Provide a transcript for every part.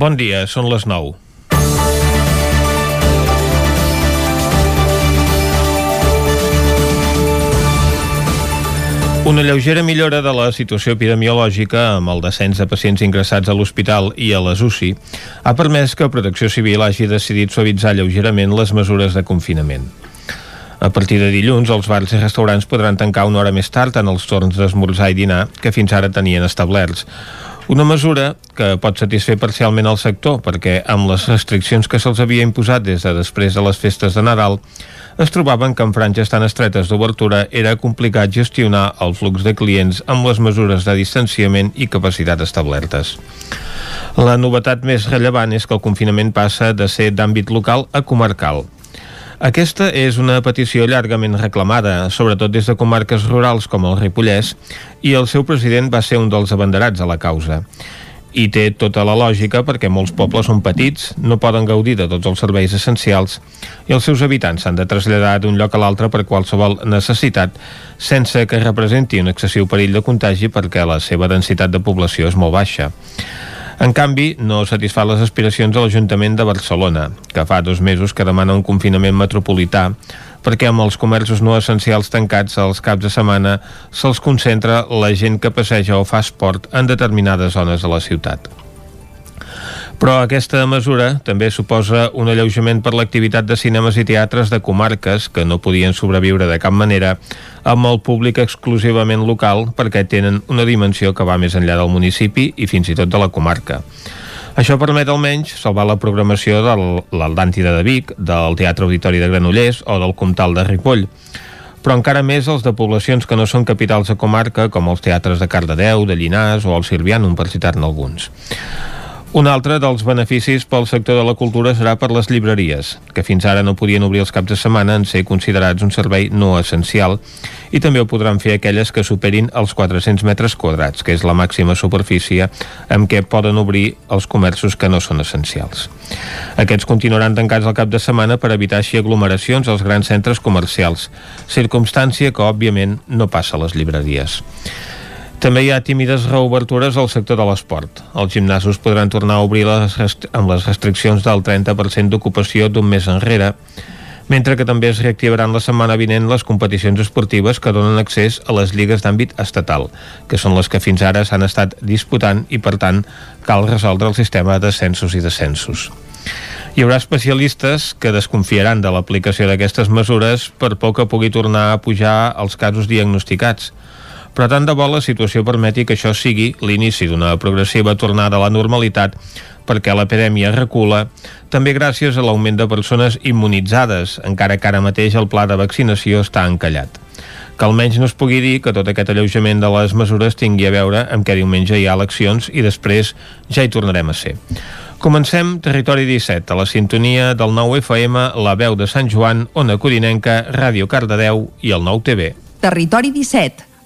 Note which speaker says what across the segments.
Speaker 1: Bon dia, són les 9. Una lleugera millora de la situació epidemiològica amb el descens de pacients ingressats a l'hospital i a les UCI ha permès que Protecció Civil hagi decidit suavitzar lleugerament les mesures de confinament. A partir de dilluns, els bars i restaurants podran tancar una hora més tard en els torns d'esmorzar i dinar que fins ara tenien establerts. Una mesura que pot satisfer parcialment el sector perquè amb les restriccions que se'ls havia imposat des de després de les festes de Nadal es trobaven que en franges tan estretes d'obertura era complicat gestionar el flux de clients amb les mesures de distanciament i capacitat establertes. La novetat més rellevant és que el confinament passa de ser d'àmbit local a comarcal. Aquesta és una petició llargament reclamada, sobretot des de comarques rurals com el Ripollès, i el seu president va ser un dels abanderats a la causa i té tota la lògica perquè molts pobles són petits, no poden gaudir de tots els serveis essencials i els seus habitants s'han de traslladar d'un lloc a l'altre per qualsevol necessitat sense que representi un excessiu perill de contagi perquè la seva densitat de població és molt baixa. En canvi, no satisfà les aspiracions de l'Ajuntament de Barcelona, que fa dos mesos que demana un confinament metropolità perquè amb els comerços no essencials tancats els caps de setmana se'ls concentra la gent que passeja o fa esport en determinades zones de la ciutat. Però aquesta mesura també suposa un alleujament per l'activitat de cinemes i teatres de comarques que no podien sobreviure de cap manera amb el públic exclusivament local perquè tenen una dimensió que va més enllà del municipi i fins i tot de la comarca. Això permet almenys salvar la programació de l'Aldàntida de Vic, del Teatre Auditori de Granollers o del Comtal de Ripoll però encara més els de poblacions que no són capitals de comarca, com els teatres de Cardedeu, de Llinars o el Sirvianum, per citar-ne alguns. Un altre dels beneficis pel sector de la cultura serà per les llibreries, que fins ara no podien obrir els caps de setmana en ser considerats un servei no essencial, i també ho podran fer aquelles que superin els 400 metres quadrats, que és la màxima superfície amb què poden obrir els comerços que no són essencials. Aquests continuaran tancats al cap de setmana per evitar així aglomeracions als grans centres comercials, circumstància que, òbviament, no passa a les llibreries. També hi ha tímides reobertures al sector de l'esport. Els gimnasos podran tornar a obrir les amb les restriccions del 30% d'ocupació d'un mes enrere, mentre que també es reactivaran la setmana vinent les competicions esportives que donen accés a les lligues d'àmbit estatal, que són les que fins ara s'han estat disputant i, per tant, cal resoldre el sistema d'ascensos i descensos. Hi haurà especialistes que desconfiaran de l'aplicació d'aquestes mesures per poc que pugui tornar a pujar els casos diagnosticats, però tant de bo la situació permeti que això sigui l'inici d'una progressiva tornada a la normalitat perquè l'epidèmia recula, també gràcies a l'augment de persones immunitzades, encara que ara mateix el pla de vaccinació està encallat. Que almenys no es pugui dir que tot aquest alleujament de les mesures tingui a veure amb que diumenge hi ha eleccions i després ja hi tornarem a ser. Comencem Territori 17, a la sintonia del 9 FM, la veu de Sant Joan, Ona Codinenca, Ràdio Cardedeu i el 9 TV.
Speaker 2: Territori 17,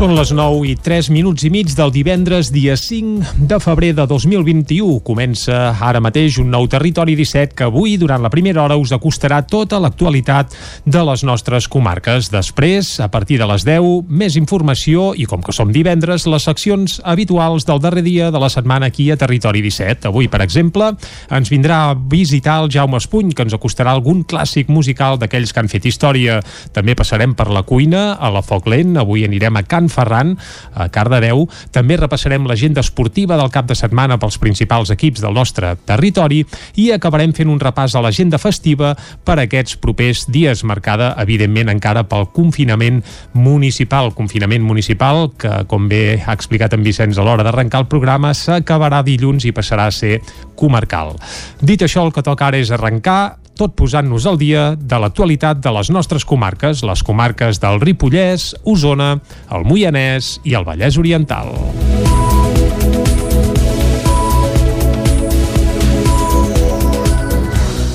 Speaker 3: Són les 9 i 3 minuts i mig del divendres, dia 5 de febrer de 2021. Comença ara mateix un nou Territori 17 que avui, durant la primera hora, us acostarà tota l'actualitat de les nostres comarques. Després, a partir de les 10, més informació i, com que som divendres, les seccions habituals del darrer dia de la setmana aquí a Territori 17. Avui, per exemple, ens vindrà a visitar el Jaume Espuny, que ens acostarà algun clàssic musical d'aquells que han fet història. També passarem per la cuina, a la Foc Lent. Avui anirem a Can Ferran, a Cardedeu. També repassarem l'agenda esportiva del cap de setmana pels principals equips del nostre territori i acabarem fent un repàs a l'agenda festiva per aquests propers dies, marcada, evidentment, encara pel confinament municipal. Confinament municipal que, com bé ha explicat en Vicenç a l'hora d'arrencar el programa, s'acabarà dilluns i passarà a ser comarcal. Dit això, el que toca ara és arrencar tot posant-nos al dia de l'actualitat de les nostres comarques, les comarques del Ripollès, Osona, el Moianès i el Vallès Oriental.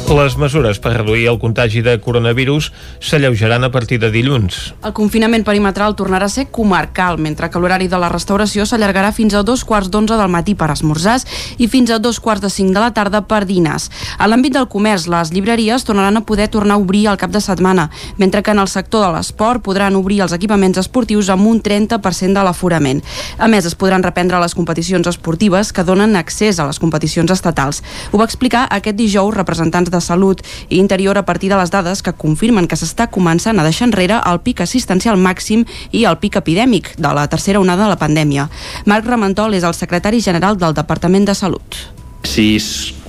Speaker 1: Les mesures per reduir el contagi de coronavirus s'alleugeran a partir de dilluns.
Speaker 4: El confinament perimetral tornarà a ser comarcal, mentre que l'horari de la restauració s'allargarà fins a dos quarts d'onze del matí per esmorzars i fins a dos quarts de cinc de la tarda per dinars. A l'àmbit del comerç, les llibreries tornaran a poder tornar a obrir al cap de setmana, mentre que en el sector de l'esport podran obrir els equipaments esportius amb un 30% de l'aforament. A més, es podran reprendre les competicions esportives que donen accés a les competicions estatals. Ho va explicar aquest dijous representants de Salut i Interior a partir de les dades que confirmen que s'està començant a deixar enrere el pic assistencial màxim i el pic epidèmic de la tercera onada de la pandèmia. Marc Ramentol és el secretari general del Departament de Salut.
Speaker 5: Si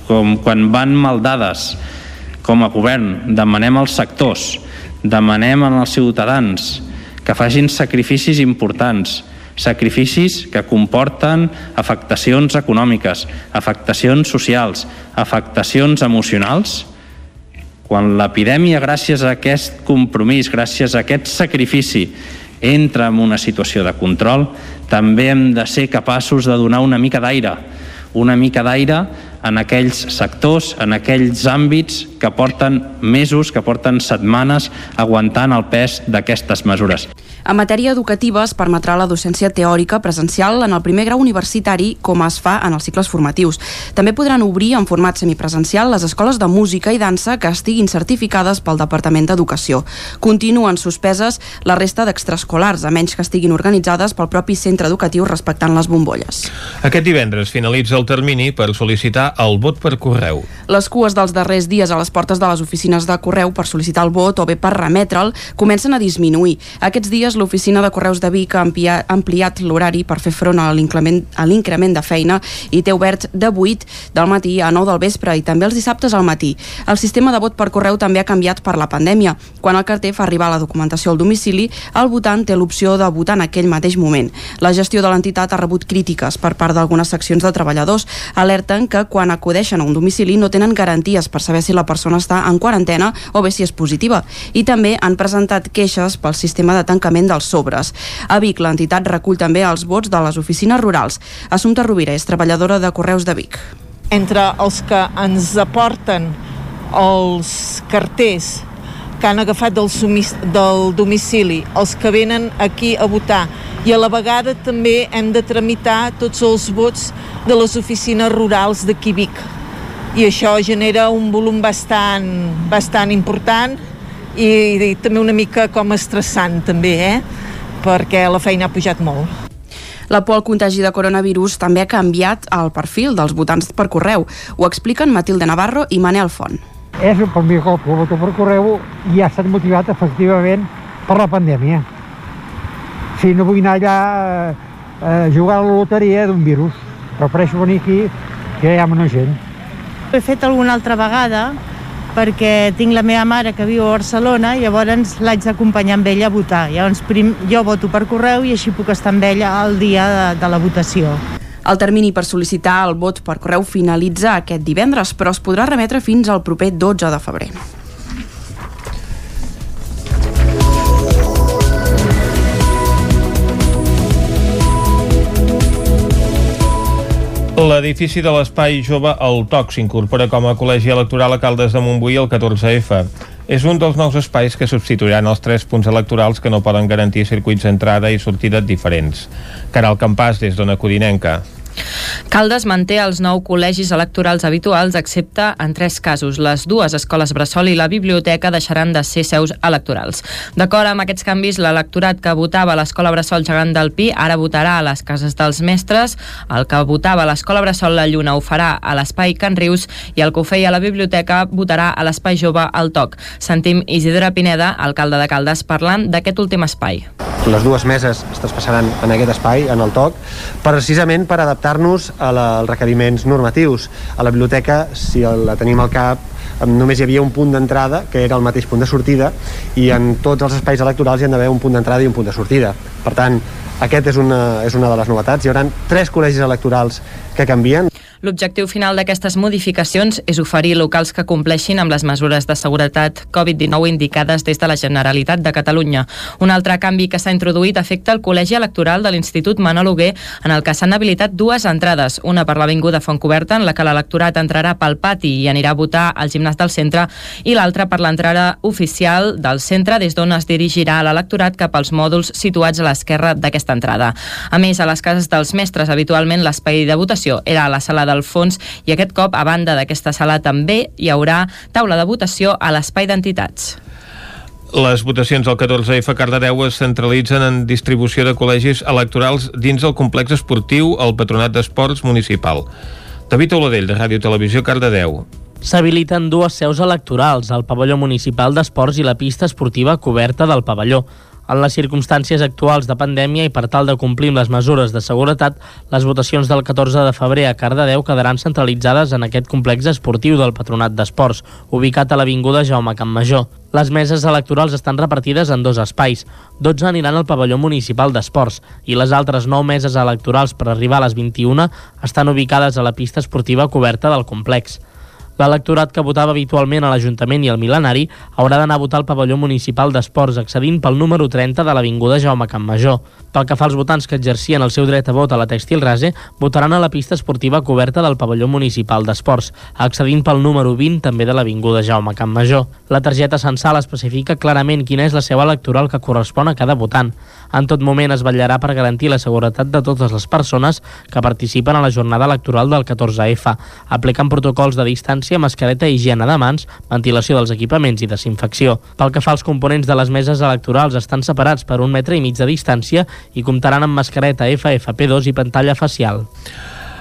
Speaker 5: com quan van mal dades com a govern demanem als sectors, demanem als ciutadans que facin sacrificis importants, sacrificis que comporten afectacions econòmiques, afectacions socials, afectacions emocionals, quan l'epidèmia, gràcies a aquest compromís, gràcies a aquest sacrifici, entra en una situació de control, també hem de ser capaços de donar una mica d'aire, una mica d'aire en aquells sectors, en aquells àmbits que porten mesos, que porten setmanes aguantant el pes d'aquestes mesures.
Speaker 4: En matèria educativa es permetrà la docència teòrica presencial en el primer grau universitari com es fa en els cicles formatius. També podran obrir en format semipresencial les escoles de música i dansa que estiguin certificades pel Departament d'Educació. Continuen suspeses la resta d'extraescolars, a menys que estiguin organitzades pel propi centre educatiu respectant les bombolles.
Speaker 1: Aquest divendres finalitza el termini per sol·licitar el vot per correu.
Speaker 4: Les cues dels darrers dies a les portes de les oficines de correu per sol·licitar el vot o bé per remetre'l comencen a disminuir. Aquests dies l'oficina de Correus de Vic ha ampliat l'horari per fer front a l'increment de feina i té obert de 8 del matí a 9 del vespre i també els dissabtes al matí. El sistema de vot per correu també ha canviat per la pandèmia. Quan el carter fa arribar la documentació al domicili, el votant té l'opció de votar en aquell mateix moment. La gestió de l'entitat ha rebut crítiques per part d'algunes seccions de treballadors. Alerten que quan acudeixen a un domicili no tenen garanties per saber si la persona està en quarantena o bé si és positiva. I també han presentat queixes pel sistema de tancament dels sobres. A Vic, l'entitat recull també els vots de les oficines rurals. Assumpta Rovira és treballadora de Correus de Vic.
Speaker 6: Entre els que ens aporten els carters que han agafat del, sumis, del domicili, els que venen aquí a votar i a la vegada també hem de tramitar tots els vots de les oficines rurals d'aquí Vic i això genera un volum bastant, bastant important i, i també una mica com estressant també, eh? perquè la feina ha pujat molt.
Speaker 4: La por al contagi de coronavirus també ha canviat el perfil dels votants per correu. Ho expliquen Matilde Navarro i Manel Font.
Speaker 7: És per mi que voto per correu i ha estat motivat efectivament per la pandèmia. Si no vull anar allà a jugar a la loteria d'un virus, prefereixo venir aquí que hi ha menys gent.
Speaker 8: Ho he fet alguna altra vegada perquè tinc la meva mare que viu a Barcelona i llavors l'haig d'acompanyar amb ella a votar. Llavors prim, jo voto per correu i així puc estar amb ella el dia de, de la votació.
Speaker 4: El termini per sol·licitar el vot per correu finalitza aquest divendres, però es podrà remetre fins al proper 12 de febrer.
Speaker 1: L'edifici de l'Espai Jove El Toc s'incorpora com a col·legi electoral a Caldes de Montbui el 14F. És un dels nous espais que substituiran els tres punts electorals que no poden garantir circuits d'entrada i sortida diferents. Caral Campàs, des d'Ona Codinenca.
Speaker 9: Caldes manté els nou col·legis electorals habituals, excepte en tres casos. Les dues escoles Bressol i la biblioteca deixaran de ser seus electorals. D'acord amb aquests canvis, l'electorat que votava a l'escola Bressol Gegant del Pi ara votarà a les cases dels mestres, el que votava a l'escola Bressol La Lluna ho farà a l'espai Can Rius i el que ho feia a la biblioteca votarà a l'espai jove al Toc. Sentim Isidre Pineda, alcalde de Caldes, parlant d'aquest últim espai.
Speaker 10: Les dues meses es traspassaran en aquest espai, en el Toc, precisament per adaptar-nos als requeriments normatius. A la biblioteca, si la tenim al cap, només hi havia un punt d'entrada, que era el mateix punt de sortida, i en tots els espais electorals hi ha d'haver un punt d'entrada i un punt de sortida. Per tant, aquest és una, és una de les novetats. Hi haurà tres col·legis electorals que canvien.
Speaker 11: L'objectiu final d'aquestes modificacions és oferir locals que compleixin amb les mesures de seguretat Covid-19 indicades des de la Generalitat de Catalunya. Un altre canvi que s'ha introduït afecta el col·legi electoral de l'Institut Manoluguer en el que s'han habilitat dues entrades, una per l'Avinguda Fontcoberta en la que l'electorat entrarà pel pati i anirà a votar al gimnàs del centre i l'altra per l'entrada oficial del centre des d'on es dirigirà l'electorat cap als mòduls situats a l'esquerra d'aquesta entrada. A més, a les cases dels mestres habitualment l'espai de votació era a la sala del fons i aquest cop, a banda d'aquesta sala també hi haurà taula de votació a l'espai d'entitats.
Speaker 1: Les votacions del 14F a Cardedeu es centralitzen en distribució de col·legis electorals dins el complex esportiu al Patronat d'Esports Municipal. David Oladell, de Ràdio Televisió, Cardedeu.
Speaker 12: S'habiliten dues seus electorals, el pavelló municipal d'esports i la pista esportiva coberta del pavelló. En les circumstàncies actuals de pandèmia i per tal de complir amb les mesures de seguretat, les votacions del 14 de febrer a Cardedeu quedaran centralitzades en aquest complex esportiu del Patronat d'Esports, ubicat a l'Avinguda Jaume Campmajor. Les meses electorals estan repartides en dos espais. 12 aniran al pavelló municipal d'esports i les altres 9 meses electorals per arribar a les 21 estan ubicades a la pista esportiva coberta del complex. L'electorat que votava habitualment a l'Ajuntament i al Milenari haurà d'anar a votar al pavelló municipal d'esports accedint pel número 30 de l'Avinguda Jaume Campmajor. Pel que fa als votants que exercien el seu dret a vot a la Textil Rase, votaran a la pista esportiva coberta del pavelló municipal d'esports, accedint pel número 20 també de l'Avinguda Jaume Campmajor. La targeta censal especifica clarament quina és la seva electoral que correspon a cada votant. En tot moment es vetllarà per garantir la seguretat de totes les persones que participen a la jornada electoral del 14F, aplicant protocols de distància, mascareta i higiene de mans, ventilació dels equipaments i desinfecció. Pel que fa als components de les meses electorals estan separats per un metre i mig de distància i comptaran amb mascareta FFP2 i pantalla facial.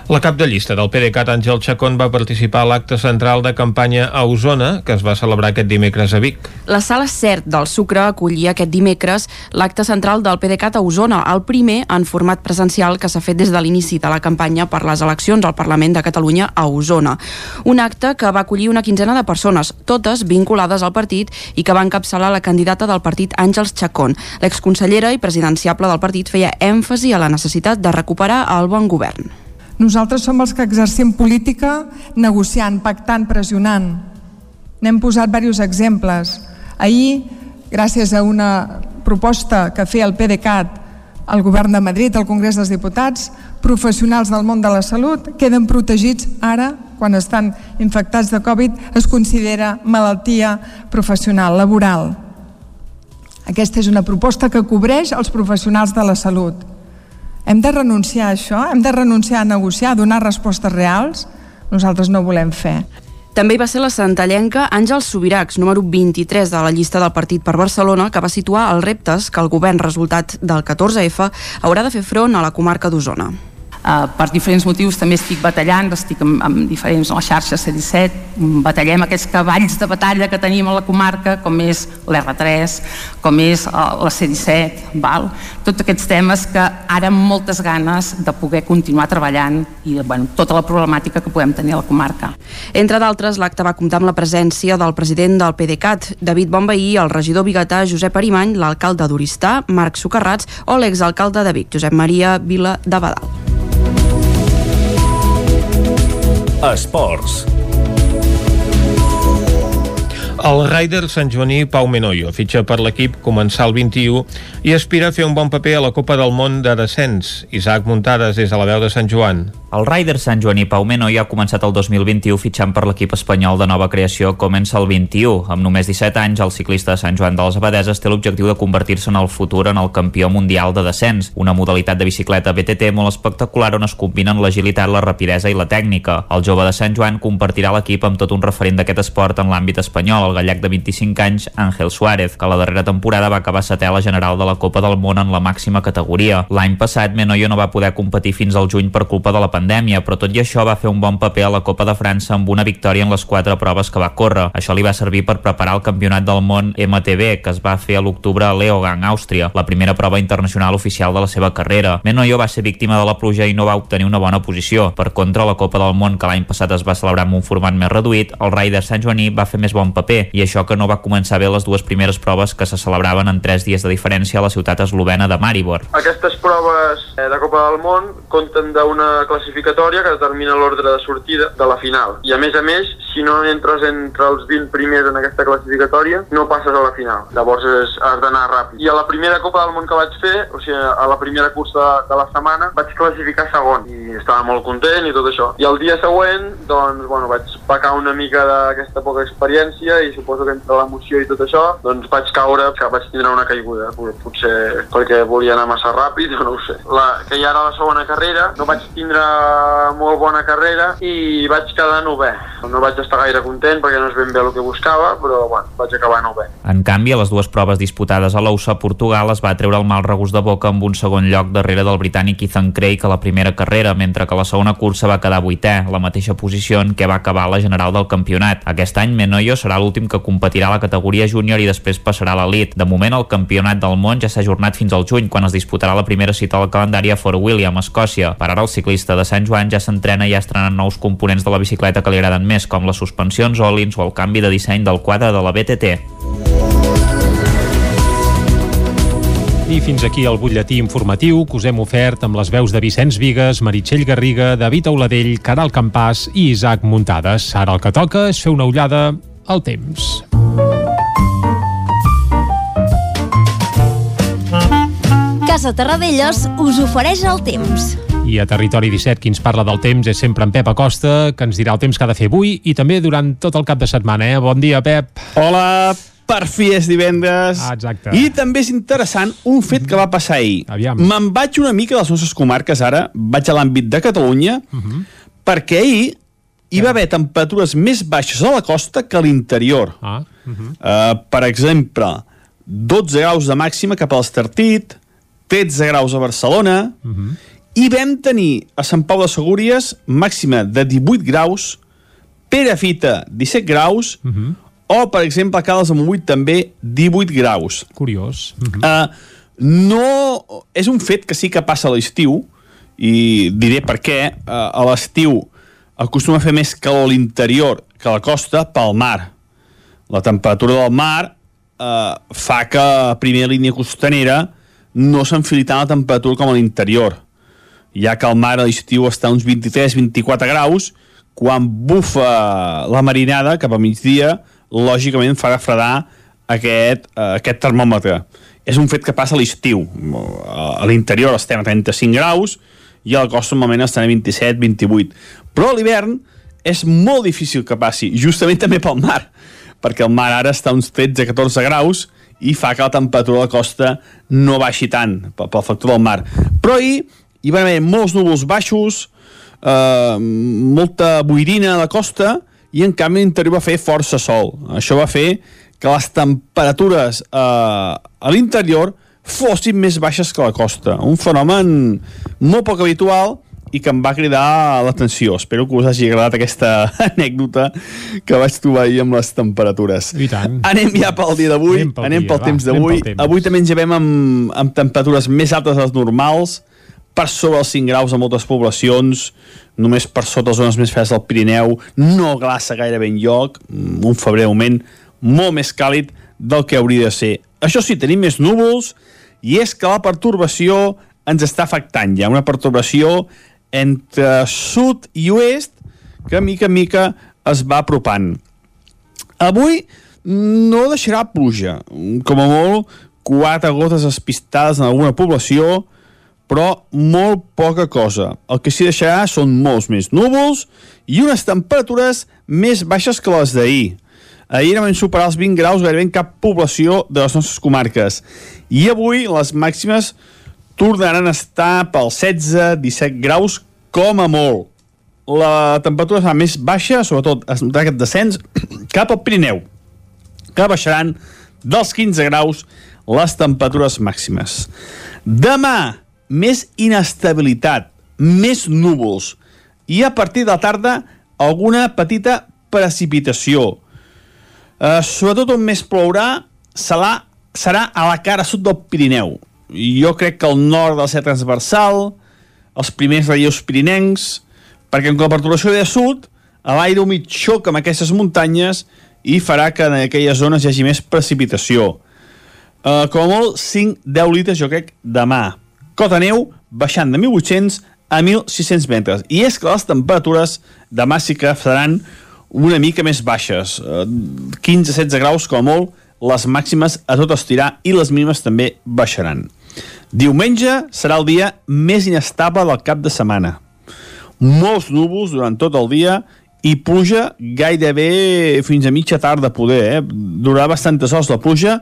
Speaker 1: La cap de llista del PDeCAT, Àngel Chacón, va participar a l'acte central de campanya a Osona, que es va celebrar aquest dimecres a Vic.
Speaker 4: La sala CERT del Sucre acollia aquest dimecres l'acte central del PDeCAT a Osona, el primer en format presencial que s'ha fet des de l'inici de la campanya per les eleccions al Parlament de Catalunya a Osona. Un acte que va acollir una quinzena de persones, totes vinculades al partit i que va encapçalar la candidata del partit Àngels Chacón. L'exconsellera i presidenciable del partit feia èmfasi a la necessitat de recuperar el bon govern.
Speaker 13: Nosaltres som els que exercim política negociant, pactant, pressionant. N'hem posat diversos exemples. Ahir, gràcies a una proposta que feia el PDeCAT el govern de Madrid, el Congrés dels Diputats, professionals del món de la salut queden protegits ara, quan estan infectats de Covid, es considera malaltia professional, laboral. Aquesta és una proposta que cobreix els professionals de la salut hem de renunciar a això? Hem de renunciar a negociar, a donar respostes reals? Nosaltres no volem fer.
Speaker 4: També hi va ser la santallenca Àngels Subiracs, número 23 de la llista del Partit per Barcelona, que va situar els reptes que el govern resultat del 14F haurà de fer front a la comarca d'Osona.
Speaker 14: Uh, per diferents motius també estic batallant, estic amb, amb diferents no, xarxes C17, batallem aquests cavalls de batalla que tenim a la comarca, com és l'R3, com és uh, la C17, val? tots aquests temes que ara amb moltes ganes de poder continuar treballant i bueno, tota la problemàtica que podem tenir a la comarca.
Speaker 4: Entre d'altres, l'acte va comptar amb la presència del president del PDeCAT, David Bonveí, el regidor biguetà Josep Arimany, l'alcalde d'Oristà, Marc Socarrats, o l'exalcalde de Vic, Josep Maria Vila de Badal.
Speaker 15: Esports.
Speaker 1: El Ryder Sant Joaní Pau Menoyo fitxa per l'equip començar el 21 i aspira a fer un bon paper a la Copa del Món de descens. Isaac Muntades des de la veu de Sant Joan.
Speaker 16: El Ryder Sant Joaní Pau Menoyo ha començat el 2021 fitxant per l'equip espanyol de nova creació Comença el 21. Amb només 17 anys, el ciclista de Sant Joan de les Abadeses té l'objectiu de convertir-se en el futur en el campió mundial de descens, una modalitat de bicicleta BTT molt espectacular on es combinen l'agilitat, la rapidesa i la tècnica. El jove de Sant Joan compartirà l'equip amb tot un referent d'aquest esport en l'àmbit espanyol, el gallec de 25 anys, Àngel Suárez, que la darrera temporada va acabar setè a la general de la Copa del Món en la màxima categoria. L'any passat, Menoyo no va poder competir fins al juny per culpa de la pandèmia, però tot i això va fer un bon paper a la Copa de França amb una victòria en les quatre proves que va córrer. Això li va servir per preparar el Campionat del Món MTB, que es va fer a l'octubre a Leogang, Àustria, la primera prova internacional oficial de la seva carrera. Menoyo va ser víctima de la pluja i no va obtenir una bona posició. Per contra, la Copa del Món, que l'any passat es va celebrar amb un format més reduït, el Ryder Sant Joaní va fer més bon paper i això que no va començar bé les dues primeres proves que se celebraven en tres dies de diferència a la ciutat eslovena de Maribor.
Speaker 17: Aquestes proves eh, de Copa del Món compten d'una classificatòria que determina l'ordre de sortida de la final. I a més a més, si no entres entre els 20 primers en aquesta classificatòria, no passes a la final. Llavors és, has d'anar ràpid. I a la primera Copa del Món que vaig fer, o sigui, a la primera cursa de, de la setmana, vaig classificar segon i estava molt content i tot això. I el dia següent, doncs, bueno, vaig pecar una mica d'aquesta poca experiència i suposo que entre l'emoció i tot això, doncs vaig caure, que vaig tindre una caiguda, potser perquè volia anar massa ràpid, o no ho sé. La, que ja era la segona carrera, no vaig tindre molt bona carrera i vaig quedar novè. No vaig estar gaire content perquè no és ben bé el que buscava, però bueno, vaig acabar novè.
Speaker 16: En canvi, a les dues proves disputades a l'OUSA, Portugal es va treure el mal regust de boca amb un segon lloc darrere del britànic Ethan Craig a la primera carrera, mentre que la segona cursa va quedar vuitè, la mateixa posició en què va acabar la general del campionat. Aquest any Menoyo serà l'últim que competirà a la categoria júnior i després passarà a l'elit. De moment, el campionat del món ja s'ha ajornat fins al juny, quan es disputarà la primera cita al calendari a Fort William, Escòcia. Per ara, el ciclista de Sant Joan ja s'entrena i ja estrenant nous components de la bicicleta que li agraden més, com les suspensions Olins o el canvi de disseny del quadre de la BTT.
Speaker 3: I fins aquí el butlletí informatiu que us hem ofert amb les veus de Vicenç Vigues, Meritxell Garriga, David Auladell, Caral Campàs i Isaac Muntades. Ara el que toca és fer una ullada al temps.
Speaker 18: Casa Terradellos us ofereix el temps.
Speaker 3: I a Territori 17 qui ens parla del temps és sempre en Pep Acosta, que ens dirà el temps que ha de fer avui i també durant tot el cap de setmana. Eh? Bon dia, Pep.
Speaker 19: Hola, per fi és divendres.
Speaker 3: Ah, exacte.
Speaker 19: I també és interessant un fet que va passar ahir.
Speaker 3: Aviam.
Speaker 19: Me'n vaig una mica de les nostres comarques ara, vaig a l'àmbit de Catalunya,
Speaker 3: Uh -huh.
Speaker 19: perquè ahir hi va haver temperatures més baixes a la costa que a l'interior.
Speaker 3: Ah. Uh -huh.
Speaker 19: Uh, per exemple, 12 graus de màxima cap a l'Estartit, 13 graus a Barcelona,
Speaker 3: Uh -huh.
Speaker 19: i vam tenir a Sant Pau de Segúries màxima de 18 graus, Perafita 17 graus,
Speaker 3: Uh -huh.
Speaker 19: o, per exemple, a Cales de Montbui també 18 graus.
Speaker 3: Curiós. Uh -huh.
Speaker 19: Uh, no... És un fet que sí que passa a l'estiu, i diré per què. Uh, a l'estiu acostuma a fer més calor a l'interior que a la costa pel mar. La temperatura del mar uh, fa que a primera línia costanera no s'enfili tant la temperatura com a l'interior ja que el mar a l'estiu està a uns 23-24 graus, quan bufa la marinada cap a migdia, lògicament farà fredar aquest, uh, aquest termòmetre. És un fet que passa a l'estiu. A l'interior estem a 35 graus i a la costa normalment estan a 27-28. Però a l'hivern és molt difícil que passi, justament també pel mar, perquè el mar ara està a uns 13-14 graus i fa que la temperatura de la costa no baixi tant pel, pel factor del mar. Però ahir hi va haver molts núvols baixos, eh, molta boirina a la costa, i en canvi l'interior va fer força sol. Això va fer que les temperatures eh, a l'interior fossin més baixes que la costa. Un fenomen molt poc habitual i que em va cridar l'atenció. Espero que us hagi agradat aquesta anècdota que vaig trobar ahir amb les temperatures.
Speaker 3: I tant.
Speaker 19: Anem ja pel dia d'avui,
Speaker 3: Anem pel
Speaker 19: anem
Speaker 3: dia,
Speaker 19: pel
Speaker 3: va,
Speaker 19: temps d'avui. Avui també ens llevem amb, amb temperatures més altes dels normals, per sobre els 5 graus a moltes poblacions, només per sota les zones més fredes del Pirineu, no glaça gairebé en lloc, un febrer de moment molt més càlid del que hauria de ser. Això sí, tenim més núvols, i és que la pertorbació ens està afectant. Ha una pertorbació entre sud i oest que mica en mica es va apropant. Avui no deixarà pluja, com a molt quatre gotes espistades en alguna població, però molt poca cosa. El que s'hi deixarà són molts més núvols i unes temperatures més baixes que les d'ahir. Ahir vam superar els 20 graus gairebé en cap població de les nostres comarques. I avui les màximes tornaran a estar pels 16-17 graus com a molt. La temperatura serà més baixa, sobretot es notarà aquest descens, cap al Pirineu, que baixaran dels 15 graus les temperatures màximes. Demà, més inestabilitat, més núvols i a partir de la tarda alguna petita precipitació. Uh, sobretot on més plourà serà, serà a la cara sud del Pirineu. Jo crec que al nord del ser transversal, els primers relleus pirinencs, perquè amb la perturbació de sud, l'aire humit xoca amb aquestes muntanyes i farà que en aquelles zones hi hagi més precipitació. Uh, com a molt, 5-10 litres, jo crec, demà. Cota neu baixant de 1.800 a 1.600 metres. I és que les temperatures demà sí que seran una mica més baixes. Uh, 15-16 graus, com a molt, les màximes a tot estirar i les mínimes també baixaran. Diumenge serà el dia més inestable del cap de setmana. Molts núvols durant tot el dia i pluja gairebé fins a mitja tarda poder, eh? Durarà bastantes hores la pluja,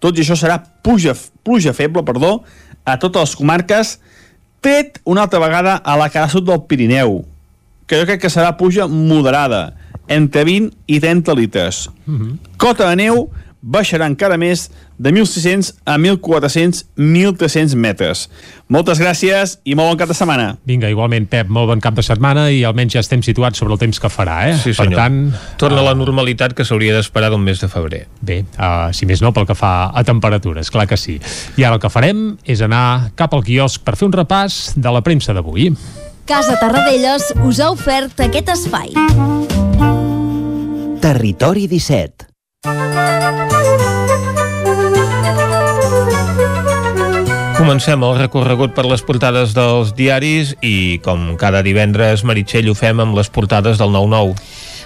Speaker 19: tot i això serà pluja, pluja feble, perdó, a totes les comarques, tret una altra vegada a la cara sud del Pirineu, que jo crec que serà pluja moderada, entre 20 i 30 litres. Mm -hmm. Cota de neu baixarà encara més de 1.600 a 1.400, 1.300 metres. Moltes gràcies i molt bon cap de setmana.
Speaker 3: Vinga, igualment, Pep, molt bon cap de setmana i almenys ja estem situats sobre el temps que farà, eh?
Speaker 1: Sí,
Speaker 3: per
Speaker 1: senyor.
Speaker 3: tant...
Speaker 1: Torna a la normalitat que s'hauria d'esperar d'un mes de febrer.
Speaker 3: Bé, uh, si més no, pel que fa a temperatures, clar que sí. I ara el que farem és anar cap al quiosc per fer un repàs de la premsa d'avui.
Speaker 18: Casa Tarradellas us ha ofert aquest espai.
Speaker 20: Territori 17
Speaker 1: Comencem el recorregut per les portades dels diaris i, com cada divendres, Meritxell ho fem amb les portades del 9-9.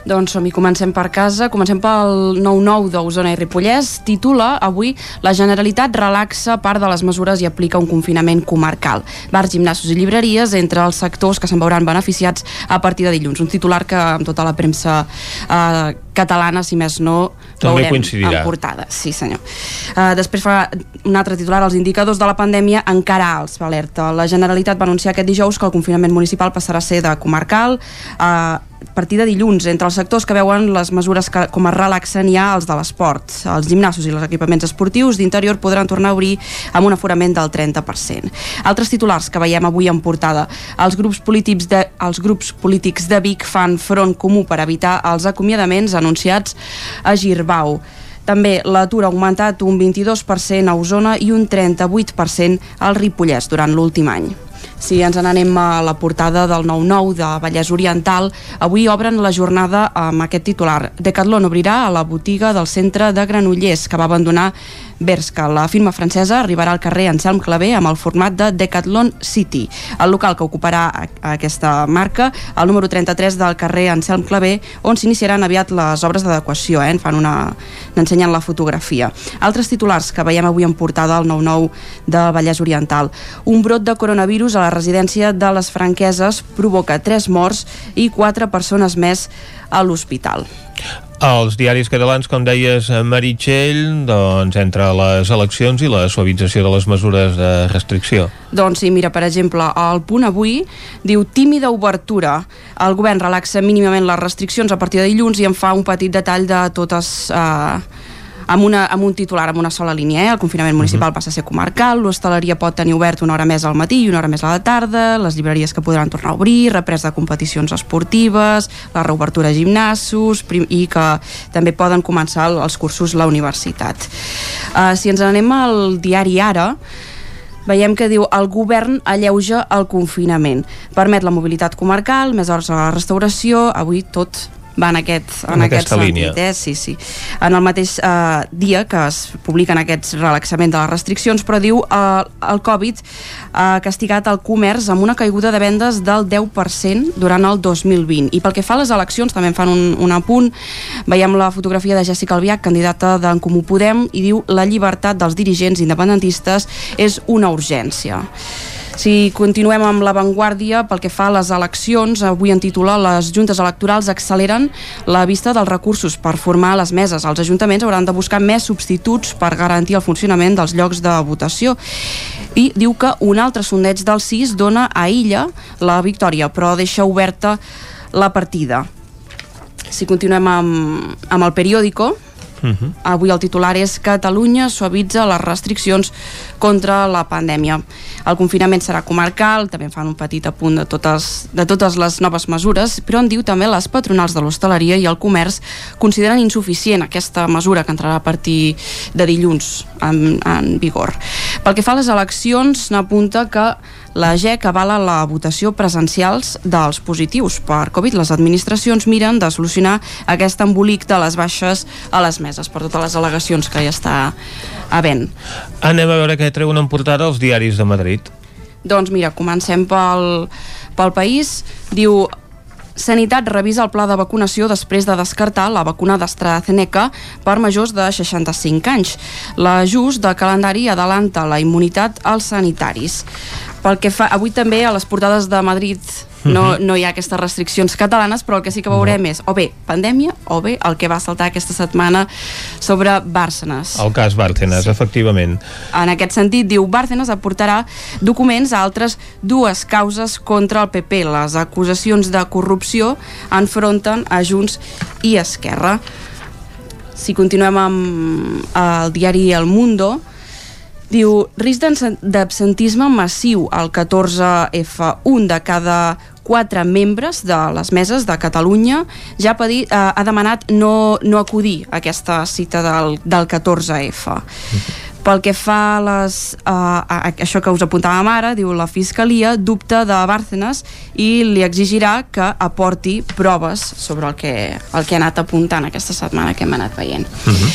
Speaker 4: Doncs som-hi, comencem per casa, comencem pel 9-9 d'Osona i Ripollès. Titula avui La Generalitat relaxa part de les mesures i aplica un confinament comarcal. Bars, gimnasos i llibreries entre els sectors que se'n veuran beneficiats a partir de dilluns. Un titular que amb tota la premsa eh, catalana, si més no,
Speaker 1: També
Speaker 4: veurem
Speaker 1: coincidirà.
Speaker 4: en portada. Sí, senyor. Uh, després fa un altre titular, els indicadors de la pandèmia encara alts, alerta. La Generalitat va anunciar aquest dijous que el confinament municipal passarà a ser de comarcal, uh, a partir de dilluns. Entre els sectors que veuen les mesures que, com es relaxen hi ha els de l'esport. Els gimnasos i els equipaments esportius d'interior podran tornar a obrir amb un aforament del 30%. Altres titulars que veiem avui en portada. Els grups polítics de, els grups polítics de Vic fan front comú per evitar els acomiadaments anunciats a Girbau. També l'atur ha augmentat un 22% a Osona i un 38% al Ripollès durant l'últim any. Si ens n'anem a la portada del 9-9 de Vallès Oriental, avui obren la jornada amb aquest titular. Decathlon obrirà a la botiga del centre de Granollers, que va abandonar Berska. La firma francesa arribarà al carrer Anselm Clavé amb el format de Decathlon City. El local que ocuparà aquesta marca, el número 33 del carrer Anselm Clavé, on s'iniciaran aviat les obres d'adequació, eh? en fan una... n'ensenyen la fotografia. Altres titulars que veiem avui en portada al 9-9 de Vallès Oriental. Un brot de coronavirus a la residència de les franqueses provoca 3 morts i 4 persones més a l'hospital.
Speaker 1: Els diaris catalans, com deies, eh, Meritxell, doncs entre les eleccions i la suavització de les mesures de restricció.
Speaker 4: Doncs sí, mira, per exemple, el punt avui diu tímida obertura. El govern relaxa mínimament les restriccions a partir de dilluns i en fa un petit detall de totes... Eh, amb, una, amb un titular, amb una sola línia. Eh? El confinament municipal passa a ser comarcal, l'hostaleria pot tenir obert una hora més al matí i una hora més a la tarda, les llibreries que podran tornar a obrir, reprès de competicions esportives, la reobertura de gimnasos i que també poden començar el- els cursos a la universitat. Uh, si ens anem al diari Ara, veiem que diu el govern alleuja el confinament. Permet la mobilitat comarcal, més hores a la restauració, avui tot va en aquest, en
Speaker 1: En
Speaker 4: aquest sentit,
Speaker 1: línia.
Speaker 4: eh? Sí, sí. En el mateix eh, dia que es publiquen aquests relaxaments de les restriccions, però diu eh, el Covid ha castigat el comerç amb una caiguda de vendes del 10% durant el 2020. I pel que fa a les eleccions, també en fan un, un apunt, veiem la fotografia de Jessica Albiach, candidata d'en Comú Podem, i diu la llibertat dels dirigents independentistes és una urgència. Si continuem amb l'avantguàrdia, pel que fa a les eleccions, avui en titular les juntes electorals acceleren la vista dels recursos per formar les meses. Els ajuntaments hauran de buscar més substituts per garantir el funcionament dels llocs de votació. I diu que un altre sondeig del CIS dona a Illa la victòria, però deixa oberta la partida. Si continuem amb, amb el periòdico,
Speaker 1: Uh -huh.
Speaker 4: Avui el titular és Catalunya suavitza les restriccions contra la pandèmia. El confinament serà comarcal, també fan un petit apunt de totes, de totes les noves mesures, però en diu també les patronals de l'hostaleria i el comerç consideren insuficient aquesta mesura que entrarà a partir de dilluns en, en vigor. Pel que fa a les eleccions, n'apunta que la GEC avala la votació presencials dels positius per Covid. Les administracions miren de solucionar aquest embolic de les baixes a les meses per totes les al·legacions que ja està havent.
Speaker 1: Anem a veure què treuen en portada els diaris de Madrid.
Speaker 4: Doncs mira, comencem pel, pel país. Diu, Sanitat revisa el pla de vacunació després de descartar la vacuna d'AstraZeneca per majors de 65 anys. L'ajust de calendari adelanta la immunitat als sanitaris. Pel que fa, avui també a les portades de Madrid no, no hi ha aquestes restriccions catalanes, però el que sí que veurem no. és o bé pandèmia o bé el que va saltar aquesta setmana sobre Bárcenas.
Speaker 1: El cas Bárcenas, sí. efectivament.
Speaker 4: En aquest sentit, diu, Bárcenas aportarà documents a altres dues causes contra el PP. Les acusacions de corrupció enfronten a Junts i Esquerra. Si continuem amb el diari El Mundo, diu, risc d'absentisme massiu al 14F. Un de cada quatre membres de les meses de Catalunya ja ha, pedir, eh, ha demanat no, no acudir a aquesta cita del, del 14F. Pel que fa a, les, uh, a, això que us apuntàvem ara, diu la Fiscalia dubta de Bárcenas i li exigirà que aporti proves sobre el que, el que ha anat apuntant aquesta setmana que hem anat veient. Uh -huh.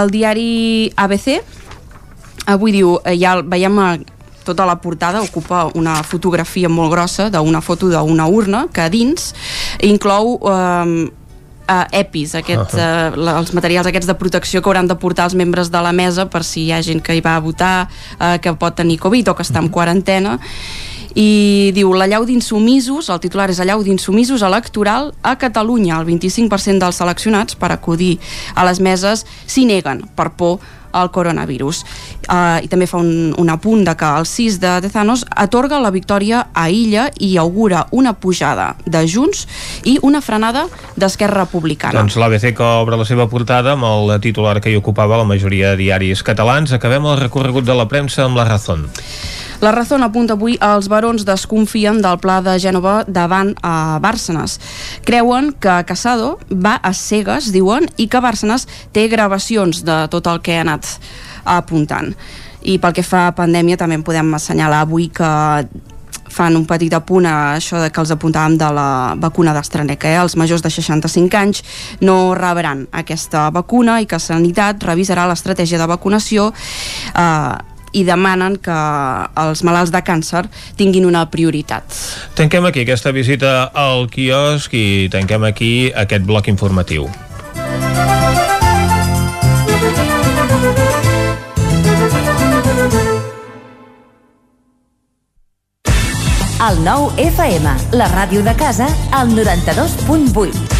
Speaker 4: El diari ABC avui diu, eh, ja veiem tota la portada ocupa una fotografia molt grossa d'una foto d'una urna que a dins inclou eh, uh, EPIs, aquests, uh, els materials aquests de protecció que hauran de portar els membres de la mesa per si hi ha gent que hi va a votar, uh, que pot tenir Covid o que està en quarantena. I diu la llau d'insumisos, el titular és la llau d'insumisos electoral a Catalunya. El 25% dels seleccionats per acudir a les meses s'hi neguen per por al coronavirus. Uh, I també fa un, un apunt de que el 6 de Tezanos atorga la victòria a Illa i augura una pujada de Junts i una frenada d'Esquerra Republicana.
Speaker 1: Doncs l'ABC que obre la seva portada amb el titular que hi ocupava la majoria de diaris catalans. Acabem el recorregut de la premsa amb la Razón.
Speaker 4: La Razón apunta avui als barons desconfien del pla de Gènova davant a Bárcenas. Creuen que Casado va a cegues, diuen, i que Bárcenas té gravacions de tot el que ha anat apuntant. I pel que fa a pandèmia també en podem assenyalar avui que fan un petit apunt a això de que els apuntàvem de la vacuna d'AstraZeneca. Eh? Els majors de 65 anys no rebran aquesta vacuna i que Sanitat revisarà l'estratègia de vacunació eh, i demanen que els malalts de càncer tinguin una prioritat.
Speaker 1: Tanquem aquí aquesta visita al quiosc i tanquem aquí aquest bloc informatiu.
Speaker 21: El nou FM, la ràdio de casa, al 92.8.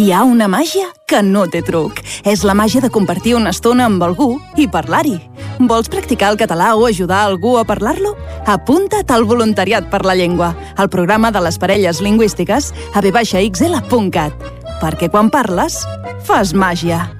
Speaker 20: Hi ha una màgia que no té truc. És la màgia de compartir una estona amb algú i parlar-hi. Vols practicar el català o ajudar algú a parlar-lo? Apunta't al Voluntariat per la Llengua, al programa de les parelles lingüístiques a vxl.cat. Perquè quan parles, fas màgia.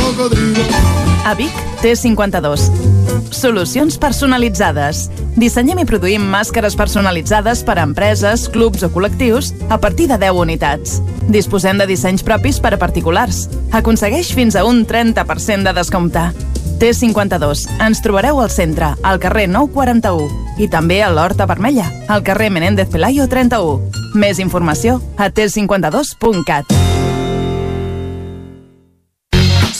Speaker 20: A Vic, T52. Solucions personalitzades. Dissenyem i produïm màscares personalitzades per a empreses, clubs o col·lectius a partir de 10 unitats. Disposem de dissenys propis per a particulars. Aconsegueix fins a un 30% de descompte. T52. Ens trobareu al centre, al carrer 941 i també a l'Horta Vermella, al carrer Menéndez Pelayo 31. Més informació a t52.cat.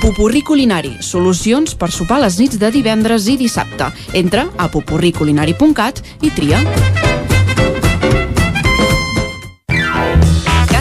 Speaker 4: Pupurri Culinari, solucions per sopar les nits de divendres i dissabte. Entra a pupurriculinari.cat i tria.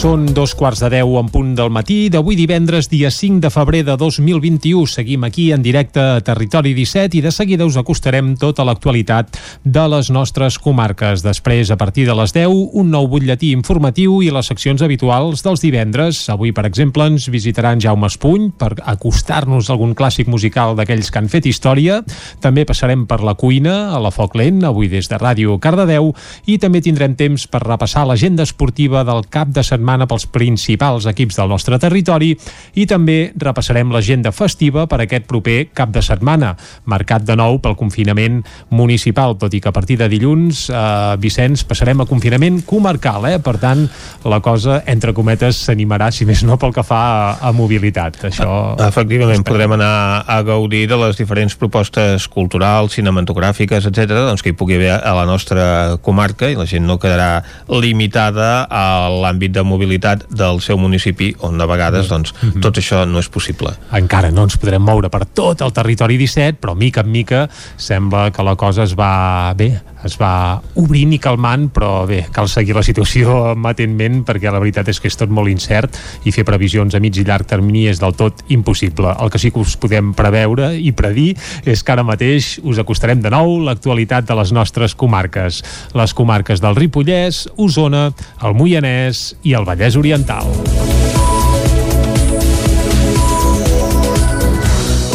Speaker 3: Són dos quarts de deu en punt del matí d'avui divendres, dia 5 de febrer de 2021. Seguim aquí en directe a Territori 17 i de seguida us acostarem tota l'actualitat de les nostres comarques. Després, a partir de les 10, un nou butlletí informatiu i les seccions habituals dels divendres. Avui, per exemple, ens visitaran Jaume Espuny per acostar-nos algun clàssic musical d'aquells que han fet història. També passarem per la cuina, a la Foc Lent, avui des de Ràdio Cardedeu, i també tindrem temps per repassar l'agenda esportiva del cap de setmana setmana pels principals equips del nostre territori i també repassarem l'agenda festiva per aquest proper cap de setmana, marcat de nou pel confinament municipal, tot i que a partir de dilluns, eh, Vicenç, passarem a confinament comarcal, eh? per tant, la cosa, entre cometes, s'animarà, si més no, pel que fa a, a mobilitat. Això...
Speaker 1: Efectivament, podrem anar a gaudir de les diferents propostes culturals, cinematogràfiques, etc doncs que hi pugui haver a la nostra comarca i la gent no quedarà limitada a l'àmbit de mobilitat del seu municipi, on de vegades doncs, mm -hmm. tot això no és possible.
Speaker 3: Encara no ens podrem moure per tot el territori 17, però mica en mica sembla que la cosa es va bé, es va obrint i calmant, però bé, cal seguir la situació matentment perquè la veritat és que és tot molt incert i fer previsions a mig i llarg termini és del tot impossible. El que sí que us podem preveure i predir és que ara mateix us acostarem de nou l'actualitat de les nostres comarques. Les comarques del Ripollès, Osona, el Moianès i el Vallès Oriental.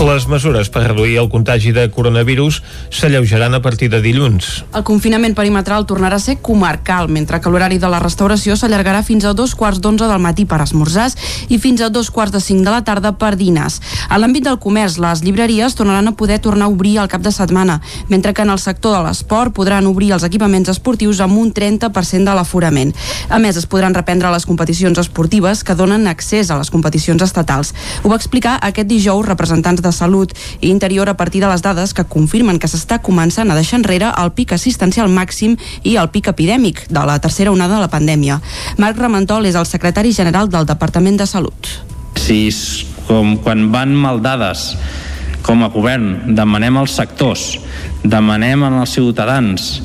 Speaker 1: Les mesures per reduir el contagi de coronavirus s'alleujaran a partir de dilluns.
Speaker 4: El confinament perimetral tornarà a ser comarcal, mentre que l'horari de la restauració s'allargarà fins a dos quarts d'onze del matí per esmorzars i fins a dos quarts de cinc de la tarda per dinars. A l'àmbit del comerç, les llibreries tornaran a poder tornar a obrir al cap de setmana, mentre que en el sector de l'esport podran obrir els equipaments esportius amb un 30% de l'aforament. A més, es podran reprendre les competicions esportives que donen accés a les competicions estatals. Ho va explicar aquest dijous representants de Salut i Interior a partir de les dades que confirmen que s'està començant a deixar enrere el pic assistencial màxim i el pic epidèmic de la tercera onada de la pandèmia. Marc Ramentol és el secretari general del Departament de Salut.
Speaker 5: Si com quan van mal dades com a govern demanem als sectors, demanem als ciutadans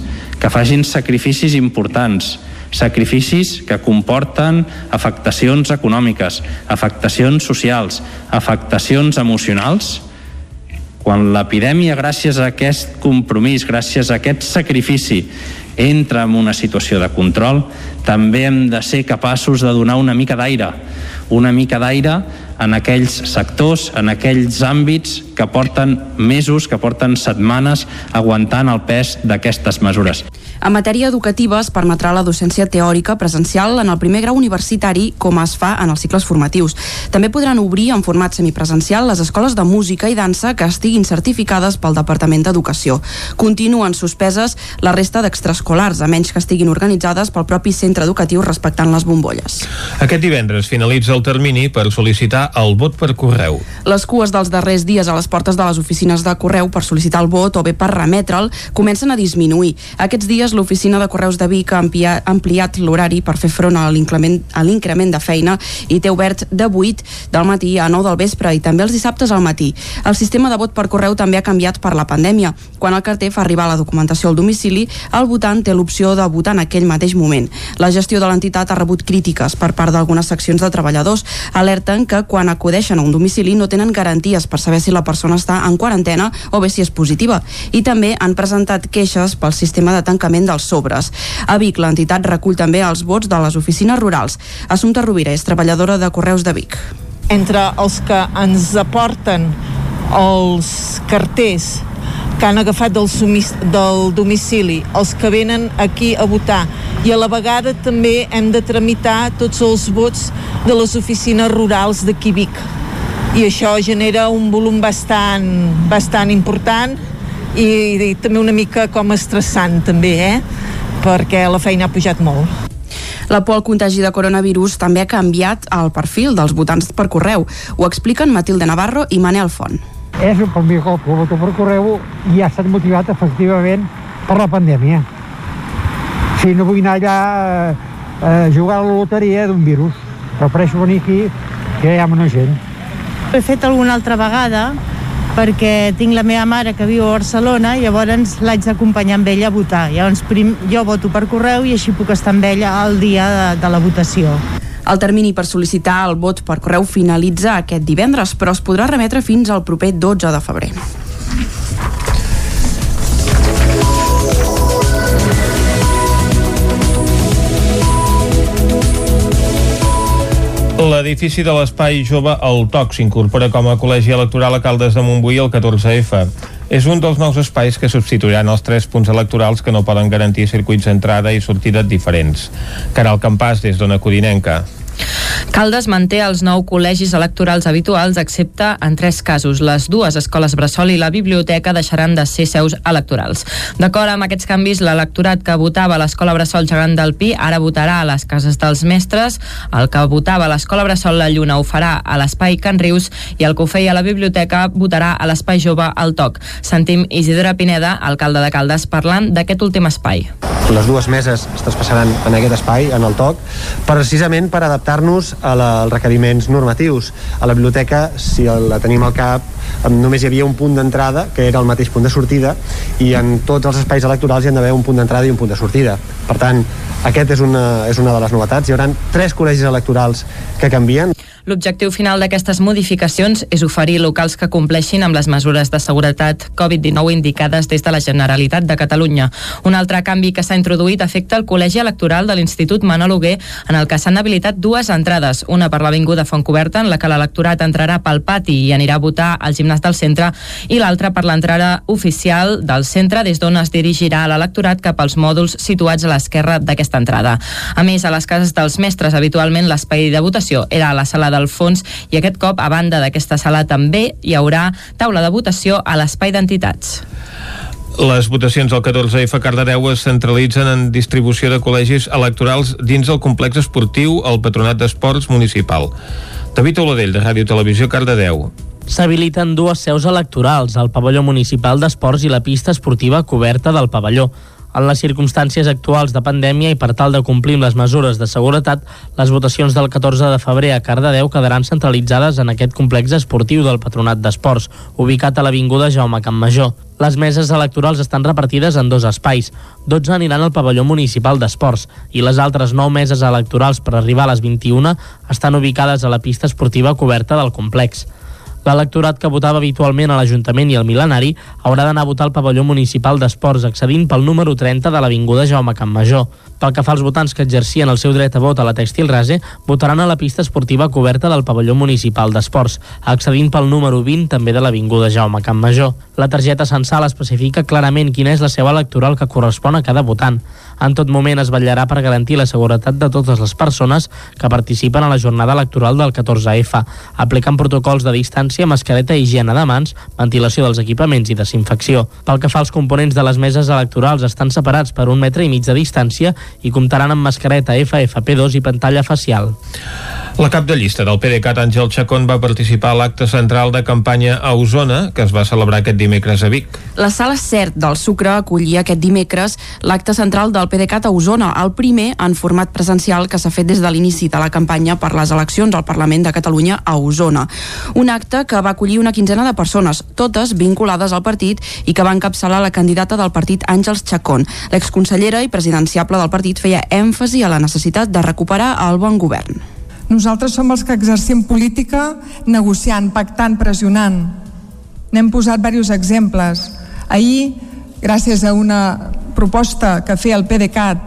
Speaker 5: que facin sacrificis importants, sacrificis que comporten afectacions econòmiques, afectacions socials, afectacions emocionals, quan l'epidèmia, gràcies a aquest compromís, gràcies a aquest sacrifici, entra en una situació de control, també hem de ser capaços de donar una mica d'aire, una mica d'aire en aquells sectors, en aquells àmbits que porten mesos, que porten setmanes aguantant el pes d'aquestes mesures.
Speaker 4: En matèria educativa es permetrà la docència teòrica presencial en el primer grau universitari com es fa en els cicles formatius. També podran obrir en format semipresencial les escoles de música i dansa que estiguin certificades pel Departament d'Educació. Continuen suspeses la resta d'extraescolars, a menys que estiguin organitzades pel propi centre educatiu respectant les bombolles.
Speaker 1: Aquest divendres finalitza el termini per sol·licitar el vot per correu.
Speaker 4: Les cues dels darrers dies a les portes de les oficines de correu per sol·licitar el vot o bé per remetre'l comencen a disminuir. Aquests dies l'oficina de Correus de Vic ha ampliat, l'horari per fer front a l'increment de feina i té obert de 8 del matí a 9 del vespre i també els dissabtes al matí. El sistema de vot per correu també ha canviat per la pandèmia. Quan el carter fa arribar la documentació al domicili, el votant té l'opció de votar en aquell mateix moment. La gestió de l'entitat ha rebut crítiques per part d'algunes seccions de treballadors. Alerten que quan acudeixen a un domicili no tenen garanties per saber si la persona està en quarantena o bé si és positiva. I també han presentat queixes pel sistema de tancament dels sobres. A Vic, l'entitat recull també els vots de les oficines rurals. Assumpta Rovira és treballadora de Correus de Vic.
Speaker 6: Entre els que ens aporten els carters que han agafat del, sumis, del domicili, els que venen aquí a votar i a la vegada també hem de tramitar tots els vots de les oficines rurals d'aquí Vic i això genera un volum bastant, bastant important i, i també una mica com estressant també, eh? perquè la feina ha pujat molt.
Speaker 4: La por al contagi de coronavirus també ha canviat el perfil dels votants per correu. Ho expliquen Matilde Navarro i Manel Font.
Speaker 7: És mi cop que voto per correu i ha estat motivat efectivament per la pandèmia. Si no vull anar allà a, a jugar a la loteria d'un virus, prefereixo venir aquí que hi ha una gent.
Speaker 8: Ho he fet alguna altra vegada perquè tinc la meva mare que viu a Barcelona i llavors l'haig d'acompanyar amb ella a votar. Llavors prim, jo voto per correu i així puc estar amb ella el dia de, de la votació.
Speaker 4: El termini per sol·licitar el vot per correu finalitza aquest divendres, però es podrà remetre fins al proper 12 de febrer.
Speaker 1: L'edifici de l'Espai Jove El Toc s'incorpora com a col·legi electoral a Caldes de Montbui el 14F. És un dels nous espais que substituiran els tres punts electorals que no poden garantir circuits d'entrada i sortida diferents. Caral Campàs, des d'Ona Codinenca.
Speaker 9: Caldes manté els nou col·legis electorals habituals, excepte en tres casos. Les dues escoles Bressol i la biblioteca deixaran de ser seus electorals. D'acord amb aquests canvis, l'electorat que votava a l'escola Bressol Gegant del Pi ara votarà a les cases dels mestres, el que votava a l'escola Bressol La Lluna ho farà a l'espai Can Rius i el que ho feia a la biblioteca votarà a l'espai jove al Toc. Sentim Isidora Pineda, alcalde de Caldes, parlant d'aquest últim espai.
Speaker 10: Les dues meses es traspassaran en aquest espai, en el Toc, precisament per adaptar-nos als requeriments normatius. A la biblioteca, si la tenim al cap, només hi havia un punt d'entrada, que era el mateix punt de sortida, i en tots els espais electorals hi han d'haver un punt d'entrada i un punt de sortida. Per tant, aquest és una, és una de les novetats. Hi haurà tres col·legis electorals que canvien.
Speaker 9: L'objectiu final d'aquestes modificacions és oferir locals que compleixin amb les mesures de seguretat Covid-19 indicades des de la Generalitat de Catalunya. Un altre canvi que s'ha introduït afecta el col·legi electoral de l'Institut Manol Huguer, en el que s'han habilitat dues entrades, una per l'Avinguda Fontcoberta, en la que l'electorat entrarà pel pati i anirà a votar al gimnàs del centre, i l'altra per l'entrada oficial del centre, des d'on es dirigirà l'electorat cap als mòduls situats a l'esquerra d'aquesta entrada. A més, a les cases dels mestres, habitualment l'espai de votació era a la sala del fons i aquest cop, a banda d'aquesta sala, també hi haurà taula de votació a l'espai d'entitats.
Speaker 1: Les votacions del 14F a Cardedeu es centralitzen en distribució de col·legis electorals dins el complex esportiu al Patronat d'Esports Municipal. David Oladell, de Ràdio Televisió, Cardedeu.
Speaker 12: S'habiliten dues seus electorals, el pavelló municipal d'esports i la pista esportiva coberta del pavelló. En les circumstàncies actuals de pandèmia i per tal de complir amb les mesures de seguretat, les votacions del 14 de febrer a Cardedeu quedaran centralitzades en aquest complex esportiu del Patronat d'Esports, ubicat a l'Avinguda Jaume Campmajor. Les meses electorals estan repartides en dos espais. 12 aniran al pavelló municipal d'esports i les altres 9 meses electorals per arribar a les 21 estan ubicades a la pista esportiva coberta del complex.
Speaker 22: L'electorat que votava habitualment a l'Ajuntament i al Milenari haurà d'anar a votar al pavelló municipal d'esports accedint pel número 30 de l'Avinguda Jaume Campmajor. Pel que fa als votants que exercien el seu dret a vot a la Textil Rase, votaran a la pista esportiva coberta del pavelló municipal d'esports, accedint pel número 20 també de l'Avinguda Jaume Campmajor. La targeta censal especifica clarament quina és la seva electoral que correspon a cada votant. En tot moment es vetllarà per garantir la seguretat de totes les persones que participen a la jornada electoral del 14F, aplicant protocols de distància, mascareta i higiene de mans, ventilació dels equipaments i desinfecció. Pel que fa als components de les meses electorals, estan separats per un metre i mig de distància i comptaran amb mascareta FFP2 i pantalla facial.
Speaker 1: La cap de llista del PDeCAT, Àngel Chacón, va participar a l'acte central de campanya a Osona, que es va celebrar aquest dimecres a Vic.
Speaker 4: La sala CERT del Sucre acollia aquest dimecres l'acte central del PDeCAT a Osona, el primer en format presencial que s'ha fet des de l'inici de la campanya per les eleccions al Parlament de Catalunya a Osona. Un acte que va acollir una quinzena de persones, totes vinculades al partit i que va encapçalar la candidata del partit Àngels Chacón. L'exconsellera i presidenciable del partit feia èmfasi a la necessitat de recuperar el bon govern.
Speaker 13: Nosaltres som els que exercim política negociant, pactant, pressionant. N'hem posat diversos exemples. Ahir, gràcies a una proposta que feia el PDeCAT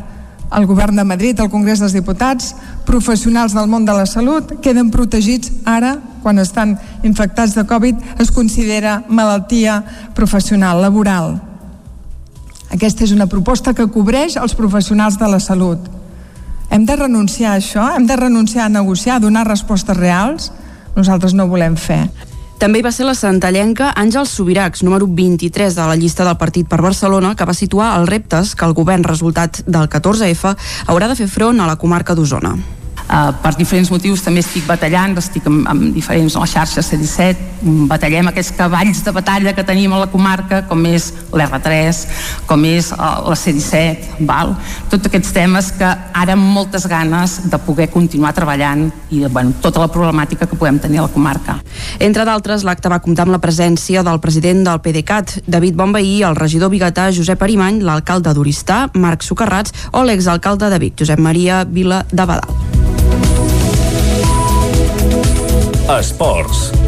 Speaker 13: al govern de Madrid, al Congrés dels Diputats, professionals del món de la salut queden protegits ara, quan estan infectats de Covid, es considera malaltia professional, laboral. Aquesta és una proposta que cobreix els professionals de la salut. Hem de renunciar a això? Hem de renunciar a negociar, a donar respostes reals? Nosaltres no volem fer.
Speaker 4: També va ser la santallenca Àngels Subiracs, número 23 de la llista del partit per Barcelona, que va situar els reptes que el govern resultat del 14F haurà de fer front a la comarca d'Osona.
Speaker 14: Uh, per diferents motius també estic batallant, estic amb, amb diferents no, xarxes C17, mm, batallem aquests cavalls de batalla que tenim a la comarca, com és l'R3, com és uh, la C17, val? tots aquests temes que ara amb moltes ganes de poder continuar treballant i de, bueno, tota la problemàtica que podem tenir a la comarca.
Speaker 4: Entre d'altres, l'acte va comptar amb la presència del president del PDeCAT, David Bonveí, el regidor biguetà Josep Arimany, l'alcalde d'Oristà, Marc Socarrats, o l'exalcalde de Vic, Josep Maria Vila de Badal.
Speaker 23: Esports.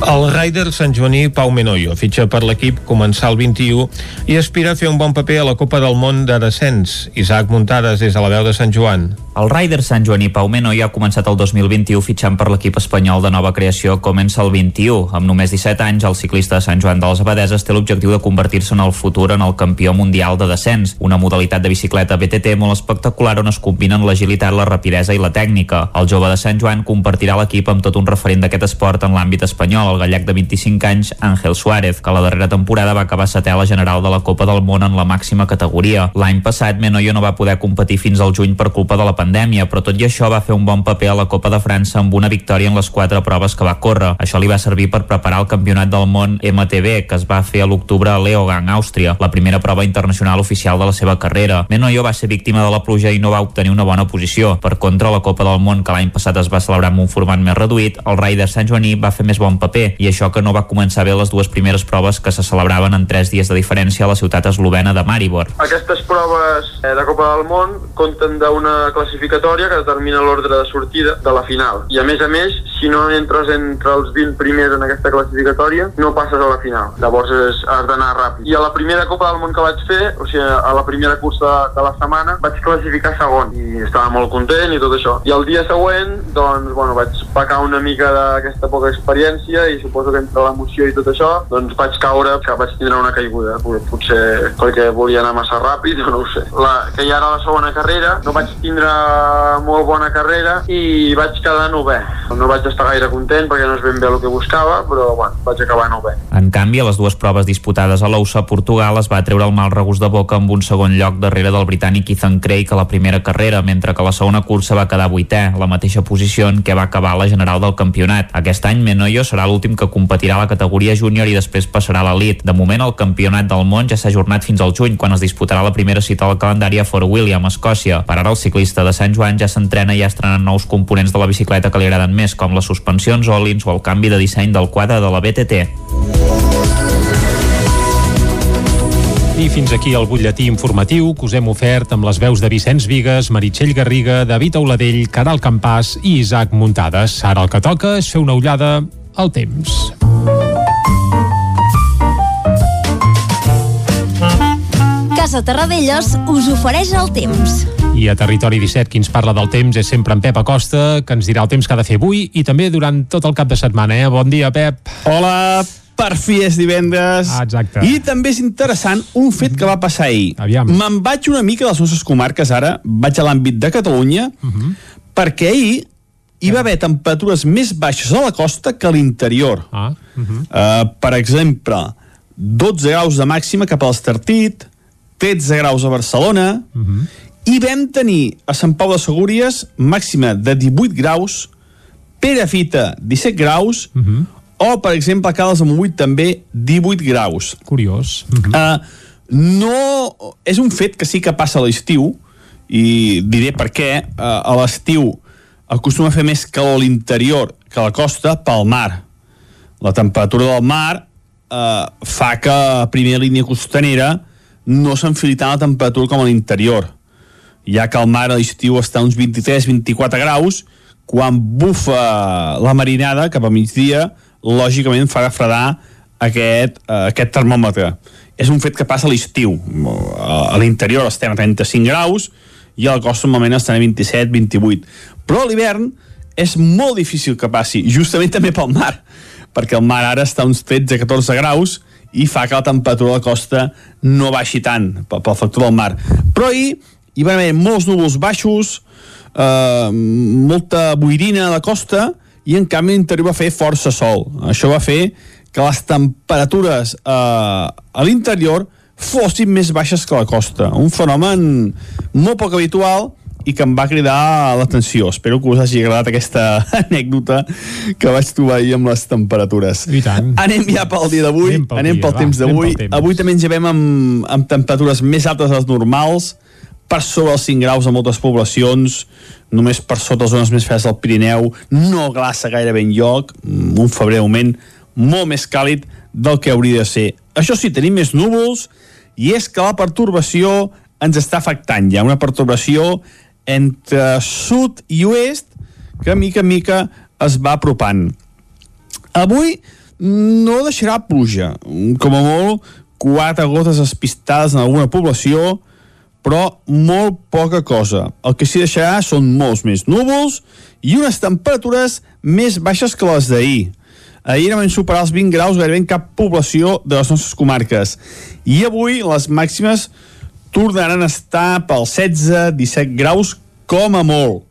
Speaker 1: El Ryder Sant Joaní Pau Menoyo fitxa per l'equip començar el 21 i aspira a fer un bon paper a la Copa del Món de descens. Isaac Muntades des de la veu de Sant Joan.
Speaker 16: El Ryder Sant Joaní Pau Menoyo ha començat el 2021 fitxant per l'equip espanyol de nova creació Comença el 21. Amb només 17 anys, el ciclista de Sant Joan de les Abadeses té l'objectiu de convertir-se en el futur en el campió mundial de descens, una modalitat de bicicleta BTT molt espectacular on es combinen l'agilitat, la rapidesa i la tècnica. El jove de Sant Joan compartirà l'equip amb tot un referent d'aquest esport en l'àmbit espanyol, el gallec de 25 anys, Àngel Suárez, que la darrera temporada va acabar setè a la general de la Copa del Món en la màxima categoria. L'any passat, Menoyo no va poder competir fins al juny per culpa de la pandèmia, però tot i això va fer un bon paper a la Copa de França amb una victòria en les quatre proves que va córrer. Això li va servir per preparar el Campionat del Món MTB, que es va fer a l'octubre a Leogang, Àustria, la primera prova internacional oficial de la seva carrera. Menoyo va ser víctima de la pluja i no va obtenir una bona posició. Per contra, la Copa del Món, que l'any passat es va celebrar amb un format més reduït, el Ryder Sant Joaní va fer més bon paper, i això que no va començar bé les dues primeres proves que se celebraven en tres dies de diferència a la ciutat eslovena de Maribor.
Speaker 17: Aquestes proves eh, de Copa del Món compten d'una classificatòria que determina l'ordre de sortida de la final. I a més a més, si no entres entre els 20 primers en aquesta classificatòria, no passes a la final. Llavors és, has d'anar ràpid. I a la primera Copa del Món que vaig fer, o sigui, a la primera cursa de la setmana, vaig classificar segon i estava molt content i tot això. I el dia següent, doncs, bueno, vaig pecar una mica d'aquesta poca experiència i suposo que entre l'emoció i tot això, doncs vaig caure, que vaig tindre una caiguda. Potser perquè volia anar massa ràpid o no ho sé. La, que ja era la segona carrera, no vaig tindre molt bona carrera i vaig quedar novè. No vaig estar gaire content perquè no és ben bé el que buscava, però bueno, vaig acabar novè.
Speaker 16: En canvi, a les dues proves disputades a l'OUSA, Portugal es va treure el mal regust de boca amb un segon lloc darrere del britànic Ethan Craig a la primera carrera, mentre que la segona cursa va quedar vuitè, la mateixa posició en què va acabar la general del campionat. Aquest any Menoyo serà l'últim que competirà a la categoria júnior i després passarà a l'elit. De moment, el campionat del món ja s'ha ajornat fins al juny, quan es disputarà la primera cita al calendari a Fort William, Escòcia. Per ara, el ciclista de Sant Joan ja s'entrena i ja estrenant nous components de la bicicleta que li agraden més, com les suspensions, olins o el canvi de disseny del quadre de la BTT.
Speaker 3: I fins aquí el butlletí informatiu que us hem ofert amb les veus de Vicenç Vigues, Meritxell Garriga, David Auladell, Caral Campàs i Isaac Muntades. Ara el que toca és fer una ullada al temps.
Speaker 24: Casa Terradellos us ofereix el temps.
Speaker 3: I a Territori 17, qui ens parla del temps és sempre en Pep Acosta, que ens dirà el temps que ha de fer avui i també durant tot el cap de setmana. Eh? Bon dia, Pep.
Speaker 19: Hola, per fi és divendres.
Speaker 3: Ah, exacte.
Speaker 19: I també és interessant un fet que va passar ahir.
Speaker 3: Aviam.
Speaker 19: Me'n vaig una mica de les nostres comarques ara, vaig a l'àmbit de Catalunya,
Speaker 3: Uh -huh.
Speaker 19: perquè ahir hi va haver temperatures més baixes a la costa que a l'interior.
Speaker 3: Ah. Uh -huh.
Speaker 19: Uh, per exemple, 12 graus de màxima cap a l'Estartit, 13 graus a Barcelona,
Speaker 3: Uh -huh.
Speaker 19: i vam tenir a Sant Pau de Segúries màxima de 18 graus, Perafita 17 graus,
Speaker 3: Uh -huh.
Speaker 19: o, per exemple, a Cales de Montbui també 18 graus.
Speaker 3: Curiós.
Speaker 19: Uh -huh. uh, no... És un fet que sí que passa a l'estiu, i diré per què. Uh, a l'estiu acostuma a fer més calor a l'interior que a la costa pel mar. La temperatura del mar eh, fa que a primera línia costanera no s'enfili tant la temperatura com a l'interior. Ja que el mar a l'estiu està a uns 23-24 graus quan bufa la marinada cap a migdia lògicament farà fredar aquest, eh, aquest termòmetre. És un fet que passa a l'estiu. A l'interior estem a 35 graus i a la costa normalment estan a 27-28 però a l'hivern és molt difícil que passi, justament també pel mar perquè el mar ara està a uns 13-14 graus i fa que la temperatura de la costa no baixi tant pel, pel factor del mar. Però ahir hi va haver molts núvols baixos eh, molta boirina a la costa i en canvi l'interior va fer força sol. Això va fer que les temperatures eh, a l'interior fossin més baixes que la costa un fenomen molt poc habitual i que em va cridar l'atenció. Espero que us hagi agradat aquesta anècdota que vaig trobar ahir amb les temperatures.
Speaker 3: I tant.
Speaker 19: Anem ja pel dia d'avui,
Speaker 3: Anem pel
Speaker 19: anem
Speaker 3: dia,
Speaker 19: pel
Speaker 3: va,
Speaker 19: temps d'avui. Avui també ens llevem amb, amb temperatures més altes de les normals, per sobre els 5 graus a moltes poblacions, només per sota les zones més fredes del Pirineu, no glaça gairebé en lloc, un febrer augment molt més càlid del que hauria de ser. Això sí, tenim més núvols, i és que la pertorbació ens està afectant. Hi ha una pertorbació entre sud i oest que mica en mica es va apropant. Avui no deixarà pluja, com a molt quatre gotes espistades en alguna població, però molt poca cosa. El que s'hi deixarà són molts més núvols i unes temperatures més baixes que les d'ahir. Ahir vam superar els 20 graus gairebé en cap població de les nostres comarques. I avui les màximes tornaran a estar pels 16-17 graus com a molt.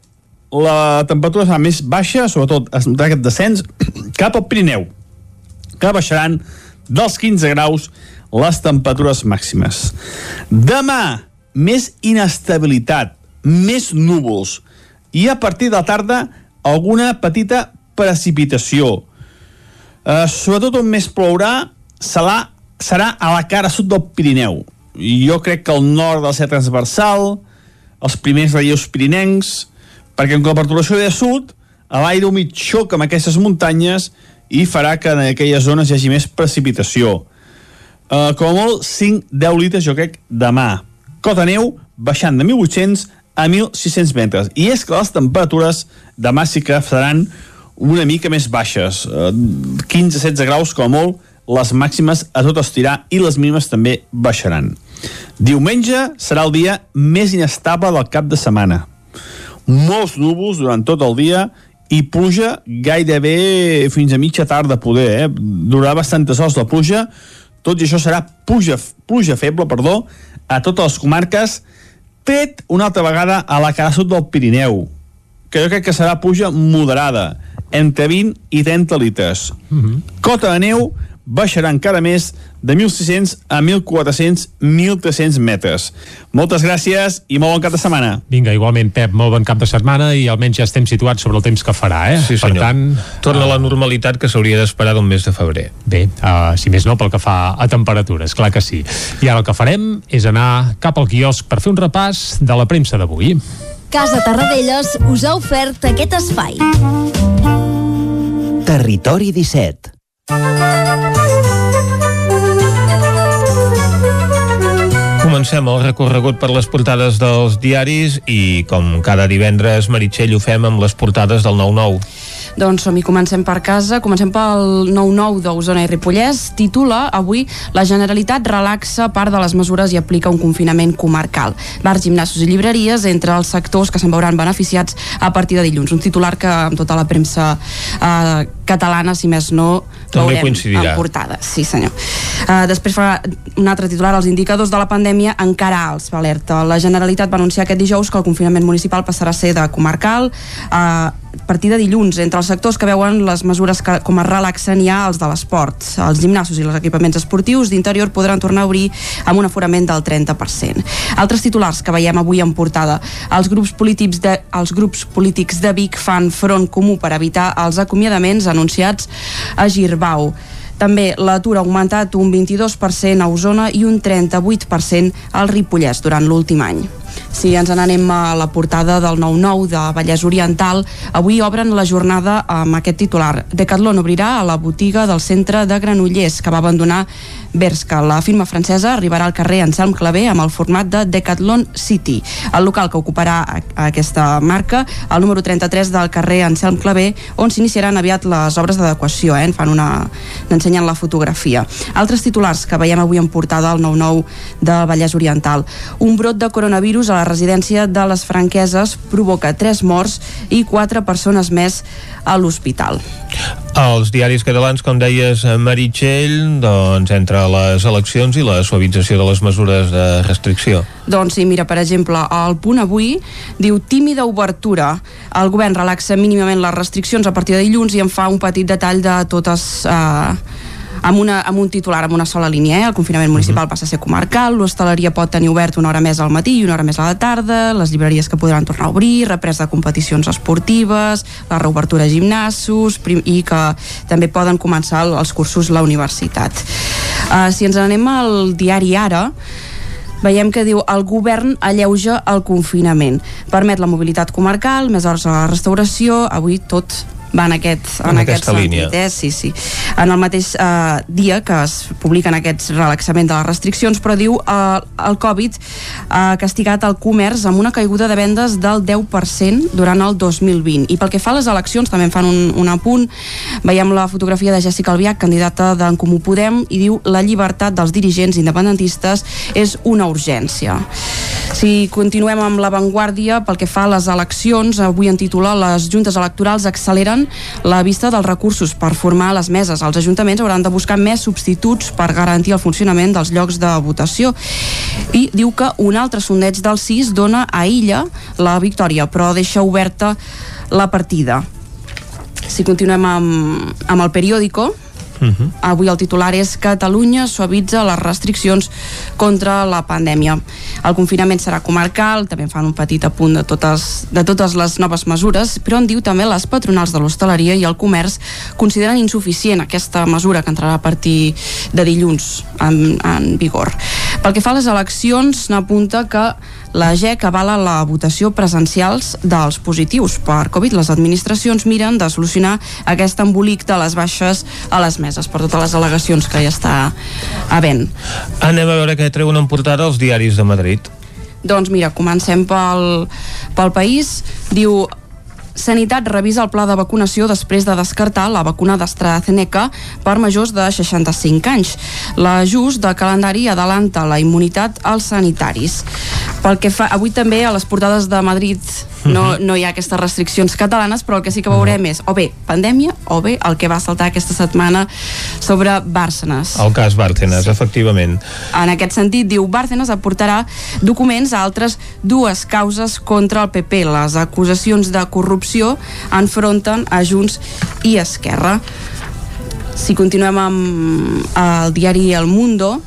Speaker 19: La temperatura serà més baixa, sobretot es notarà aquest descens cap al Pirineu, que baixaran dels 15 graus les temperatures màximes. Demà, més inestabilitat, més núvols i a partir de la tarda alguna petita precipitació. Uh, sobretot on més plourà serà, serà a la cara sud del Pirineu. Jo crec que al nord del ser transversal, els primers relleus pirinencs, perquè amb la perturbació de sud, l'aire humit xoca amb aquestes muntanyes i farà que en aquelles zones hi hagi més precipitació. Uh, com a molt, 5-10 litres, jo crec, demà. Cota neu baixant de 1.800 a 1.600 metres. I és que les temperatures demà sí que seran una mica més baixes. Uh, 15-16 graus, com a molt, les màximes a tot estirar i les mínimes també baixaran. Diumenge serà el dia més inestable del cap de setmana. Molts núvols durant tot el dia i pluja gairebé fins a mitja tarda poder, eh? Durarà bastantes hores la pluja, tot i això serà pluja, pluja feble, perdó, a totes les comarques, tret una altra vegada a la cara sud del Pirineu, que jo crec que serà pluja moderada, entre 20 i 30 litres. Cota de neu baixarà encara més de 1.600 a 1.400, 1.300 metres. Moltes gràcies i molt bon cap de setmana.
Speaker 3: Vinga, igualment, Pep, molt bon cap de setmana i almenys ja estem situats sobre el temps que farà, eh?
Speaker 1: Sí,
Speaker 3: per
Speaker 1: senyor.
Speaker 3: tant...
Speaker 1: Torna a la normalitat que s'hauria d'esperar d'un mes de febrer.
Speaker 3: Bé, uh, si més no, pel que fa a temperatures, clar que sí. I ara el que farem és anar cap al quiosc per fer un repàs de la premsa d'avui.
Speaker 24: Casa Tarradellas us ha ofert aquest espai.
Speaker 25: Territori 17
Speaker 1: comencem el recorregut per les portades dels diaris i, com cada divendres, Meritxell ho fem amb les portades del 9-9.
Speaker 4: Doncs som-hi, comencem per casa. Comencem pel 9-9 d'Osona i Ripollès. Titula avui La Generalitat relaxa part de les mesures i aplica un confinament comarcal. Bars, gimnasos i llibreries entre els sectors que se'n veuran beneficiats a partir de dilluns. Un titular que amb tota la premsa eh, catalana, si més no,
Speaker 1: També
Speaker 4: veurem
Speaker 1: coincidirà.
Speaker 4: en portada. Sí, senyor. Uh, després fa un altre titular, els indicadors de la pandèmia encara alts, va alerta. La Generalitat va anunciar aquest dijous que el confinament municipal passarà a ser de comarcal uh, a partir de dilluns. Entre els sectors que veuen les mesures que, com es relaxen hi ha els de l'esport. Els gimnasos i els equipaments esportius d'interior podran tornar a obrir amb un aforament del 30%. Altres titulars que veiem avui en portada. Els grups polítics de, els grups polítics de Vic fan front comú per evitar els acomiadaments anunciats a Girbau. També l'atur ha augmentat un 22% a Osona i un 38% al Ripollès durant l'últim any. Si ens n'anem a la portada del 9-9 de Vallès Oriental, avui obren la jornada amb aquest titular. Decathlon obrirà a la botiga del centre de Granollers, que va abandonar Berska. La firma francesa arribarà al carrer Anselm Clavé amb el format de Decathlon City. El local que ocuparà aquesta marca, el número 33 del carrer Anselm Clavé, on s'iniciaran aviat les obres d'adequació, eh? En fan una... n'ensenyen la fotografia. Altres titulars que veiem avui en portada al 9-9 de Vallès Oriental. Un brot de coronavirus a la residència de les franqueses provoca 3 morts i 4 persones més a l'hospital.
Speaker 1: Els diaris catalans, com deies, eh, Meritxell, doncs entre les eleccions i la suavització de les mesures de restricció.
Speaker 4: Doncs sí, mira, per exemple, el punt avui diu tímida obertura. El govern relaxa mínimament les restriccions a partir de dilluns i en fa un petit detall de totes... Eh, amb, una, amb un titular, amb una sola línia. Eh? El confinament municipal passa a ser comarcal, l'hostaleria pot tenir obert una hora més al matí i una hora més a la tarda, les llibreries que podran tornar a obrir, represa de competicions esportives, la reobertura de gimnasos i que també poden començar el- els cursos a la universitat. Uh, si ens anem al diari Ara, veiem que diu el govern alleuja el confinament. Permet la mobilitat comarcal, més hores a la restauració, avui tot va en aquest, en,
Speaker 1: En
Speaker 4: aquest
Speaker 1: aquesta
Speaker 4: sentit,
Speaker 1: línia.
Speaker 4: eh? Sí, sí. En el mateix eh, dia que es publiquen aquests relaxaments de les restriccions, però diu eh, el Covid ha castigat el comerç amb una caiguda de vendes del 10% durant el 2020. I pel que fa a les eleccions, també en fan un, un apunt, veiem la fotografia de Jessica Albiach, candidata d'en Comú Podem, i diu la llibertat dels dirigents independentistes és una urgència. Si continuem amb l'avantguàrdia, pel que fa a les eleccions, avui en titular les juntes electorals acceleren la vista dels recursos per formar les meses. Els ajuntaments hauran de buscar més substituts per garantir el funcionament dels llocs de votació. I diu que un altre sondeig del CIS dona a Illa la victòria, però deixa oberta la partida. Si continuem amb, amb el periòdico, Avui el titular és Catalunya suavitza les restriccions contra la pandèmia. El confinament serà comarcal, també fan un petit apunt de totes, de totes les noves mesures, però en diu també les patronals de l'hostaleria i el comerç consideren insuficient aquesta mesura que entrarà a partir de dilluns en, en vigor. Pel que fa a les eleccions, n'apunta que la GEC avala la votació presencials dels positius per Covid. Les administracions miren de solucionar aquest embolic de les baixes a les meses per totes les al·legacions que hi està havent.
Speaker 1: Anem a veure què treuen en portada els diaris de Madrid.
Speaker 4: Doncs mira, comencem pel, pel país. Diu, Sanitat revisa el pla de vacunació després de descartar la vacuna d'AstraZeneca per majors de 65 anys. L'ajust de calendari adelanta la immunitat als sanitaris. Pel que fa, avui també a les portades de Madrid no, no hi ha aquestes restriccions catalanes, però el que sí que veurem és o bé pandèmia o bé el que va saltar aquesta setmana sobre Bárcenas.
Speaker 1: El cas Bárcenas, sí. efectivament.
Speaker 4: En aquest sentit, diu, Bárcenas aportarà documents a altres dues causes contra el PP. Les acusacions de corrupció enfronten a Junts i Esquerra. Si continuem amb el diari El Mundo,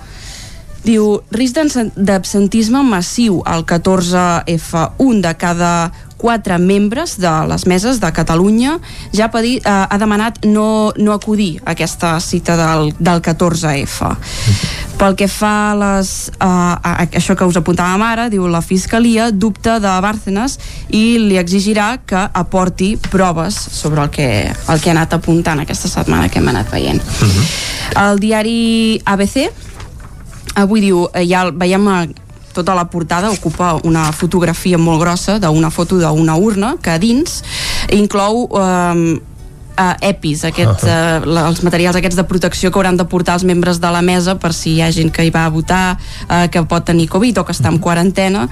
Speaker 4: diu, risc d'absen- d'absentisme massiu al 14F. Un de cada quatre membres de les meses de Catalunya ja ha, eh, ha demanat no, no acudir a aquesta cita del, del 14F. Pel que fa a, les, uh, a, a això que us apuntàvem ara, diu la Fiscalia dubta de Bárcenas i li exigirà que aporti proves sobre el que, el que ha anat apuntant aquesta setmana que hem anat veient. El diari ABC avui diu, eh, ja veiem eh, tota la portada ocupa una fotografia molt grossa d'una foto d'una urna que a dins inclou eh, uh, EPIs, aquests, uh, els materials aquests de protecció que hauran de portar els membres de la mesa per si hi ha gent que hi va a votar uh, que pot tenir Covid o que està en quarantena.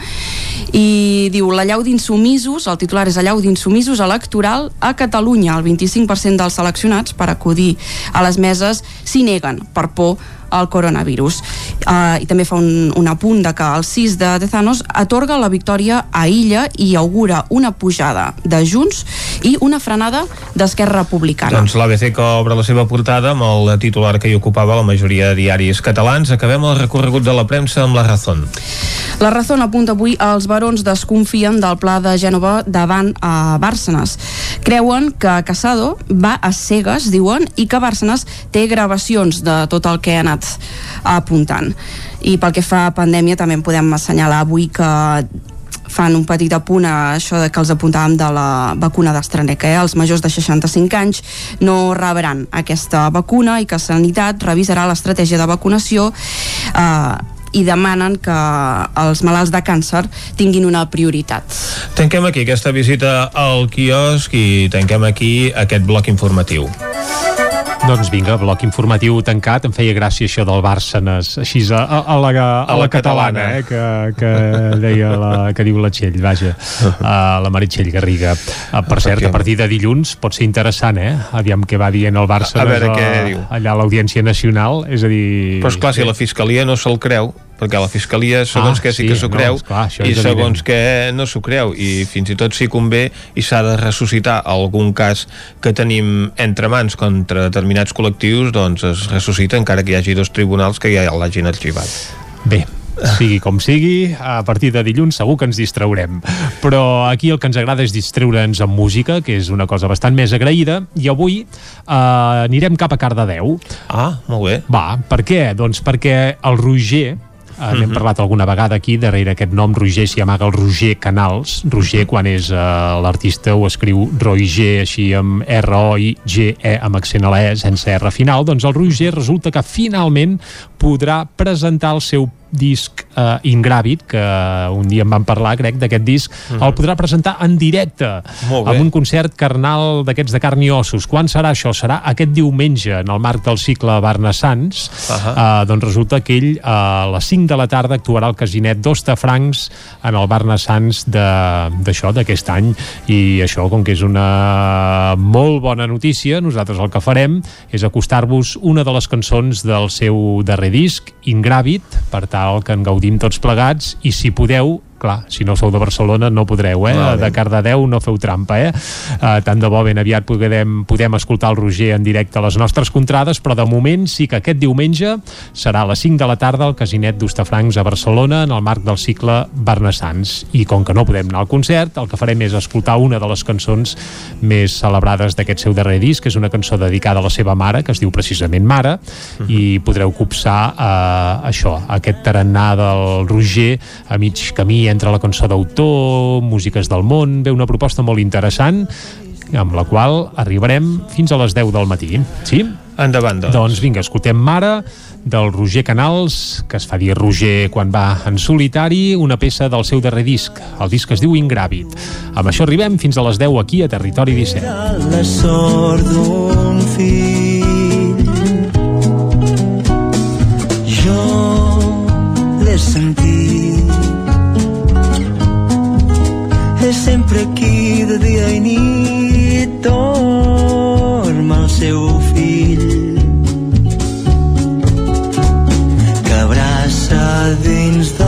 Speaker 4: I diu la llau d'insumisos, el titular és la llau d'insumisos electoral a Catalunya el 25% dels seleccionats per acudir a les meses s'hi neguen per por al coronavirus. Uh, I també fa un, un apunt de que el 6 de Tezanos atorga la victòria a Illa i augura una pujada de Junts i una frenada d'Esquerra Republicana.
Speaker 1: Doncs l'ABC que obre la seva portada amb el titular que hi ocupava la majoria de diaris catalans. Acabem el recorregut de la premsa amb la Razón.
Speaker 4: La Razón apunta avui els barons desconfien del pla de Gènova davant a Bàrcenes. Creuen que Casado va a cegues, diuen, i que Bàrcenes té gravacions de tot el que ha anat apuntant. I pel que fa a pandèmia també en podem assenyalar avui que fan un petit apunt a això que els apuntàvem de la vacuna d'AstraZeneca. Eh? Els majors de 65 anys no rebran aquesta vacuna i que Sanitat revisarà l'estratègia de vacunació eh, i demanen que els malalts de càncer tinguin una prioritat.
Speaker 1: Tanquem aquí aquesta visita al quiosc i tanquem aquí aquest bloc informatiu.
Speaker 3: Doncs vinga, bloc informatiu tancat. Em feia gràcia això del Bàrcenes, així a, a, a, la, a, a la catalana, eh, que, que deia la, que diu la Txell, vaja, a la Meritxell Garriga. Uh, per cert, a partir de dilluns pot ser interessant, eh? Aviam què va dient el Bàrcenes
Speaker 1: A veure què diu.
Speaker 3: allà a l'Audiència Nacional, és a dir...
Speaker 1: Però esclar, si la Fiscalia no se'l creu, perquè la Fiscalia segons
Speaker 3: Ah,
Speaker 1: que sí,
Speaker 3: sí,
Speaker 1: que s'ho
Speaker 3: no,
Speaker 1: creu
Speaker 3: esclar,
Speaker 1: i segons
Speaker 3: evident.
Speaker 1: que no s'ho creu i fins i tot si convé i s'ha de ressuscitar algun cas que tenim entre mans contra determinats col·lectius doncs es ressuscita encara que hi hagi dos tribunals que ja l'hagin arxivat
Speaker 3: Bé, sigui com sigui, a partir de dilluns segur que ens distraurem. Però aquí el que ens agrada és distreure'ns amb música, que és una cosa bastant més agraïda, i avui eh, anirem cap a Cardedeu.
Speaker 1: Ah, molt bé.
Speaker 3: Va, per què? Doncs perquè el Roger, Uh, N'hem
Speaker 1: Mhm.
Speaker 3: parlat alguna vegada aquí, darrere aquest nom Roger s'hi amaga el Roger Canals Roger quan és uh, l'artista ho escriu Roger així amb R-O-I-G-E amb accent a la E sense R final, doncs el Roger resulta que finalment podrà presentar el seu disc eh, Ingràvid, que un dia en vam parlar, crec, d'aquest disc,
Speaker 1: Mhm.
Speaker 3: el podrà presentar en directe, amb un concert carnal d'aquests de carn i ossos. Quan serà això? Serà aquest diumenge, en el marc del cicle Barna Sants. Uh, doncs resulta que ell a les 5 de la tarda actuarà al casinet d'Ostafrancs en el Barna Sants de- d'això, d'aquest any. I això, com que és una molt bona notícia, nosaltres el que farem és acostar-vos una de les cançons del seu darrer disc, Ingràvid, per tal que en gaudim tots plegats, i si podeu, clar, si no sou de Barcelona no podreu, eh? De Cardedeu no feu trampa, eh? Uh, tant de bo ben aviat podem, podem escoltar el Roger en directe a les nostres contrades, però de moment sí que aquest diumenge serà a les 5 de la tarda al Casinet d'Ustafrancs a Barcelona en el marc del cicle Barnassans. I com que no podem anar al concert, el que farem és escoltar una de les cançons més celebrades d'aquest seu darrer disc, que és una cançó dedicada a la seva mare, que es diu precisament Mare, i podreu copsar uh, això, aquest tarannà del Roger a mig camí entre la cançó d'autor, músiques del món, ve una proposta molt interessant amb la qual arribarem fins a les 10 del matí. Sí?
Speaker 1: Endavant, doncs.
Speaker 3: Doncs vinga, escoltem Mare del Roger Canals, que es fa dir Roger quan va en solitari, una peça del seu darrer disc. El disc es diu Ingràvid. Amb això arribem fins a les 10 aquí a Territori 17.
Speaker 26: la sort d'un fill. Jo l'he sentit. Sempre aquí de dia i nit dorm el seu fill. Que abraça dins del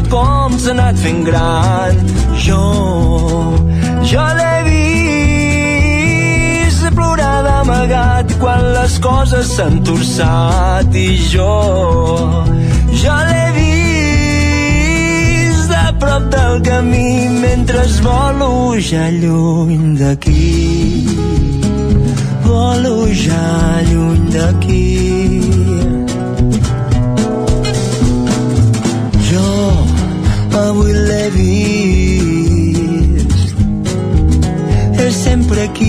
Speaker 26: de com s'ha anat fent gran. Jo, jo l'he vist, d'amagat quan les coses s'han torçat i jo, jo l'he vist a prop del camí mentre es volo ja lluny d'aquí. Volo ja lluny d'aquí. Sempre aquí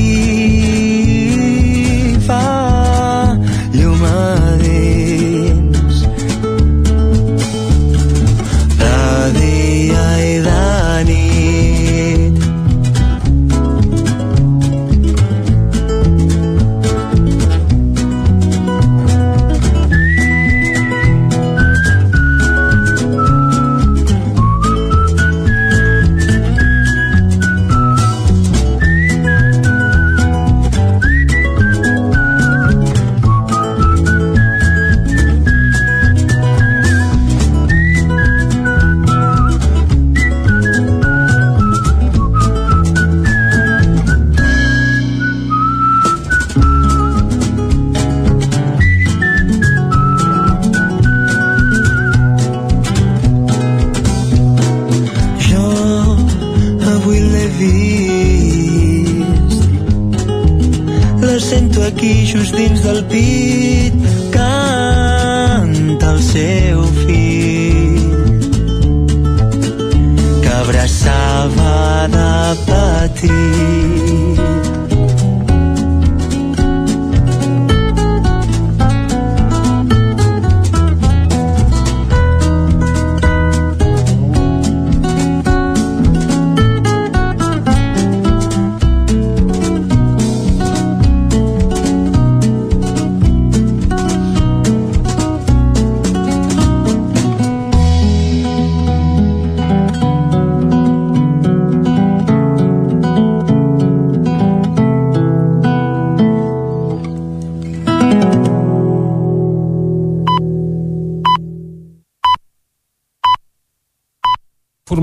Speaker 26: just dins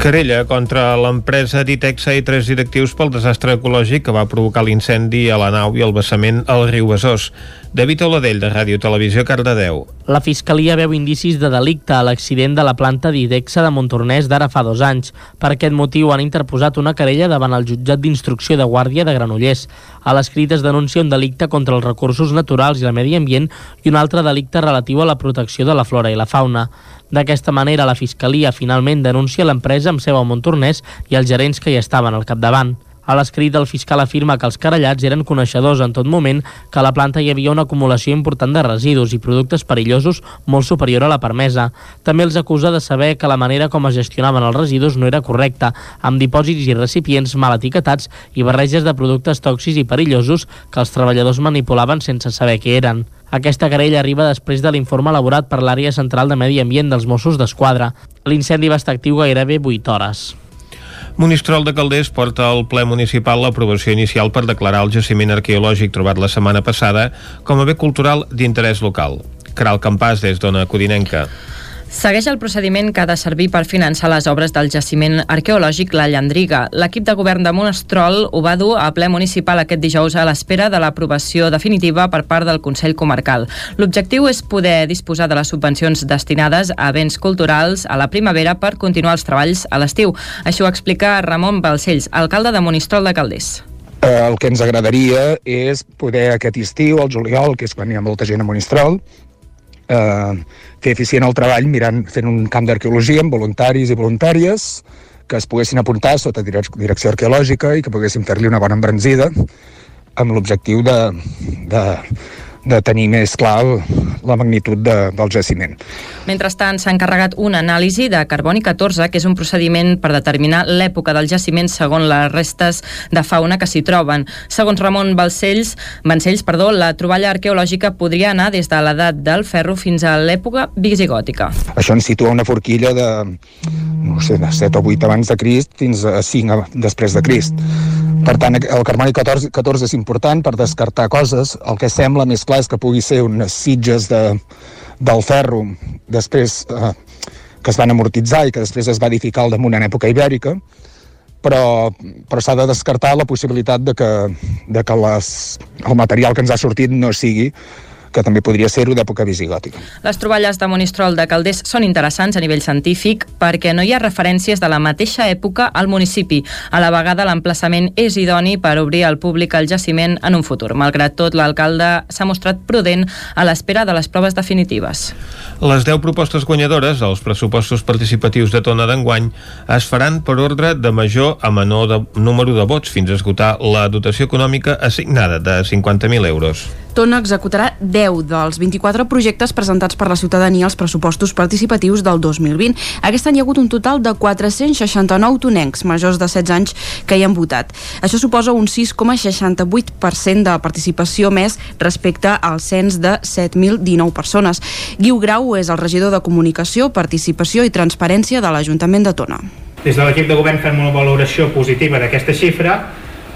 Speaker 1: Querella contra l'empresa Ditexa i tres directius pel desastre ecològic que va provocar l'incendi a la nau i el vessament al riu Besòs. David Oladell, de Ràdio Televisió, Cardedeu.
Speaker 12: La Fiscalia veu indicis de delicte a l'accident de la planta d'Idexa de Montornès d'ara fa dos anys. Per aquest motiu han interposat una querella davant el jutjat d'instrucció de Guàrdia de Granollers. A l'escrit es denuncia un delicte contra els recursos naturals i el medi ambient i un altre delicte relatiu a la protecció de la flora i la fauna. D'aquesta manera, la Fiscalia finalment denuncia l'empresa amb seu a Montornès i els gerents que hi estaven al capdavant. A l'escrit, el fiscal afirma que els querellats eren coneixedors en tot moment que a la planta hi havia una acumulació important de residus i productes perillosos molt superior a la permesa. També els acusa de saber que la manera com es gestionaven els residus no era correcta, amb dipòsits i recipients mal etiquetats i barreges de productes tòxics i perillosos que els treballadors manipulaven sense saber què eren. Aquesta querella arriba després de l'informe elaborat per l'àrea central de Medi Ambient dels Mossos d'Esquadra. L'incendi va estar actiu gairebé 8 hores.
Speaker 1: Monistrol de Calders porta al ple municipal l'aprovació inicial per declarar el jaciment arqueològic trobat la setmana passada com a bé cultural d'interès local. Caral Campàs, des d'Ona Codinenca.
Speaker 11: Segueix el procediment que ha de servir per finançar les obres del jaciment arqueològic La Llandriga. L'equip de govern de Monestrol ho va dur a ple municipal aquest dijous a l'espera de l'aprovació definitiva per part del Consell Comarcal. L'objectiu és poder disposar de les subvencions destinades a béns culturals a la primavera per continuar els treballs a l'estiu. Això ho explica Ramon Balcells, alcalde de Monistrol de Calders.
Speaker 27: Eh, el que ens agradaria és poder aquest estiu, al juliol, que és quan hi ha molta gent a Monistrol, eh, fer eficient el treball mirant, fent un camp d'arqueologia amb voluntaris i voluntàries que es poguessin apuntar sota direc- direcció arqueològica i que poguessin fer-li una bona embranzida amb l'objectiu de, de, de tenir més clar la magnitud de, del jaciment.
Speaker 11: Mentrestant, s'ha encarregat una anàlisi de carboni 14, que és un procediment per determinar l'època del jaciment segons les restes de fauna que s'hi troben. Segons Ramon Balcells, Vancells, perdó, la troballa arqueològica podria anar des de l'edat del ferro fins a l'època visigòtica.
Speaker 27: Això ens situa una forquilla de, no sé, de 7 o 8 abans de Crist fins a 5 a- després de Crist. Per tant, el Carmoni 14, 14 és important per descartar coses. El que sembla més clar és que pugui ser unes sitges de, del ferro després eh, que es van amortitzar i que després es va edificar al damunt en època ibèrica, però, però s'ha de descartar la possibilitat de que, de que les, el material que ens ha sortit no sigui que també podria ser-ho d'època visigòtica.
Speaker 9: Les troballes de Monistrol de Calders són interessants a nivell científic perquè no hi ha referències de la mateixa època al municipi. A la vegada, l'emplaçament és idoni per obrir al públic el jaciment en un futur. Malgrat tot, l'alcalde s'ha mostrat prudent a l'espera de les proves definitives.
Speaker 1: Les 10 propostes guanyadores dels pressupostos participatius de Tona d'enguany es faran per ordre de major a menor de número de vots fins a esgotar la dotació econòmica assignada de 50.000 euros.
Speaker 4: Tona executarà 10 dels 24 projectes presentats per la ciutadania als pressupostos participatius del 2020. Aquest any hi ha hagut un total de 469 tonencs majors de 16 anys que hi han votat. Això suposa un 6,68% de participació més respecte al cens de 7.019 persones. Guiu Grau és el regidor de Comunicació, Participació i Transparència de l'Ajuntament de Tona.
Speaker 28: Des de l'equip de govern fem una valoració positiva d'aquesta xifra,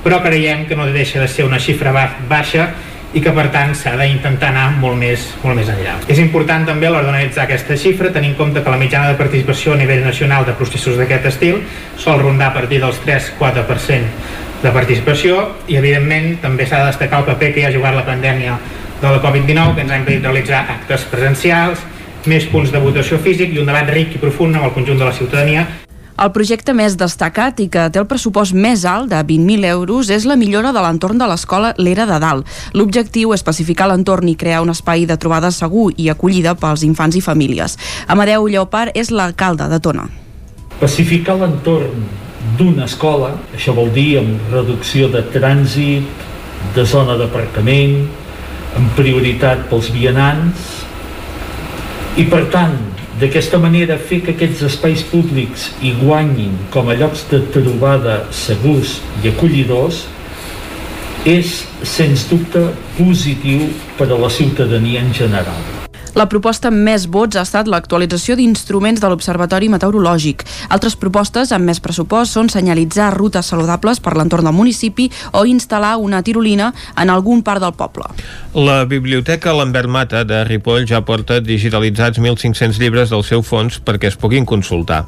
Speaker 28: però creiem que no deixa de ser una xifra baixa i que per tant s'ha d'intentar anar molt més, molt més enllà. És important també a l'hora d'analitzar aquesta xifra tenir en compte que la mitjana de participació a nivell nacional de processos d'aquest estil sol rondar a partir dels 3-4% de participació i evidentment també s'ha de destacar el paper que hi ha jugat la pandèmia de la Covid-19 que ens ha impedit realitzar actes presencials, més punts de votació físic i un debat ric i profund amb el conjunt de la ciutadania
Speaker 4: el projecte més destacat i que té el pressupost més alt de 20.000 euros és la millora de l'entorn de l'escola L'Era de Dalt. L'objectiu és pacificar l'entorn i crear un espai de trobada segur i acollida pels infants i famílies. Amadeu Lleopard és l'alcalde de Tona.
Speaker 25: Pacificar l'entorn d'una escola, això vol dir amb reducció de trànsit, de zona d'aparcament, amb prioritat pels vianants, i per tant D'aquesta manera, fer que aquests espais públics hi guanyin com a llocs de trobada segurs i acollidors és, sens dubte, positiu per a la ciutadania en general.
Speaker 4: La proposta amb més vots ha estat l'actualització d'instruments de l'Observatori Meteorològic. Altres propostes amb més pressupost són senyalitzar rutes saludables per l'entorn del municipi o instal·lar una tirolina en algun part del poble.
Speaker 1: La Biblioteca Lambert Mata de Ripoll ja porta digitalitzats 1.500 llibres del seu fons perquè es puguin consultar.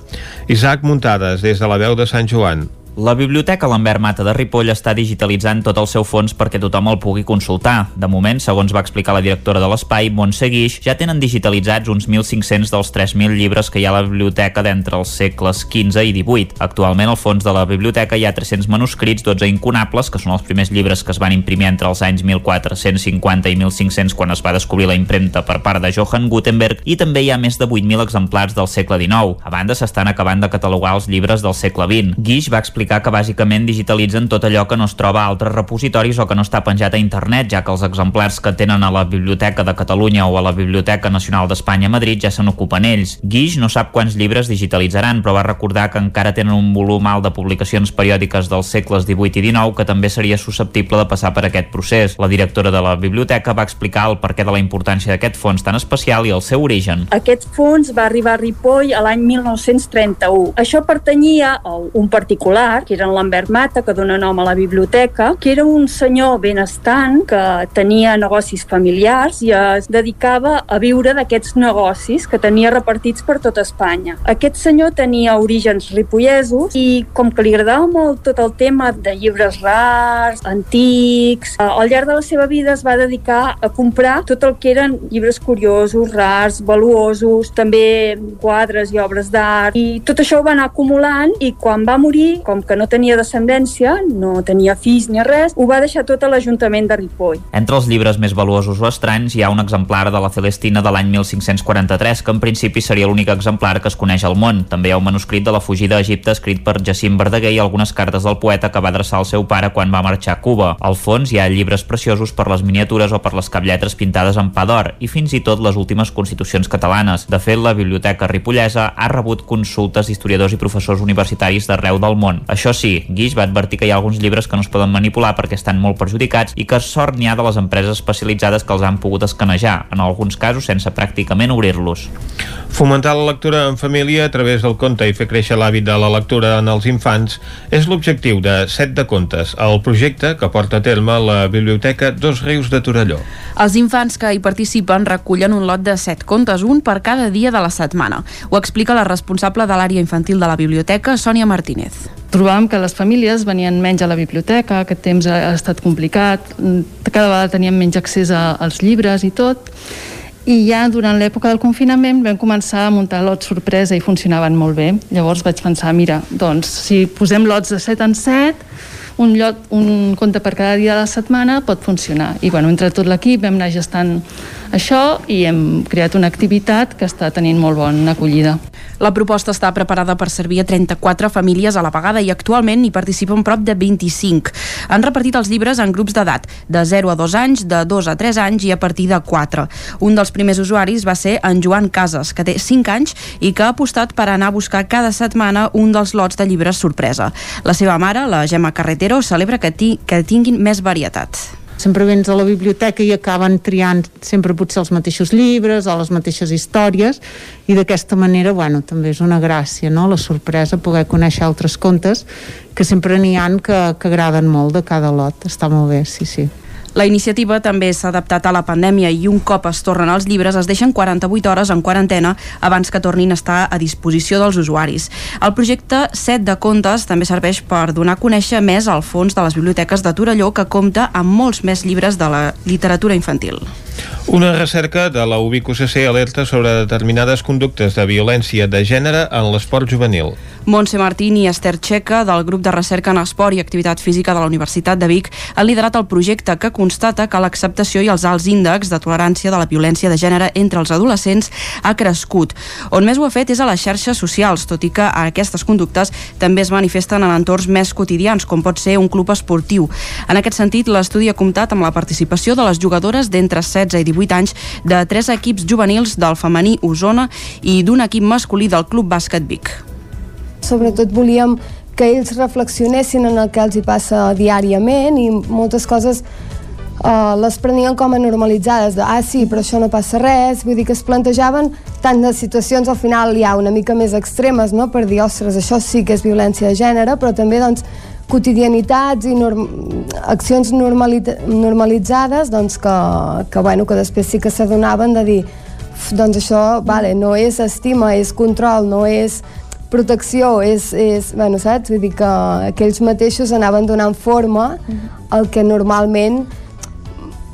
Speaker 1: Isaac Muntades, des de la veu de Sant Joan.
Speaker 16: La Biblioteca Lambert Mata de Ripoll està digitalitzant tot el seu fons perquè tothom el pugui consultar. De moment, segons va explicar la directora de l'espai, Montse Guix, ja tenen digitalitzats uns 1.500 dels 3.000 llibres que hi ha a la biblioteca d'entre els segles XV i XVIII. Actualment, al fons de la biblioteca hi ha 300 manuscrits, 12 incunables, que són els primers llibres que es van imprimir entre els anys 1450 i 1500 quan es va descobrir la impremta per part de Johann Gutenberg, i també hi ha més de 8.000 exemplars del segle XIX. A banda, s'estan acabant de catalogar els llibres del segle XX. Guix va explicar explicar que bàsicament digitalitzen tot allò que no es troba a altres repositoris o que no està penjat a internet, ja que els exemplars que tenen a la Biblioteca de Catalunya o a la Biblioteca Nacional d'Espanya a Madrid ja se n'ocupen ells. Guix no sap quants llibres digitalitzaran, però va recordar que encara tenen un volum alt de publicacions periòdiques dels segles XVIII i XIX que també seria susceptible de passar per aquest procés. La directora de la biblioteca va explicar el perquè de la importància d'aquest fons tan especial i el seu origen.
Speaker 29: Aquest fons va arribar a Ripoll a l'any 1931. Això pertanyia a un particular que era en Lambert Mata, que dona nom a la biblioteca, que era un senyor benestant que tenia negocis familiars i es dedicava a viure d'aquests negocis que tenia repartits per tot Espanya. Aquest senyor tenia orígens ripollesos i com que li agradava molt tot el tema de llibres rars, antics, eh, al llarg de la seva vida es va dedicar a comprar tot el que eren llibres curiosos, rars, valuosos, també quadres i obres d'art i tot això ho va anar acumulant i quan va morir, com que no tenia descendència, no tenia fills ni res, ho va deixar tot a l'Ajuntament de Ripoll.
Speaker 16: Entre els llibres més valuosos o estranys hi ha un exemplar de la Celestina de l'any 1543, que en principi seria l'únic exemplar que es coneix al món. També hi ha un manuscrit de la fugida a Egipte escrit per Jacint Verdaguer i algunes cartes del poeta que va adreçar al seu pare quan va marxar a Cuba. Al fons hi ha llibres preciosos per les miniatures o per les caplletres pintades en pa d'or i fins i tot les últimes constitucions catalanes. De fet, la Biblioteca Ripollesa ha rebut consultes d'historiadors i professors universitaris d'arreu del món. Això sí, Guix va advertir que hi ha alguns llibres que no es poden manipular perquè estan molt perjudicats i que sort n'hi ha de les empreses especialitzades que els han pogut escanejar, en alguns casos sense pràcticament obrir-los.
Speaker 1: Fomentar la lectura en família a través del conte i fer créixer l'hàbit de la lectura en els infants és l'objectiu de Set de Contes, el projecte que porta a terme la Biblioteca Dos Rius de Torelló.
Speaker 4: Els infants que hi participen recullen un lot de set contes, un per cada dia de la setmana. Ho explica la responsable de l'àrea infantil de la biblioteca, Sònia Martínez.
Speaker 30: Trobàvem que les famílies venien menys a la biblioteca, aquest temps ha estat complicat, cada vegada teníem menys accés a, als llibres i tot, i ja durant l'època del confinament vam començar a muntar lots sorpresa i funcionaven molt bé. Llavors vaig pensar, mira, doncs si posem lots de 7 en 7, un, llot, un conte per cada dia de la setmana pot funcionar. I bueno, entre tot l'equip vam anar gestant això i hem creat una activitat que està tenint molt bona acollida.
Speaker 4: La proposta està preparada per servir a 34 famílies a la vegada i actualment hi participen prop de 25. Han repartit els llibres en grups d'edat, de 0 a 2 anys, de 2 a 3 anys i a partir de 4. Un dels primers usuaris va ser en Joan Casas, que té 5 anys i que ha apostat per anar a buscar cada setmana un dels lots de llibres sorpresa. La seva mare, la Gemma Carretero, celebra que, ti que tinguin més varietat
Speaker 31: sempre vens a la biblioteca i acaben triant sempre potser els mateixos llibres o les mateixes històries i d'aquesta manera, bueno, també és una gràcia, no?, la sorpresa, poder conèixer altres contes que sempre n'hi han que, que agraden molt de cada lot, està molt bé, sí, sí.
Speaker 4: La iniciativa també s'ha adaptat a la pandèmia i un cop es tornen els llibres es deixen 48 hores en quarantena abans que tornin a estar a disposició dels usuaris. El projecte Set de Contes també serveix per donar a conèixer més al fons de les biblioteques de Torelló que compta amb molts més llibres de la literatura infantil.
Speaker 1: Una recerca de la UBIC-UCC alerta sobre determinades conductes de violència de gènere en l'esport juvenil.
Speaker 4: Montse Martín i Esther Checa, del grup de recerca en esport i activitat física de la Universitat de Vic, han liderat el projecte que constata que l'acceptació i els alts índexs de tolerància de la violència de gènere entre els adolescents ha crescut. On més ho ha fet és a les xarxes socials, tot i que aquestes conductes també es manifesten en entorns més quotidians, com pot ser un club esportiu. En aquest sentit, l'estudi ha comptat amb la participació de les jugadores d'entre 16 i 18 anys de tres equips juvenils del femení Osona i d'un equip masculí del Club Bàsquet Vic.
Speaker 32: Sobretot volíem que ells reflexionessin en el que els hi passa diàriament i moltes coses uh, les prenien com a normalitzades, de ah sí, però això no passa res, vull dir que es plantejaven tant de situacions al final ja una mica més extremes, no? per dir, ostres, això sí que és violència de gènere, però també doncs, quotidianitats i norm accions normalitzades doncs que, que, bueno, que després sí que s'adonaven de dir doncs això vale, no és estima, és control, no és protecció és, és bueno, saps? Vull dir que, que ells mateixos anaven donant forma al que normalment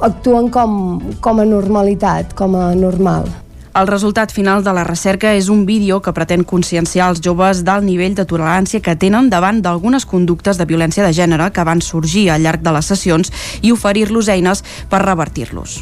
Speaker 32: actuen com, com a normalitat, com a normal.
Speaker 4: El resultat final de la recerca és un vídeo que pretén conscienciar els joves del nivell de tolerància que tenen davant d'algunes conductes de violència de gènere que van sorgir al llarg de les sessions i oferir-los eines per revertir-los.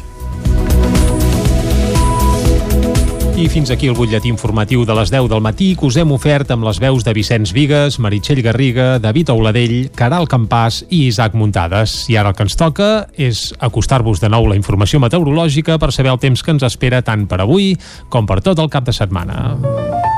Speaker 3: I fins aquí el butlletí informatiu de les 10 del matí que us hem ofert amb les veus de Vicenç Vigues, Meritxell Garriga, David Auladell, Caral Campàs i Isaac Muntades. I ara el que ens toca és acostar-vos de nou la informació meteorològica per saber el temps que ens espera tant per avui com per tot el cap de setmana.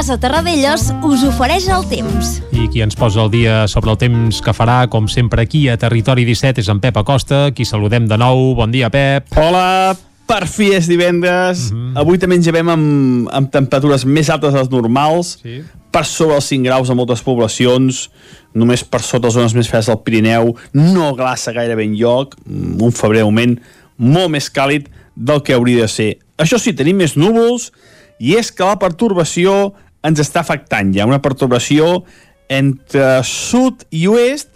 Speaker 24: Casa Terradellos us ofereix el temps.
Speaker 3: I qui ens posa el dia sobre el temps que farà, com sempre aquí a Territori 17, és en Pep Acosta, qui saludem de nou. Bon dia, Pep.
Speaker 19: Hola, per fi és divendres. Mm -hmm. Avui també ens llevem amb, amb temperatures més altes dels normals, sí. per sobre els 5 graus a moltes poblacions, només per sota les zones més fredes del Pirineu, no glaça gairebé en lloc, un febrer augment molt més càlid del que hauria de ser. Això sí, tenim més núvols, i és que la pertorbació ens està afectant. Hi ha una perturbació entre sud i oest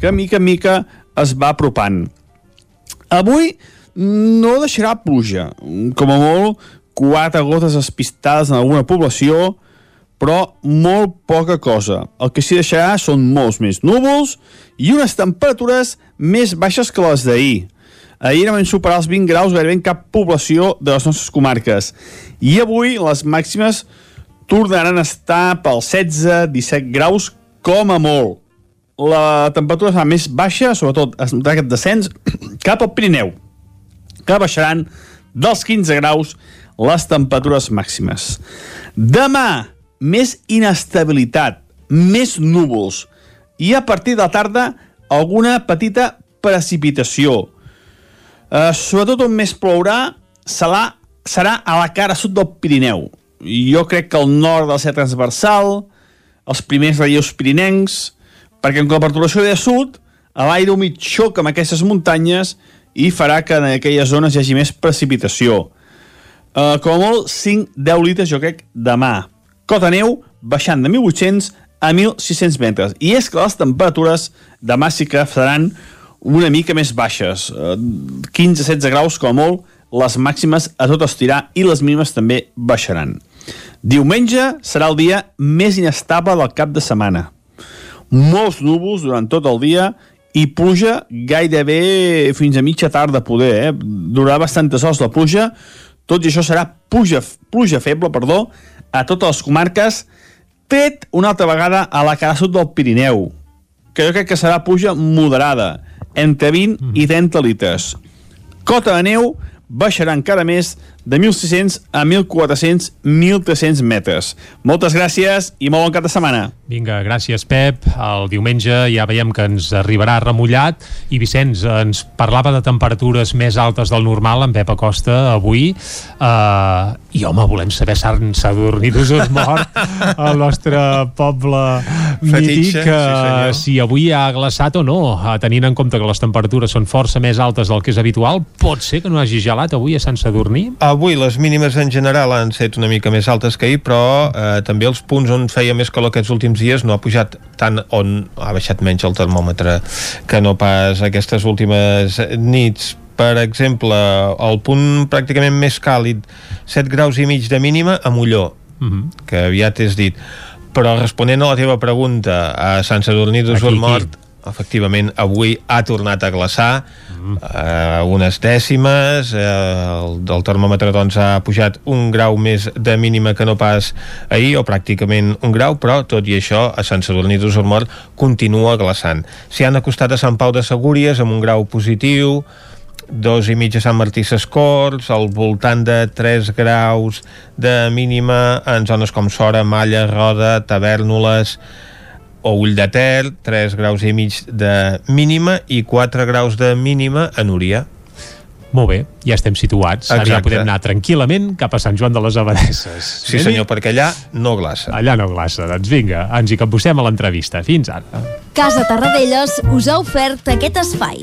Speaker 19: que mica en mica es va apropant. Avui no deixarà pluja, com a molt quatre gotes espistades en alguna població, però molt poca cosa. El que s'hi deixarà són molts més núvols i unes temperatures més baixes que les d'ahir. Ahir vam superar els 20 graus gairebé en cap població de les nostres comarques. I avui les màximes tornaran a estar pels 16-17 graus com a molt. La temperatura serà més baixa, sobretot es notarà aquest descens, cap al Pirineu, que baixaran dels 15 graus les temperatures màximes. Demà, més inestabilitat, més núvols i a partir de la tarda alguna petita precipitació. Eh, sobretot on més plourà serà, serà a la cara sud del Pirineu. Jo crec que al nord del ser transversal, els primers relleus pirinencs, perquè amb la perturbació de sud, l'aire humit xoca amb aquestes muntanyes i farà que en aquelles zones hi hagi més precipitació. Uh, com a molt, 5-10 litres, jo crec, demà. Cota neu baixant de 1.800 a 1.600 metres. I és que les temperatures demà sí que seran una mica més baixes. Uh, 15-16 graus, com a molt, les màximes a tot estirar i les mínimes també baixaran. Diumenge serà el dia més inestable del cap de setmana. Molts núvols durant tot el dia i pluja gairebé fins a mitja tarda poder, eh? Durarà bastantes hores la pluja, tot i això serà pluja, pluja feble, perdó, a totes les comarques, tret una altra vegada a la cara sud del Pirineu, que jo crec que serà pluja moderada, entre 20 i 30 litres. Cota de neu baixarà encara més de 1.600 a 1.400, 1.300 metres. Moltes gràcies i molt bon cap de setmana.
Speaker 3: Vinga, gràcies, Pep. El diumenge ja veiem que ens arribarà remullat i Vicenç ens parlava de temperatures més altes del normal en Pep Acosta avui uh, i home, volem saber Sant Sadurní d'Usor mort el nostre poble mític
Speaker 1: Fetitxe, sí,
Speaker 3: uh,
Speaker 1: senyor.
Speaker 3: si avui ha glaçat o no uh, tenint en compte que les temperatures són força més altes del que és habitual, pot ser que no hagi gelat avui a Sant Sadurní?
Speaker 1: Avui les mínimes en general han estat una mica més altes que ahir, però eh, també els punts on feia més calor aquests últims dies no ha pujat tant on ha baixat menys el termòmetre que no pas aquestes últimes nits per exemple, el punt pràcticament més càlid, 7 graus i mig de mínima a Molló,
Speaker 3: Mm -hmm.
Speaker 1: que aviat és dit. Però responent a la teva pregunta, a Sant Sadurní d'Usor
Speaker 3: Aquí, aquí.
Speaker 1: Mort, efectivament, avui ha tornat a glaçar eh, unes dècimes eh, el, el termòmetre doncs ha pujat un grau més de mínima que no pas ahir, o pràcticament un grau però tot i això, a Sant Sadurní d'Usormort continua glaçant. S'hi han acostat a Sant Pau de Segúries amb un grau positiu dos i mig a Sant Martí Sescorts, al voltant de 3 graus de mínima en zones com Sora, Malla, Roda, Tavèrnoles o Ull de Ter, 3 graus i mig de mínima i 4 graus de mínima a Núria.
Speaker 3: Molt bé, ja estem situats. Ara ja
Speaker 1: Exacte.
Speaker 3: podem anar tranquil·lament cap a Sant Joan de les Abadesses.
Speaker 1: Sí senyor, perquè allà no glaça.
Speaker 3: Allà no glaça. Doncs vinga, ens hi capbussem a l'entrevista. Fins ara.
Speaker 24: Casa Tarradellas us ha ofert aquest espai.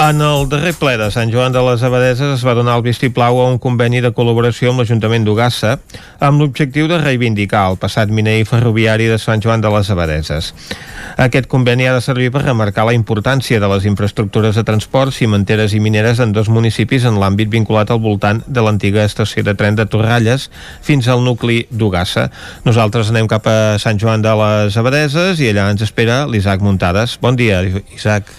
Speaker 1: En el darrer ple de Sant Joan de les Abadeses es va donar el vistiplau a un conveni de col·laboració amb l'Ajuntament d'Ugassa amb l'objectiu de reivindicar el passat miner i ferroviari de Sant Joan de les Abadeses. Aquest conveni ha de servir per remarcar la importància de les infraestructures de transport cimenteres i mineres en dos municipis en l'àmbit vinculat al voltant de l'antiga estació de tren de Torralles fins al nucli d'Ugassa. Nosaltres anem cap a Sant Joan de les Abadeses i allà ens espera l'Isaac Muntades. Bon dia, Isaac.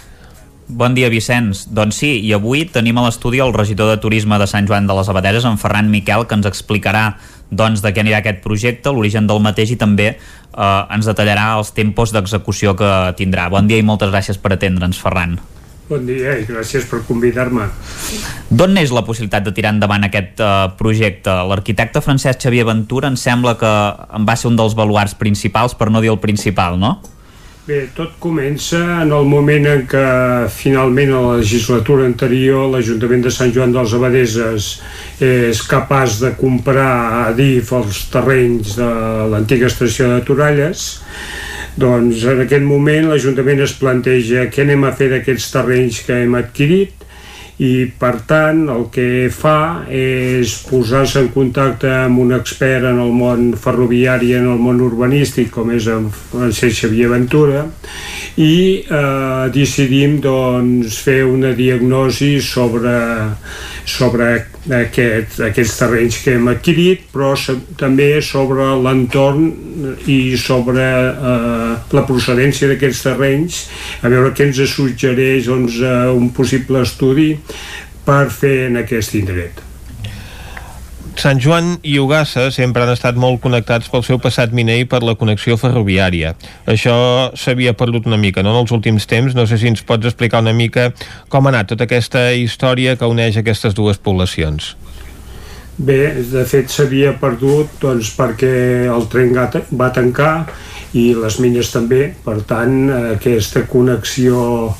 Speaker 16: Bon dia, Vicenç. Doncs sí, i avui tenim a l'estudi el regidor de Turisme de Sant Joan de les Abadeses, en Ferran Miquel, que ens explicarà doncs, de què anirà aquest projecte, l'origen del mateix i també eh, ens detallarà els tempos d'execució que tindrà. Bon dia i moltes gràcies per atendre'ns, Ferran.
Speaker 33: Bon dia i gràcies per convidar-me.
Speaker 16: D'on neix la possibilitat de tirar endavant aquest eh, projecte? L'arquitecte Francesc Xavier Ventura em sembla que en va ser un dels baluarts principals, per no dir el principal, no?
Speaker 33: Bé, tot comença en el moment en què finalment a la legislatura anterior l'Ajuntament de Sant Joan dels Abadeses és capaç de comprar a DIF els terrenys de l'antiga estació de Toralles. Doncs en aquest moment l'Ajuntament es planteja què anem a fer d'aquests terrenys que hem adquirit i per tant el que fa és posar-se en contacte amb un expert en el món ferroviari en el món urbanístic com és en Francesc Xavier Ventura i eh, decidim doncs, fer una diagnosi sobre, sobre aquest, aquests terrenys que hem adquirit però també sobre l'entorn i sobre eh, la procedència d'aquests terrenys a veure què ens suggereix doncs, eh, un possible estudi per fer en aquest indret.
Speaker 1: Sant Joan i Ugassa sempre han estat molt connectats pel seu passat miner i per la connexió ferroviària. Això s'havia perdut una mica, no?, en els últims temps. No sé si ens pots explicar una mica com ha anat tota aquesta història que uneix aquestes dues poblacions.
Speaker 33: Bé, de fet s'havia perdut doncs, perquè el tren va tancar i les mines també, per tant aquesta connexió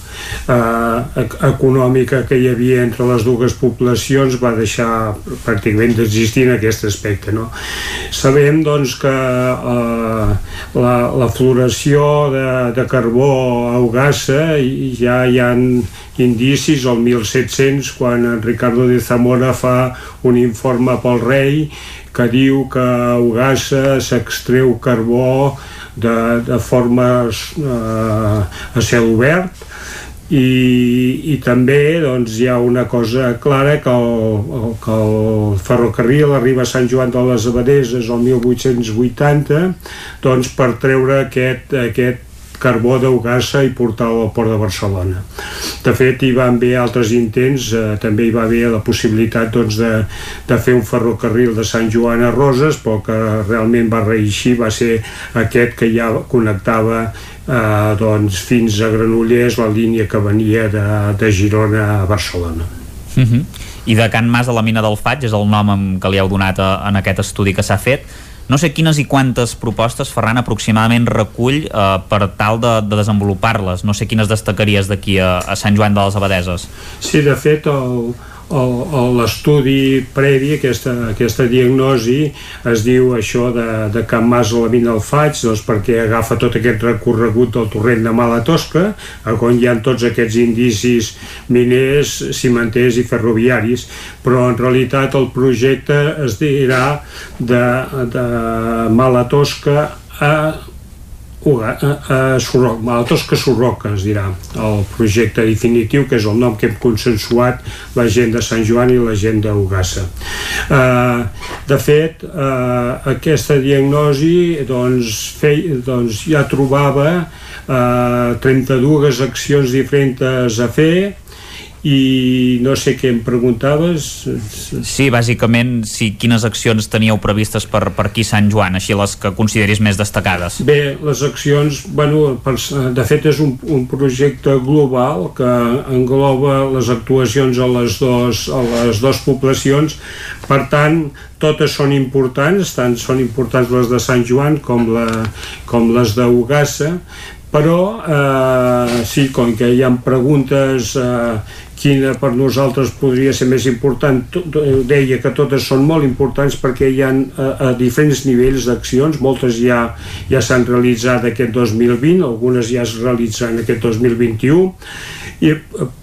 Speaker 33: eh, econòmica que hi havia entre les dues poblacions va deixar pràcticament d'existir en aquest aspecte. No? Sabem doncs, que eh, la, la floració de, de carbó a Ugassa ja hi ha indicis al 1700 quan en Ricardo de Zamora fa un informe pel rei que diu que a Ugassa s'extreu carbó de, de forma eh, a cel obert i, i també doncs, hi ha una cosa clara que el, que el ferrocarril arriba a Sant Joan de les Abadeses el 1880 doncs, per treure aquest, aquest carbó d'Ugassa i portar-lo al port de Barcelona. De fet, hi van haver altres intents, eh, també hi va haver la possibilitat doncs, de, de fer un ferrocarril de Sant Joan a Roses, però que realment va reeixir va ser aquest que ja connectava eh, doncs, fins a Granollers la línia que venia de, de Girona a Barcelona.
Speaker 16: Uh mhm. -huh. I de Can Mas a la mina del Faig és el nom que li heu donat a, en aquest estudi que s'ha fet no sé quines i quantes propostes Ferran aproximadament recull eh, per tal de, de desenvolupar-les. No sé quines destacaries d'aquí a, a Sant Joan de les Abadeses.
Speaker 33: Sí, de fet, el, l'estudi previ, aquesta, aquesta diagnosi, es diu això de, de Can Mas a la mina del Faig, doncs perquè agafa tot aquest recorregut del torrent de Mala Tosca, on hi ha tots aquests indicis miners, cimenters i ferroviaris, però en realitat el projecte es dirà de, de Mala Tosca a Uga, a, a Surroc, Malatosca Surroca es dirà. El projecte definitiu que és el nom que hem consensuat la gent de Sant Joan i la gent d'Ugassa uh, de fet uh, aquesta diagnosi doncs, fei, doncs ja trobava uh, 32 accions diferents a fer i no sé què em preguntaves.
Speaker 16: Sí, bàsicament si quines accions teníeu previstes per, per aquí Sant Joan, així les que consideris més destacades?
Speaker 33: Bé, les accions bueno, per, de fet és un, un projecte global que engloba les actuacions a les dos, a les dos poblacions. Per tant totes són importants tant són importants les de Sant Joan com, la, com les d'Ugassa però eh, sí, com que hi ha preguntes eh, quina per nosaltres podria ser més important deia que totes són molt importants perquè hi ha a, eh, a diferents nivells d'accions. Moltes ja ja s'han realitzat aquest 2020 algunes ja es realitzaran aquest 2021 i,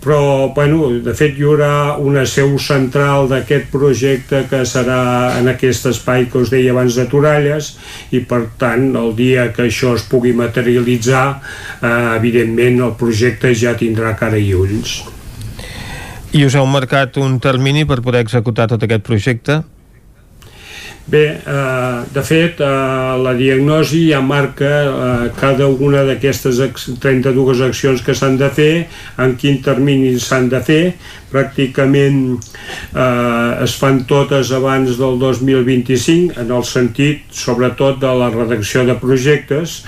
Speaker 33: però bueno, de fet hi haurà una seu central d'aquest projecte que serà en aquest espai que us deia abans de Toralles i per tant el dia que això es pugui materialitzar eh, evidentment el projecte ja tindrà cara i ulls
Speaker 1: i us heu marcat un termini per poder executar tot aquest projecte?
Speaker 33: Bé, eh, de fet, eh, la diagnosi ja marca eh, cada una d'aquestes 32 accions que s'han de fer, en quin termini s'han de fer. Pràcticament eh, es fan totes abans del 2025, en el sentit, sobretot, de la redacció de projectes,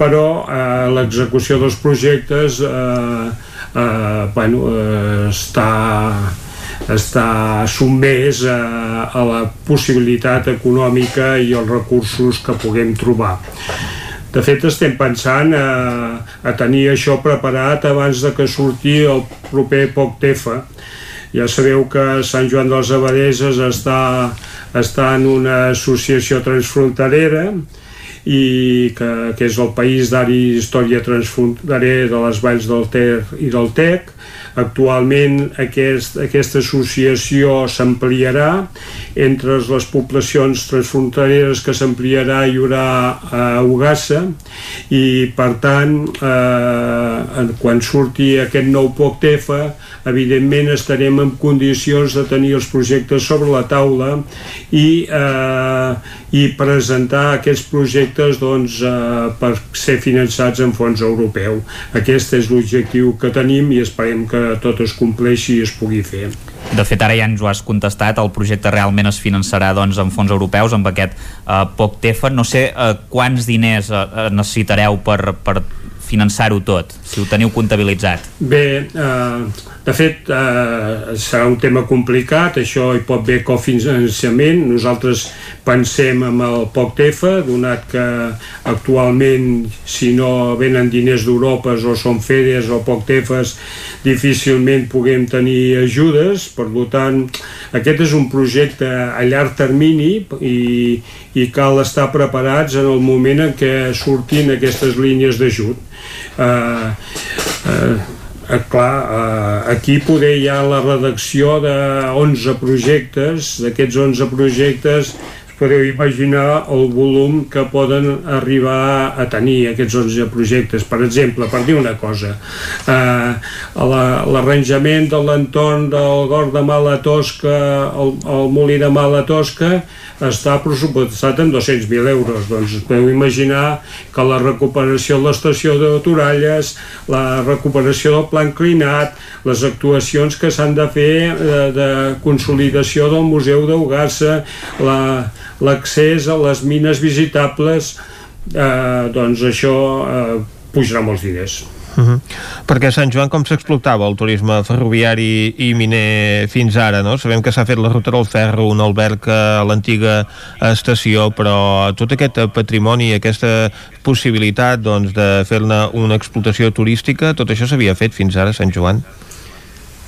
Speaker 33: però eh, l'execució dels projectes eh, eh, bueno, eh, està està sumès a, a la possibilitat econòmica i els recursos que puguem trobar. De fet, estem pensant a, a tenir això preparat abans de que surti el proper poc tefa. Ja sabeu que Sant Joan dels Abadeses està, està en una associació transfronterera i que, que és el país d'àrea història transfronterer de les valls del Ter i del Tec Actualment aquest, aquesta associació s'ampliarà entre les poblacions transfrontereres que s'ampliarà hi haurà a Ugassa i per tant eh, quan surti aquest nou POCTEFA evidentment estarem en condicions de tenir els projectes sobre la taula i, eh, i presentar aquests projectes doncs, eh, per ser finançats en fons europeu. Aquest és l'objectiu que tenim i esperem que tot es compleixi i es pugui fer.
Speaker 16: De fet, ara ja ens ho has contestat, el projecte realment es finançarà doncs, amb fons europeus, amb aquest eh, poc TEFA. No sé eh, quants diners eh, necessitareu per, per finançar-ho tot, si ho teniu comptabilitzat?
Speaker 33: Bé, eh, de fet, eh, serà un tema complicat, això hi pot haver cofinançament. Nosaltres pensem amb el poc TEFA, donat que actualment, si no venen diners d'Europa o són FEDES o poc TEFAs, difícilment puguem tenir ajudes. Per tant, aquest és un projecte a llarg termini i, i cal estar preparats en el moment en què surtin aquestes línies d'ajut eh, eh, eh, clar, eh, aquí poder hi ha la redacció de 11 projectes, d'aquests 11 projectes podeu imaginar el volum que poden arribar a tenir aquests 11 projectes. Per exemple, per dir una cosa, eh, l'arranjament de l'entorn del Gord de Mala Tosca, el, el molí de Mala Tosca, està pressupostat en 200.000 euros. Doncs podeu imaginar que la recuperació de l'estació de Toralles, la recuperació del pla inclinat, les actuacions que s'han de fer de, de consolidació del Museu d'Ugassa, l'accés la, a les mines visitables, eh, doncs això eh, pujarà molts diners.
Speaker 1: Uh -huh. Perquè Sant Joan com s'explotava el turisme ferroviari i miner fins ara, no? Sabem que s'ha fet la ruta del ferro, un alberg a l'antiga estació, però tot aquest patrimoni, aquesta possibilitat doncs, de fer-ne una explotació turística, tot això s'havia fet fins ara a Sant Joan?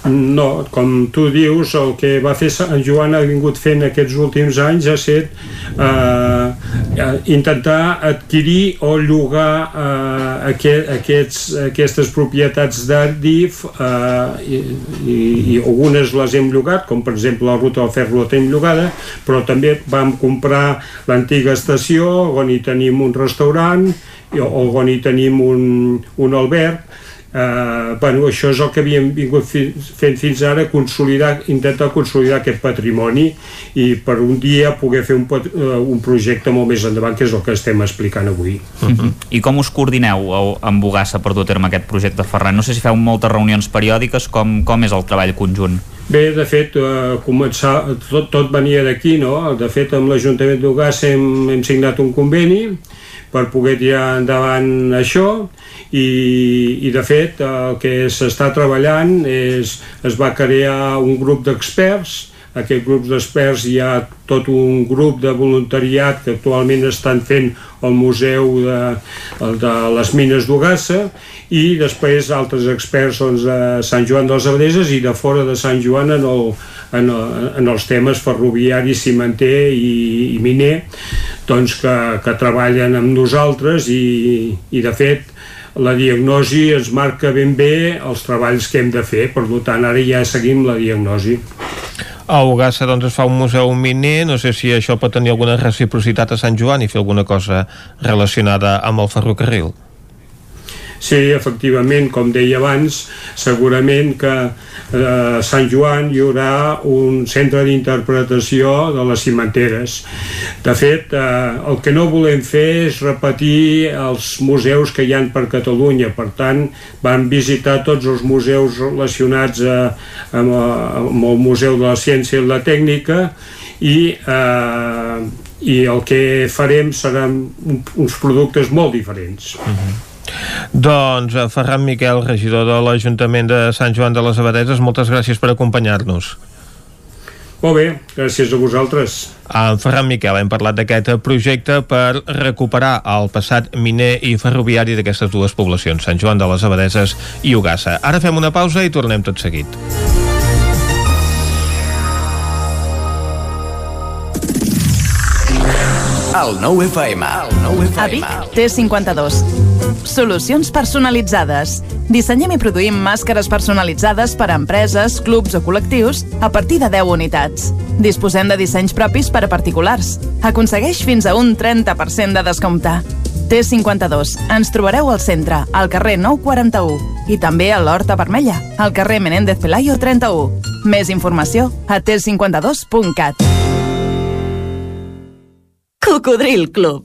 Speaker 33: No, com tu dius, el que va fer Joan ha vingut fent aquests últims anys ha estat eh, eh, intentar adquirir o llogar eh, aquest, aquests, aquestes propietats d'Ardif eh, i, i, i algunes les hem llogat, com per exemple la ruta del ferro la tenim llogada, però també vam comprar l'antiga estació on hi tenim un restaurant on hi tenim un, un alberg eh, bueno, això és el que havíem vingut fi, fent fins ara, consolidar, intentar consolidar aquest patrimoni i per un dia poder fer un, uh, un projecte molt més endavant, que és el que estem explicant avui. Uh
Speaker 16: mhm. -huh. I com us coordineu amb Bogassa per dur a terme aquest projecte, Ferran? No sé si feu moltes reunions periòdiques, com, com és el treball conjunt?
Speaker 33: Bé, de fet, eh, començar, tot, tot venia d'aquí, no? De fet, amb l'Ajuntament d'Ugassa hem, hem signat un conveni per poder tirar endavant això i, i de fet el que s'està treballant és es va crear un grup d'experts. Aquest grup d'experts hi ha tot un grup de voluntariat que actualment estan fent el museu de, de les mines d'Ugassa i després altres experts doncs, de Sant Joan dels Abadeses i de fora de Sant Joan en, el, en, en els temes ferroviari, cimenter i, i miner doncs que, que treballen amb nosaltres i, i de fet la diagnosi ens marca ben bé els treballs que hem de fer, per tant ara ja seguim la diagnosi.
Speaker 1: A Ugassa doncs es fa un museu miner, no sé si això pot tenir alguna reciprocitat a Sant Joan i fer alguna cosa relacionada amb el ferrocarril.
Speaker 33: Sí, efectivament, com deia abans, segurament que eh, a Sant Joan hi haurà un centre d'interpretació de les cimenteres. De fet, eh, el que no volem fer és repetir els museus que hi han per Catalunya. Per tant, vam visitar tots els museus relacionats a, eh, amb, amb el Museu de la Ciència i la Tècnica i, eh, i el que farem seran uns productes molt diferents. Uh
Speaker 1: mhm. -huh. Doncs eh, Ferran Miquel, regidor de l'Ajuntament de Sant Joan de les Abadeses, moltes gràcies per acompanyar-nos.
Speaker 33: Molt bé, gràcies a vosaltres.
Speaker 1: En Ferran Miquel hem parlat d'aquest projecte per recuperar el passat miner i ferroviari d'aquestes dues poblacions, Sant Joan de les Abadeses i Ugassa. Ara fem una pausa i tornem tot seguit.
Speaker 34: El 9 FM. El 9 FM.
Speaker 35: A Vic, T52. Solucions personalitzades. Dissenyem i produïm màscares personalitzades per a empreses, clubs o col·lectius a partir de 10 unitats. Disposem de dissenys propis per a particulars. Aconsegueix fins a un 30% de descompte. T52. Ens trobareu al centre, al carrer 941 i també a l'Horta Vermella, al carrer Menéndez Pelayo 31. Més informació a t52.cat. Cocodril Club.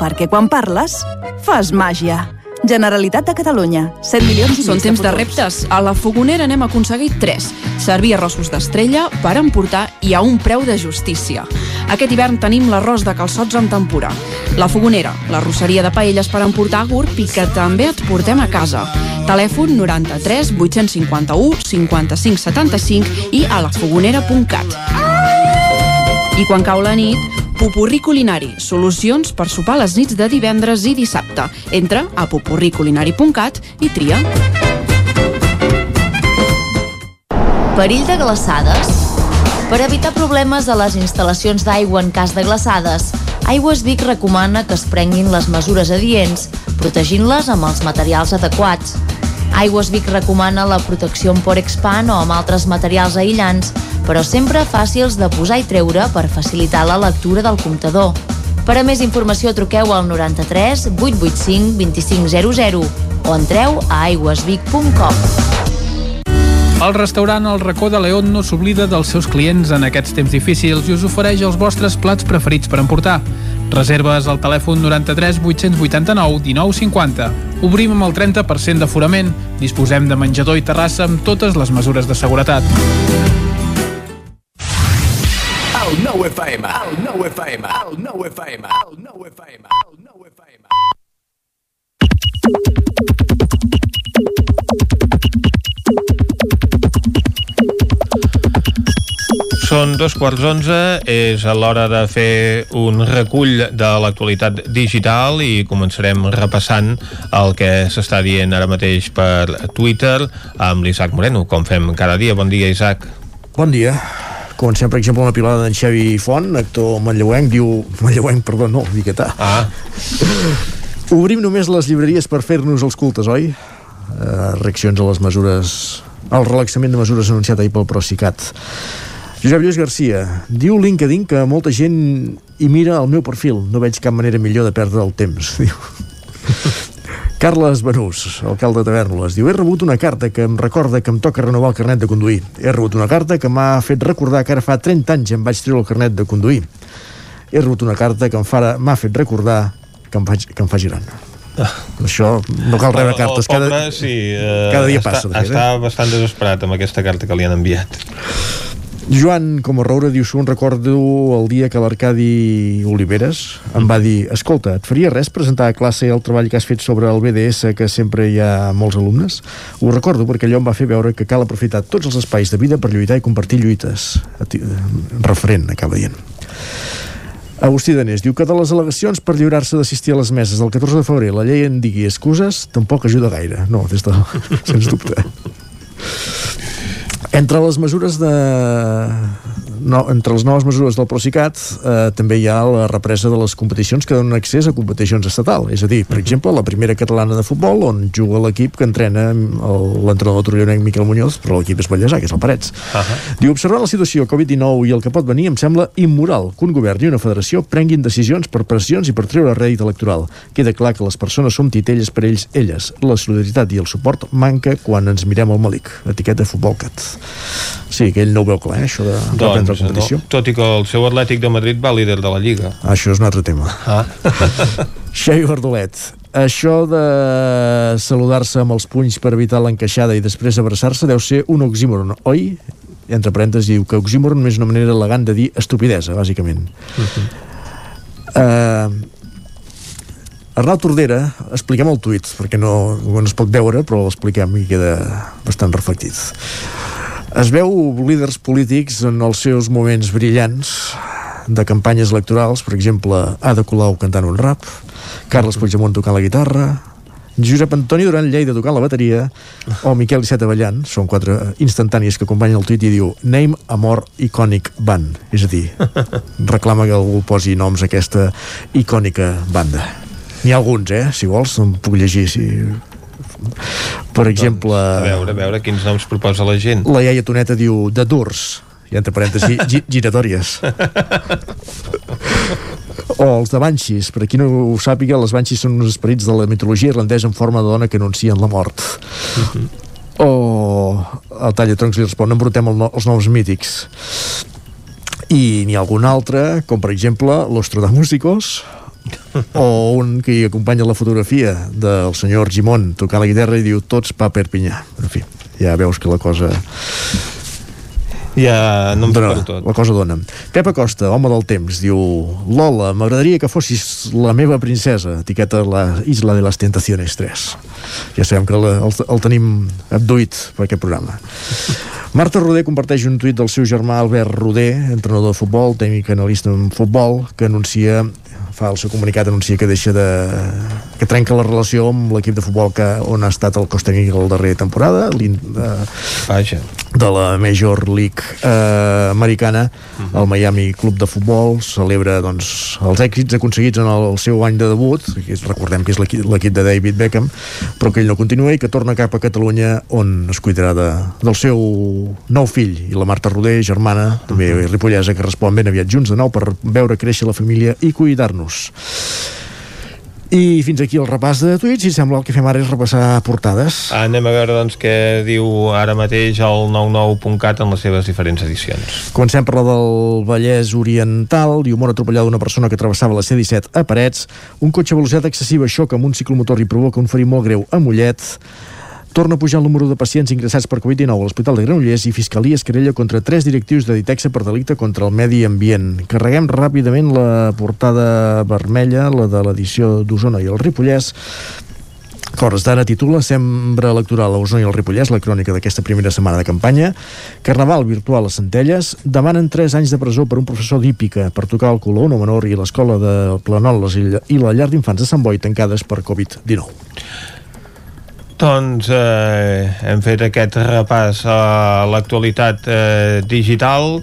Speaker 35: Perquè quan parles, fas màgia. Generalitat de Catalunya, 7 milions i
Speaker 4: Són temps de
Speaker 35: futurs.
Speaker 4: reptes. A la Fogonera n'hem aconseguit 3. Servir arrossos d'estrella per emportar i a un preu de justícia. Aquest hivern tenim l'arròs de calçots en tempura. La Fogonera, la rosseria de paelles per emportar a GURB i que també et portem a casa. Telèfon 93 851 55 75 i a lafogonera.cat. I quan cau la nit, Popurrí Culinari, solucions per sopar les nits de divendres i dissabte. Entra a popurriculinari.cat i tria.
Speaker 36: Perill de glaçades? Per evitar problemes a les instal·lacions d'aigua en cas de glaçades, Aigües Vic recomana que es prenguin les mesures adients, protegint-les amb els materials adequats. Aigües Vic recomana la protecció amb Porexpan o amb altres materials aïllants, però sempre fàcils de posar i treure per facilitar la lectura del comptador. Per a més informació truqueu al 93 885 2500 o entreu a aigüesvic.com.
Speaker 37: El restaurant El Racó de León no s'oblida dels seus clients en aquests temps difícils i us ofereix els vostres plats preferits per emportar. Reserves al telèfon 93 889 1950. Obrim amb el 30% d'aforament. Disposem de menjador i terrassa amb totes les mesures de seguretat.
Speaker 34: El 9 FM. El 9 FM. El 9 FM. El 9 FM. El 9 FM.
Speaker 1: Són dos quarts d'onze, és a l'hora de fer un recull de l'actualitat digital i començarem repassant el que s'està dient ara mateix per Twitter amb l'Isaac Moreno, com fem cada dia. Bon dia, Isaac.
Speaker 38: Bon dia. Comencem, per exemple, una pilada d'en Xavi Font, actor manlleuenc, diu... Manlleuenc, perdó, no, Viquetà.
Speaker 1: Ah.
Speaker 38: Obrim només les llibreries per fer-nos els cultes, oi? Uh, reaccions a les mesures... al relaxament de mesures anunciat ahir pel Procicat. Josep Lluís Garcia diu LinkedIn que molta gent hi mira el meu perfil. No veig cap manera millor de perdre el temps, diu. Carles Benús, alcalde de Tavernoles, diu He rebut una carta que em recorda que em toca renovar el carnet de conduir. He rebut una carta que m'ha fet recordar que ara fa 30 anys em vaig treure el carnet de conduir. He rebut una carta que fa- m'ha fet recordar que em faig, que em faci gran. Això no cal rebre cartes. Cada,
Speaker 1: pobre, sí, eh,
Speaker 38: cada dia
Speaker 1: està,
Speaker 38: passa, fet, eh?
Speaker 1: Està bastant desesperat amb aquesta carta que li han enviat.
Speaker 38: Joan com a Roura diu segon recordo el dia que l'Arcadi Oliveres em va dir escolta, et faria res presentar a classe el treball que has fet sobre el BDS que sempre hi ha molts alumnes? Ho recordo perquè allò em va fer veure que cal aprofitar tots els espais de vida per lluitar i compartir lluites Ati- referent, acaba dient. Agustí Danés diu que de les al·legacions per lliurar-se d'assistir a les meses del 14 de febrer la llei en digui excuses tampoc ajuda gaire. No, des de... sens dubte entre les mesures de, no, entre les noves mesures del Procicat eh, també hi ha la represa de les competicions que donen accés a competicions estatal. És a dir, per exemple, la primera catalana de futbol on juga l'equip que entrena l'entrenador torellonenc Miquel Muñoz, però l'equip és Vallèsà, que és el Parets. Uh -huh. Diu, observant la situació Covid-19 i el que pot venir, em sembla immoral que un govern i una federació prenguin decisions per pressions i per treure rèdit electoral. Queda clar que les persones som titelles per ells, elles. La solidaritat i el suport manca quan ens mirem al malic. Etiqueta Futbolcat. Sí, que ell no ho veu clar, eh, això de
Speaker 1: doncs,
Speaker 38: prendre competició.
Speaker 1: No, tot i que el seu Atlètic de Madrid va líder de la Lliga.
Speaker 38: Ah, això és un altre tema.
Speaker 1: Ah.
Speaker 38: Xavi Bardolet, això de saludar-se amb els punys per evitar l'encaixada i després abraçar-se deu ser un oxímoron, oi? Entre parèntesis diu que oxímoron és una manera elegant de dir estupidesa, bàsicament. Uh -huh. uh, Arnau Tordera, expliquem el tuit, perquè no, no es pot veure, però l'expliquem i queda bastant reflectit. Es veu líders polítics en els seus moments brillants de campanyes electorals, per exemple, Ada Colau cantant un rap, Carles Puigdemont tocant la guitarra, Josep Antoni Duran Lleida tocant la bateria o Miquel Iceta ballant, són quatre instantànies que acompanyen el tuit i diu Name Amor Iconic Band és a dir, reclama que algú posi noms a aquesta icònica banda n'hi ha alguns, eh? si vols, em puc llegir si... per exemple
Speaker 1: Doncs, a veure, a veure quins noms proposa la gent.
Speaker 38: la iaia Toneta diu de Durs i entre parèntesis gi giratòries. O els de Banshees per qui no ho sàpiga, les Banshees són uns esperits de la mitologia irlandesa en forma de dona que anuncien la mort. Uh -huh. o el Tallatroncs li respon embrutem el no, els nous mítics i n'hi ha algun altre com per exemple l'Ostrodamusicos o un que hi acompanya la fotografia del senyor Gimón tocant la guitarra i diu tots pa Perpinyà en fi, ja veus que la cosa
Speaker 1: ja no em
Speaker 38: dona,
Speaker 1: tot.
Speaker 38: la cosa dona. Pep Acosta, home del temps, diu Lola, m'agradaria que fossis la meva princesa, etiqueta la Isla de les Tentaciones 3. Ja sabem que la, el, el tenim abduït per aquest programa. Marta Roder comparteix un tuit del seu germà Albert Roder, entrenador de futbol, tècnic analista en futbol, que anuncia fa el seu comunicat anuncia que deixa de... que trenca la relació amb l'equip de futbol que, on ha estat el cos tècnic la darrera temporada de,
Speaker 1: Vaja.
Speaker 38: De la Major League eh, americana uh -huh. el Miami Club de Futbol celebra doncs, els èxits aconseguits en el, el seu any de debut que és, recordem que és l'equip de David Beckham però que ell no continua i que torna cap a Catalunya on es cuidarà de, del seu nou fill i la Marta Roder, germana també uh -huh. ripollesa que respon ben aviat junts de nou per veure créixer la família i cuidar-nos i fins aquí el repàs de tuits i sembla el que fem ara és repassar portades.
Speaker 1: Anem a veure doncs què diu ara mateix el 99.cat en les seves diferents edicions.
Speaker 38: Comencem per la del Vallès Oriental. Diu mort atropellat d'una persona que travessava la C-17 a Parets. Un cotxe a velocitat excessiva xoca amb un ciclomotor i provoca un ferit molt greu a Mollet Torna a pujar el número de pacients ingressats per Covid-19 a l'Hospital de Granollers i Fiscalia es querella contra tres directius de Ditexa per delicte contra el medi ambient. Carreguem ràpidament la portada vermella, la de l'edició d'Osona i el Ripollès, Cors d'ara titula Sembra electoral a Osona i el Ripollès, la crònica d'aquesta primera setmana de campanya. Carnaval virtual a Centelles. Demanen 3 anys de presó per un professor d'hípica per tocar el color no menor i l'escola de Planoles i la llar d'infants de Sant Boi tancades per Covid-19.
Speaker 1: Doncs eh, hem fet aquest repàs a l'actualitat eh, digital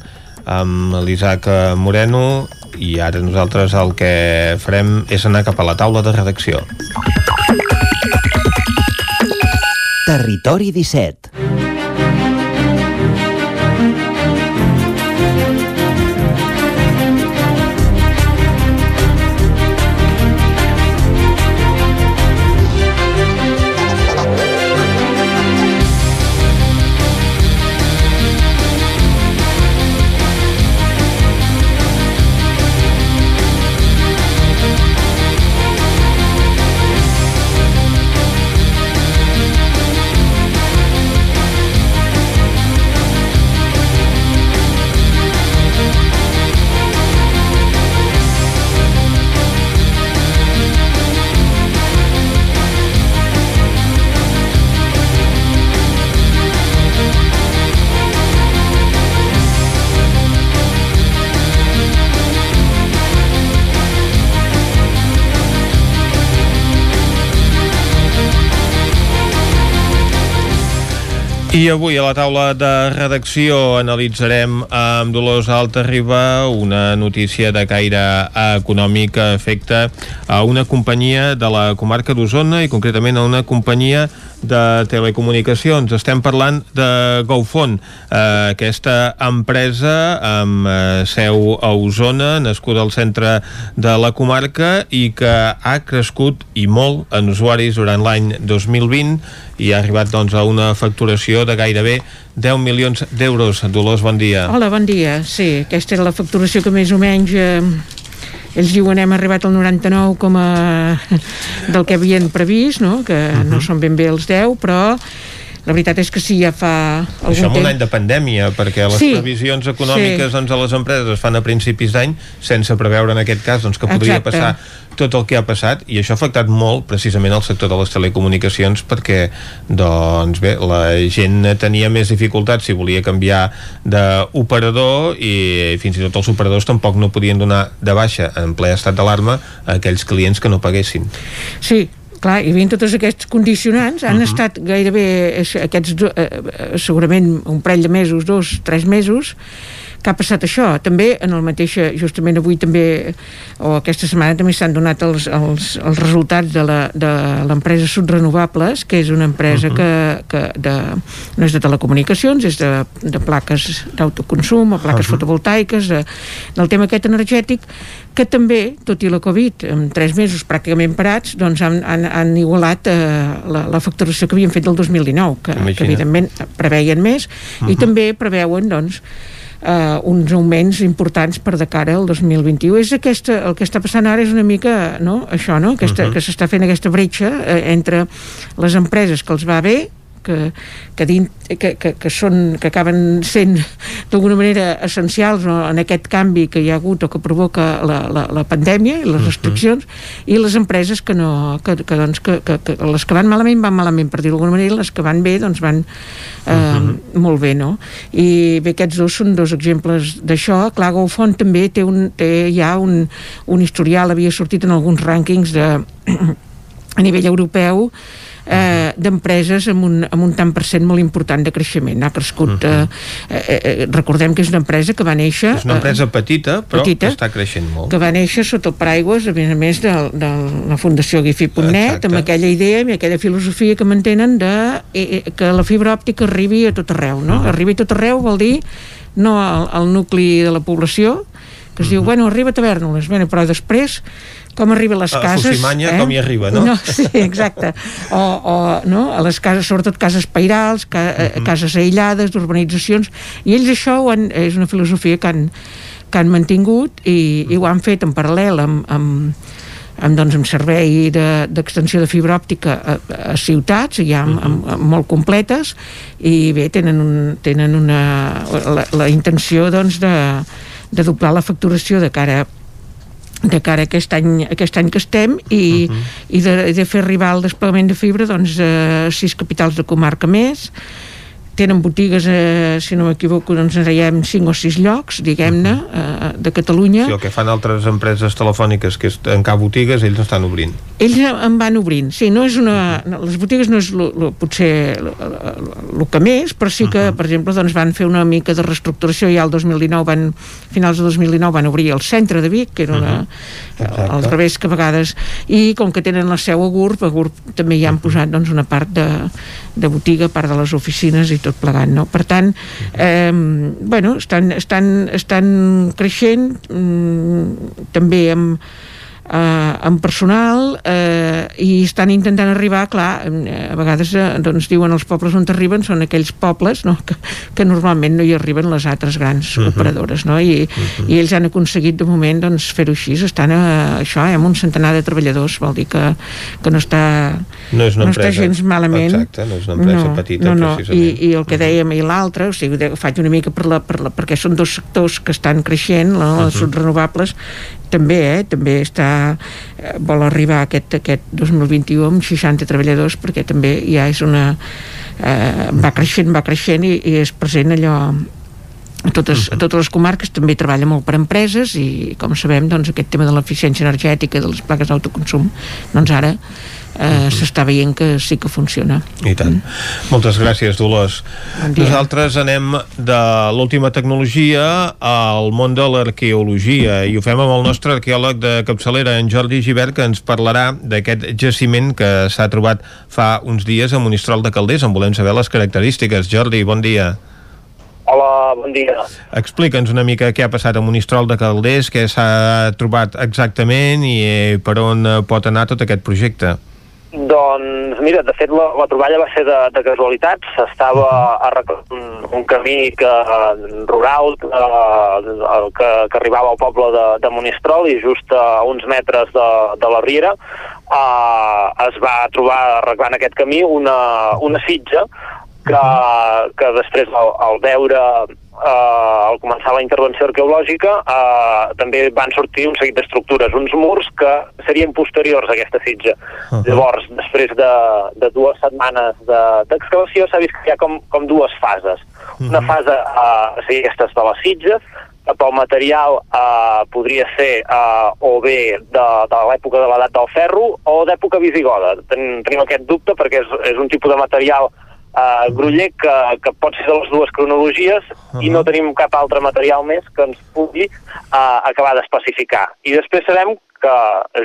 Speaker 1: amb l'Isaac Moreno i ara nosaltres el que farem és anar cap a la taula de redacció.
Speaker 39: Territori 17
Speaker 1: I avui a la taula de redacció analitzarem amb Dolors Alta-Riba una notícia de caire econòmic que afecta a una companyia de la comarca d'Osona i concretament a una companyia de telecomunicacions. Estem parlant de GoFon, eh, aquesta empresa amb eh, seu a Osona, nascuda al centre de la comarca i que ha crescut i molt en usuaris durant l'any 2020 i ha arribat doncs, a una facturació de gairebé 10 milions d'euros. Dolors, bon dia.
Speaker 40: Hola, bon dia. Sí, aquesta era la facturació que més o menys... Eh, ells diuen hem arribat al 99 com a del que havien previst, no? que uh -huh. no són ben bé els 10, però la veritat és que sí, ja fa algun
Speaker 1: Això
Speaker 40: temps...
Speaker 1: un any de pandèmia, perquè les
Speaker 40: Sí,
Speaker 1: previsions econòmiques
Speaker 40: sí.
Speaker 1: doncs, a les empreses es fan a principis d'any sense preveure en aquest cas doncs, que podria
Speaker 40: Exacte.
Speaker 1: passar tot el que ha passat i això ha afectat molt precisament el sector de les telecomunicacions perquè doncs bé, la gent tenia més dificultats si volia canviar d'operador i fins i tot els operadors tampoc no podien donar de baixa en ple estat d'alarma a aquells clients que no paguessin.
Speaker 40: Sí, clar, hi havia tots aquests condicionants, han uh -huh. estat gairebé eh, aquests, eh, eh, segurament un parell de mesos, dos, tres mesos, que ha passat això. També en el mateix, justament avui també, o aquesta setmana també s'han donat els, els, els resultats de l'empresa Sud Renovables, que és una empresa uh -huh. que, que de, no és de telecomunicacions, és de, de plaques d'autoconsum o plaques uh -huh. fotovoltaiques, de, del tema aquest energètic, que també, tot i la Covid, en tres mesos pràcticament parats, doncs han, han, han igualat eh, la, la facturació que havien fet del 2019, que, que evidentment preveien més, uh -huh. i també preveuen, doncs, eh, uns augments importants per de cara al 2021. És aquesta, el que està passant ara és una mica no? això, no? Aquesta, uh -huh. que s'està fent aquesta bretxa eh, entre les empreses que els va bé que, que, dins, que, que, que, són, que acaben sent d'alguna manera essencials no, en aquest canvi que hi ha hagut o que provoca la, la, la pandèmia i les restriccions i les empreses que no que, que, doncs, que, que, que les que van malament van malament per dir-ho d'alguna manera i les que van bé doncs van eh, molt bé no? i bé aquests dos són dos exemples d'això. Clar GoFont també té, un, té ja un, un historial havia sortit en alguns rànquings de a nivell europeu eh, d'empreses amb un, amb un tant per cent molt important de creixement. Ha crescut... Eh, eh, eh, recordem que és una empresa que va néixer...
Speaker 1: És una empresa petita, però
Speaker 40: petita,
Speaker 1: que està creixent molt.
Speaker 40: que va néixer sota el paraigües, a més a més, de, de la Fundació Gifi.net, amb aquella idea i aquella filosofia que mantenen de eh, eh, que la fibra òptica arribi a tot arreu, no? Arribi a tot arreu vol dir no al, al nucli de la població, que es diu, bueno, arriba a Tavernoles, bueno, però després com arriba a les
Speaker 1: A
Speaker 40: cases... eh?
Speaker 1: Fusimanya, com hi arriba, no?
Speaker 40: no sí, exacte. O, o no? a les cases, sobretot cases pairals, ca, uh -huh. cases aïllades, d'urbanitzacions, i ells això ho han, és una filosofia que han, que han mantingut i, i ho han fet en paral·lel amb, amb, amb, doncs, amb servei de- d'extensió de, de fibra òptica a, a ciutats, ja amb, amb, amb molt completes, i bé, tenen, un, tenen una, la, la intenció doncs, de, de doblar la facturació de cara de cara a aquest any, aquest any que estem i, uh -huh. i de, de fer arribar el desplegament de fibra doncs, a sis capitals de comarca més tenen botigues, eh, si no m'equivoco doncs hi ha 5 o 6 llocs diguem-ne, eh, de Catalunya.
Speaker 1: Sí, el que fan altres empreses telefòniques que és tancar botigues, ells estan obrint.
Speaker 40: ells en van obrint. Sí, no és una, no, les botigues no és lo, lo, potser el que més però sí que, per exemple, doncs van fer una mica de reestructuració. Ja el 2019 van, finals de 2019 van obrir el centre de Vic que era una, al revés que a vegades. I com que tenen la seu a GURB a GURB també hi han posat doncs, una part de, de botiga, part de les oficines i tot plegat, no? Per tant eh, bueno, estan, estan, estan creixent mm, també amb eh, amb personal eh, i estan intentant arribar, clar, eh, a vegades eh, doncs diuen els pobles on arriben són aquells pobles no? que, que normalment no hi arriben les altres grans uh -huh. operadores, no? I, uh -huh. i ells han aconseguit de moment doncs, fer-ho així, estan a, això, eh, amb un centenar de treballadors, vol dir que, que no està
Speaker 1: No és una
Speaker 40: no
Speaker 1: empresa...
Speaker 40: està gens malament
Speaker 1: Exacte, no és una empresa
Speaker 40: no,
Speaker 1: petita,
Speaker 40: no, no.
Speaker 1: precisament.
Speaker 40: I, i el que dèiem i l'altre o sigui, faig una mica per la, per la, perquè són dos sectors que estan creixent no? les
Speaker 1: Mhm.
Speaker 40: uh renovables també, eh, també està eh, vol arribar aquest, aquest 2021 amb 60 treballadors perquè també ja és una eh, va creixent, va creixent i, i és present allò totes, a totes les comarques també treballa molt per empreses i com sabem doncs aquest tema de l'eficiència energètica de les plaques d'autoconsum doncs ara eh, s'està veient que sí que funciona
Speaker 1: I tant. Mm. Moltes gràcies, Dolors.
Speaker 40: Bon dia.
Speaker 1: Nosaltres anem de l'última tecnologia al món de l'arqueologia i ho fem amb el nostre arqueòleg de capçalera, en Jordi Givert, que ens parlarà d'aquest jaciment que s'ha trobat fa uns dies a Monistrol de Calders, en volem saber les característiques. Jordi, bon dia.
Speaker 41: Hola, bon dia.
Speaker 1: Explica'ns una mica què ha passat a Monistrol de Calders, què s'ha trobat exactament i eh, per on eh, pot anar tot aquest projecte.
Speaker 41: Doncs mira, de fet la, la troballa va ser de, de casualitat, s'estava arreglant un, un camí que, rural que, que, que arribava al poble de, de Monistrol i just a uns metres de, de la Riera eh, es va trobar arreglant aquest camí una, una sitja que, que després al, al veure eh, al començar la intervenció arqueològica eh, també van sortir un seguit d'estructures, uns murs que serien posteriors a aquesta sitja. Uh -huh. Llavors, després de, de dues setmanes d'excavació de, s'ha vist que hi ha com, com dues fases. Uh -huh. Una fase eh, seria aquesta de les sitges, pel material eh, podria ser eh, o bé de, de l'època de l'edat del ferro o d'època visigoda. Ten, tenim aquest dubte perquè és, és un tipus de material uh, gruller que, que pot ser de les dues cronologies uh -huh. i no tenim cap altre material més que ens pugui uh, acabar d'especificar. I després sabem que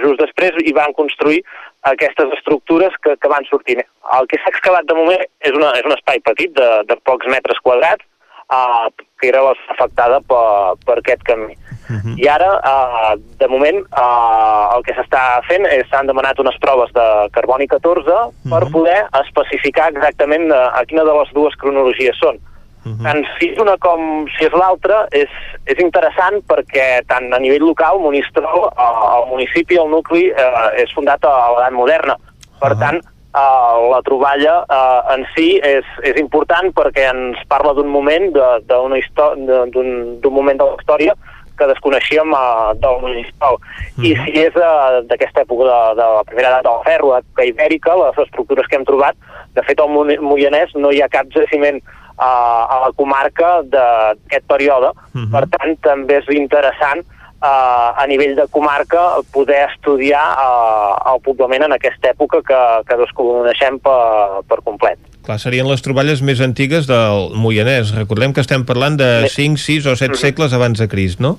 Speaker 41: just després hi van construir aquestes estructures que, que van sortint. El que s'ha excavat de moment és, una, és un espai petit de, de pocs metres quadrats uh, que era afectada per, per aquest camí. Uh -huh. I ara, uh, de moment, uh, el que s'està fent és s'han demanat unes proves de carboni 14 uh -huh. per poder especificar exactament uh, a quina de les dues cronologies són. Uh -huh. Tant si és una com si és l'altra és, és interessant perquè tant a nivell local, Monistrol, uh, el municipi, el nucli, uh, és fundat a, l'edat moderna. Per uh -huh. tant, Uh, la troballa uh, en si és, és important perquè ens parla d'un moment d'un moment de la història que desconeixíem uh, del municipal. Mm -hmm. I si és uh, d'aquesta època de, de la primera edat del ferro, època ibèrica, les estructures que hem trobat, de fet al Moianès no hi ha cap jaciment uh, a la comarca d'aquest període, mm -hmm. per tant també és interessant uh, a nivell de comarca poder estudiar uh, el poblament en aquesta època que, que desconeixem per, per complet.
Speaker 1: Clar, serien les troballes més antigues del Moianès. Recordem que estem parlant de 5, 6 o 7 mm -hmm. segles abans de Crist, no?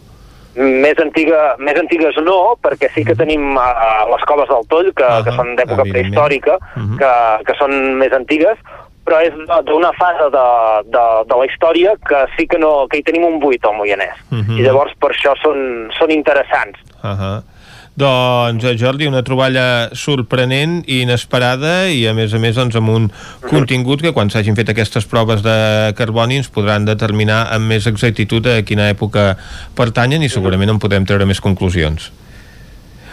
Speaker 41: Més, antiga, més antigues no, perquè sí que tenim uh, les coves del Toll, que, uh -huh, que són d'època prehistòrica, uh -huh. que, que són més antigues, però és d'una fase de, de, de la història que sí que, no, que hi tenim un buit al Moianès. Uh -huh. I llavors per això són, són interessants.
Speaker 1: Uh -huh. Doncs, eh, Jordi, una troballa sorprenent i inesperada i, a més a més, doncs, amb un contingut que quan s'hagin fet aquestes proves de carboni ens podran determinar amb més exactitud a quina època pertanyen i segurament en podem treure més conclusions.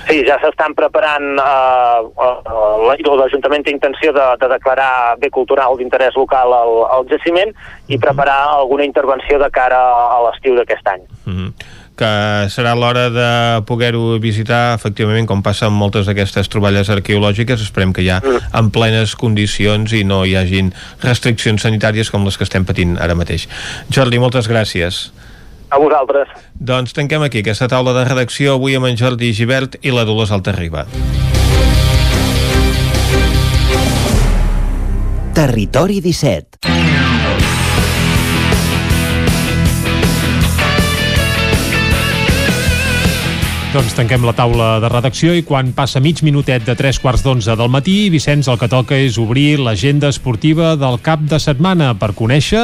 Speaker 41: Sí, ja s'estan preparant, eh, uh, l'Ajuntament té intenció de, de declarar bé cultural d'interès local al, al jaciment i preparar alguna intervenció de cara a l'estiu d'aquest any.
Speaker 1: Mm -hmm que serà l'hora de poder-ho visitar efectivament com passa amb moltes d'aquestes troballes arqueològiques esperem que ja mm. en plenes condicions i no hi hagin restriccions sanitàries com les que estem patint ara mateix Jordi, moltes gràcies
Speaker 41: a vosaltres.
Speaker 1: Doncs tanquem aquí aquesta taula de redacció avui amb en Jordi Givert i la Dolors Altarriba.
Speaker 39: Territori 17
Speaker 3: Doncs tanquem la taula de redacció i quan passa mig minutet de tres quarts d'onze del matí, Vicenç, el que toca és obrir l'agenda esportiva del cap de setmana per conèixer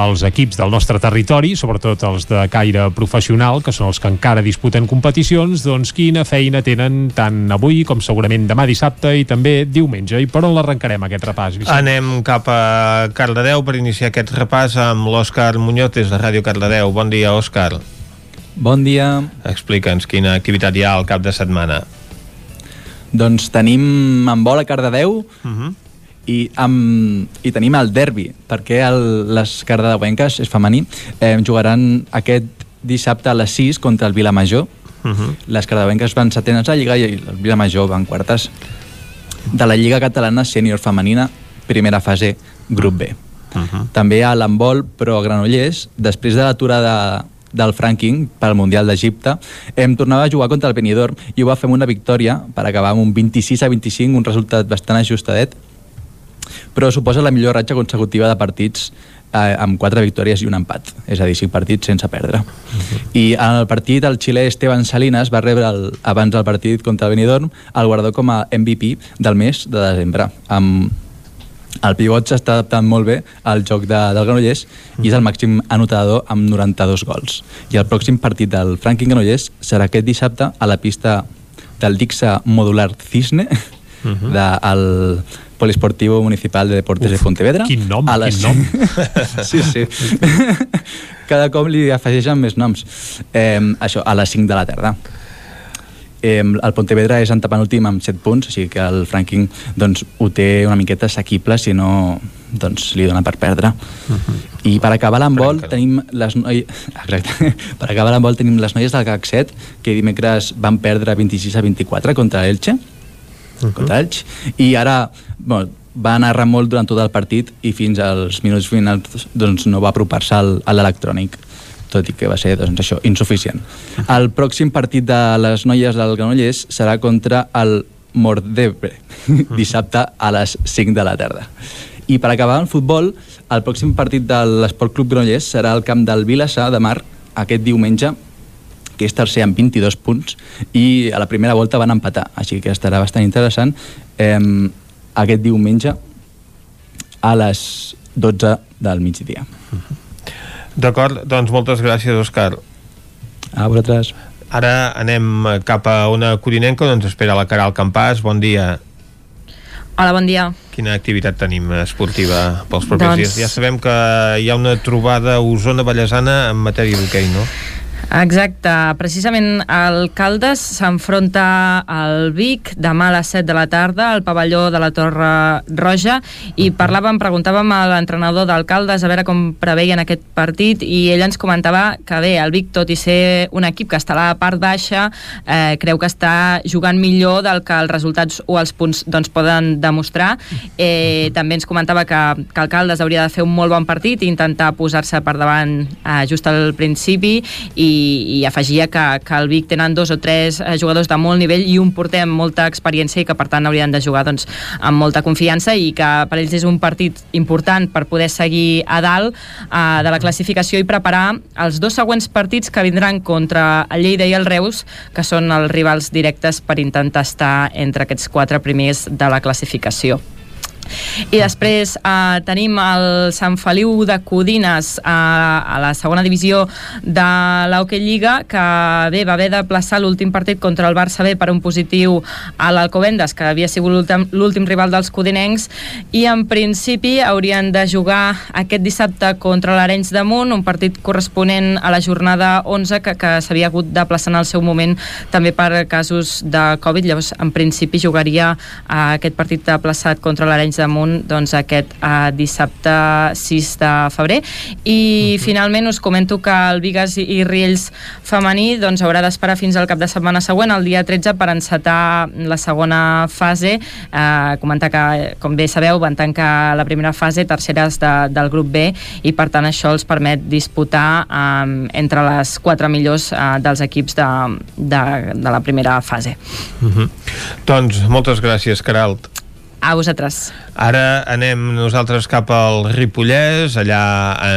Speaker 3: els equips del nostre territori, sobretot els de caire professional, que són els que encara disputen competicions, doncs quina feina tenen tant avui com segurament demà dissabte i també diumenge. I per on l'arrencarem, aquest repàs,
Speaker 1: Vicenç? Anem cap a Cardedeu per iniciar aquest repàs amb l'Òscar Muñoz des de Ràdio Cardedeu. Bon dia, Òscar.
Speaker 42: Bon dia.
Speaker 1: Explica'ns quina activitat hi ha al cap de setmana.
Speaker 42: Doncs tenim en bola Cardedeu uh -huh. i, amb, i tenim el derbi, perquè el, les cardedeuenques, és femení, eh, jugaran aquest dissabte a les 6 contra el Vilamajor. Uh -huh. Les cardedeuenques van setenes a Lliga i el Vilamajor van quartes. De la Lliga Catalana Sènior Femenina, primera fase, grup B. Uh -huh. També a l'handbol, però a Granollers, després de l'aturada del Franking pel Mundial d'Egipte, em tornava a jugar contra el Benidorm i ho va fer amb una victòria per acabar amb un 26 a 25, un resultat bastant ajustadet, però suposa la millor ratxa consecutiva de partits eh, amb quatre victòries i un empat, és a dir, cinc partits sense perdre. Uh -huh. I en el partit el xilè Esteban Salinas va rebre el, abans del partit contra el Benidorm el guardó com a MVP del mes de desembre, amb el pivot s'està adaptant molt bé al joc de, del Granollers i és el màxim anotador amb 92 gols. I el pròxim partit del Franklin Granollers serà aquest dissabte a la pista del Dixa Modular Cisne uh -huh. del Poliesportivo Municipal de Deportes Uf, de Pontevedra.
Speaker 3: Quin nom,
Speaker 42: a les...
Speaker 3: quin nom.
Speaker 42: sí, sí. Cada cop li afegeixen més noms. Eh, això, a les 5 de la tarda. Eh, el Pontevedra és antepenúltim amb 7 punts, així que el Franking doncs, ho té una miqueta assequible, si no doncs, li dona per perdre. Uh -huh. I per acabar l'handbol tenim les noies... Exacte. per acabar l'handbol tenim les noies del GAC 7, que dimecres van perdre 26 a 24 contra l'Elche. Uh -huh. contra Elx, i ara bueno, va anar molt durant tot el partit i fins als minuts finals doncs, no va apropar-se a l'electrònic tot i que va ser doncs, això, insuficient. El pròxim partit de les noies del Granollers serà contra el Mordebre, dissabte a les 5 de la tarda. I per acabar el futbol, el pròxim partit de l'Esport Club Granollers serà al camp del Vilassar de Mar aquest diumenge que és tercer amb 22 punts i a la primera volta van empatar, així que estarà bastant interessant eh, aquest diumenge a les 12 del migdia.
Speaker 1: D'acord, doncs moltes gràcies, Òscar.
Speaker 42: A vosaltres.
Speaker 1: Ara anem cap a una corinenca on ens espera la Caral Campàs. Bon dia.
Speaker 11: Hola, bon dia.
Speaker 1: Quina activitat tenim esportiva pels propers
Speaker 11: Doncs-
Speaker 1: dies? Ja sabem que hi ha una trobada Osona-Ballesana en matèria d'hoquei, no?
Speaker 11: Exacte, precisament el Caldes s'enfronta al Vic demà a les 7 de la tarda al pavelló de la Torre Roja i parlàvem, preguntàvem a l'entrenador del Caldes a veure com preveien aquest partit i ell ens comentava que bé, el Vic tot i ser un equip que està a la part baixa eh, creu que està jugant millor del que els resultats o els punts doncs, poden demostrar. Eh, també ens comentava que, que el Caldes hauria de fer un molt bon partit i intentar posar-se per davant eh, just al principi i, i afegia que, que el Vic tenen dos o tres eh, jugadors de molt nivell i un porter amb molta experiència i que per tant haurien de jugar doncs, amb molta confiança i que per ells és un partit important per poder seguir a dalt eh, de la classificació i preparar els dos següents partits que vindran contra el Lleida i el Reus que són els rivals directes per intentar estar entre aquests quatre primers de la classificació. I després eh, tenim el Sant Feliu de Codines eh, a la segona divisió de l'Hockey Lliga que bé, va haver de plaçar l'últim partit contra el Barça B per un positiu a l'Alcobendas que havia sigut l'últim rival dels codinencs. I en principi haurien de jugar aquest dissabte contra l'Arenys de Munt un partit corresponent a la jornada 11 que, que s'havia hagut de plaçar en el seu moment també per casos de Covid. Llavors en principi jugaria eh, aquest partit plaçat contra l'Arenys damunt doncs, aquest eh, dissabte 6 de febrer i uh -huh. finalment us comento que el Vigas i Riells femení doncs, haurà d'esperar fins al cap de setmana següent, el dia 13 per encetar la segona fase eh, comentar que, com bé sabeu van tancar la primera fase, terceres de, del grup B i per tant això els permet disputar eh, entre les quatre millors eh, dels equips de, de, de la primera fase
Speaker 1: Uh -huh. Doncs moltes gràcies, Caralt.
Speaker 11: A vosaltres.
Speaker 1: Ara anem nosaltres cap al Ripollès, allà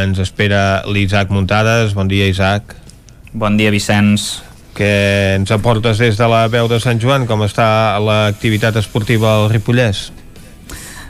Speaker 1: ens espera l'Isaac Muntades. Bon dia, Isaac.
Speaker 16: Bon dia, Vicenç.
Speaker 1: Què ens aportes des de la veu de Sant Joan? Com està l'activitat esportiva al Ripollès?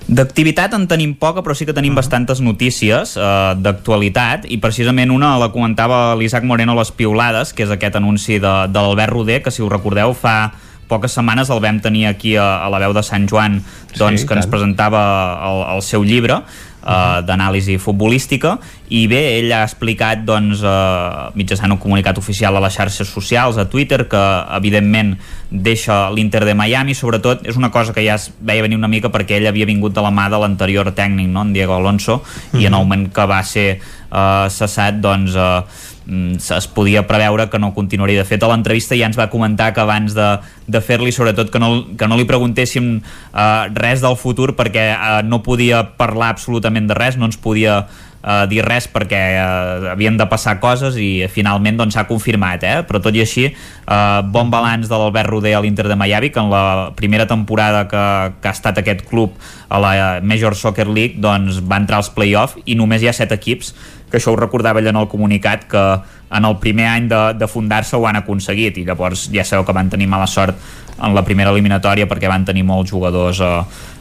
Speaker 16: D'activitat en tenim poca, però sí que tenim bastantes notícies eh, d'actualitat i precisament una la comentava l'Isaac Moreno a les Piolades, que és aquest anunci de, de l'Albert Roder, que si us recordeu fa poques setmanes el vam tenir aquí a, a la veu de Sant Joan doncs,
Speaker 1: Sí,
Speaker 16: que ens
Speaker 1: tant.
Speaker 16: presentava el, el seu llibre uh, d'anàlisi futbolística i bé, ell ha explicat doncs, uh, mitjançant un comunicat oficial a les xarxes socials, a Twitter que evidentment deixa l'Inter de Miami sobretot és una cosa que ja es veia venir una mica perquè ell havia vingut de la mà de l'anterior tècnic no? en Diego Alonso i en el moment que va ser uh, cessat doncs uh, es podia preveure que no continuaria. De fet, a l'entrevista ja ens va comentar que abans de, de fer-li, sobretot que no, que no li preguntéssim uh, res del futur perquè uh, no podia parlar absolutament de res, no ens podia uh, dir res perquè uh, havien de passar coses i finalment doncs s'ha confirmat, eh? però tot i així uh, bon balanç de l'Albert Roder a l'Inter de Miami que en la primera temporada que, que ha estat aquest club a la Major Soccer League doncs va entrar als play-off i només hi ha set equips que això ho recordava ell en el comunicat que en el primer any de, de fundar-se ho han aconseguit i llavors ja sabeu que van tenir mala sort en la primera eliminatòria perquè van tenir molts jugadors eh,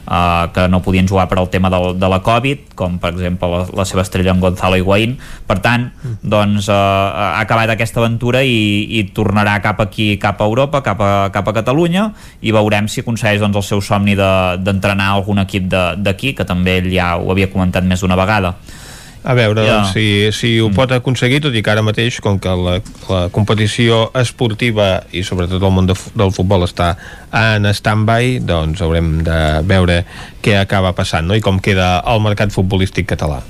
Speaker 16: eh, que no podien jugar per al tema del, de la Covid com per exemple la, la seva estrella en Gonzalo Higuaín. Per tant doncs eh, ha acabat aquesta aventura i, i tornarà cap aquí cap a Europa, cap a, cap a Catalunya i veurem si aconsegueix doncs, el seu somni d'entrenar de, algun equip d'aquí que també ell ja ho havia comentat més d'una vegada
Speaker 1: a veure
Speaker 16: Ja.
Speaker 1: doncs, si, si ho pot aconseguir, tot i que ara mateix, com que la, la competició esportiva i sobretot el món de, del futbol està en stand-by, doncs haurem de veure què acaba passant no? i com queda el mercat futbolístic català.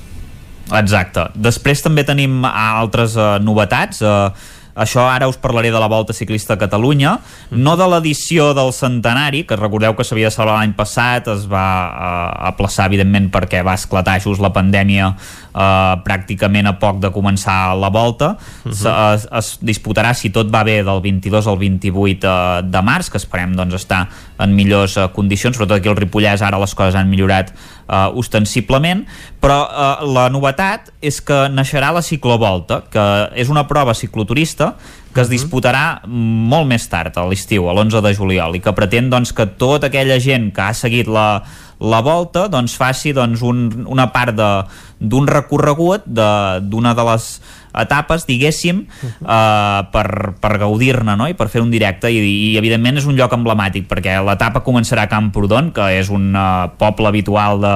Speaker 16: Exacte. Després també tenim altres uh, novetats. Uh, això ara us parlaré de la Volta Ciclista a Catalunya, no de l'edició del centenari, que recordeu que s'havia de celebrar l'any passat, es va uh, aplaçar evidentment perquè va esclatar just la pandèmia uh, pràcticament a poc de començar la Volta. Uh -huh. es, es disputarà, si tot va bé, del 22 al 28 uh, de març, que esperem doncs, estar en millors uh, condicions, sobretot aquí al Ripollès ara les coses han millorat uh, ostensiblement, però uh, la novetat és que naixerà la ciclovolta, que és una prova cicloturista que es disputarà molt més tard, a l'estiu, a l'11 de juliol, i que pretén doncs, que tota aquella gent que ha seguit la, la volta doncs, faci doncs, un, una part de- d'un recorregut de- d'una de, de les etapes, diguéssim, eh, per, per gaudir-ne no? i per fer un directe i, i evidentment és un lloc emblemàtic perquè l'etapa començarà a Camprodon que és un eh, poble habitual de,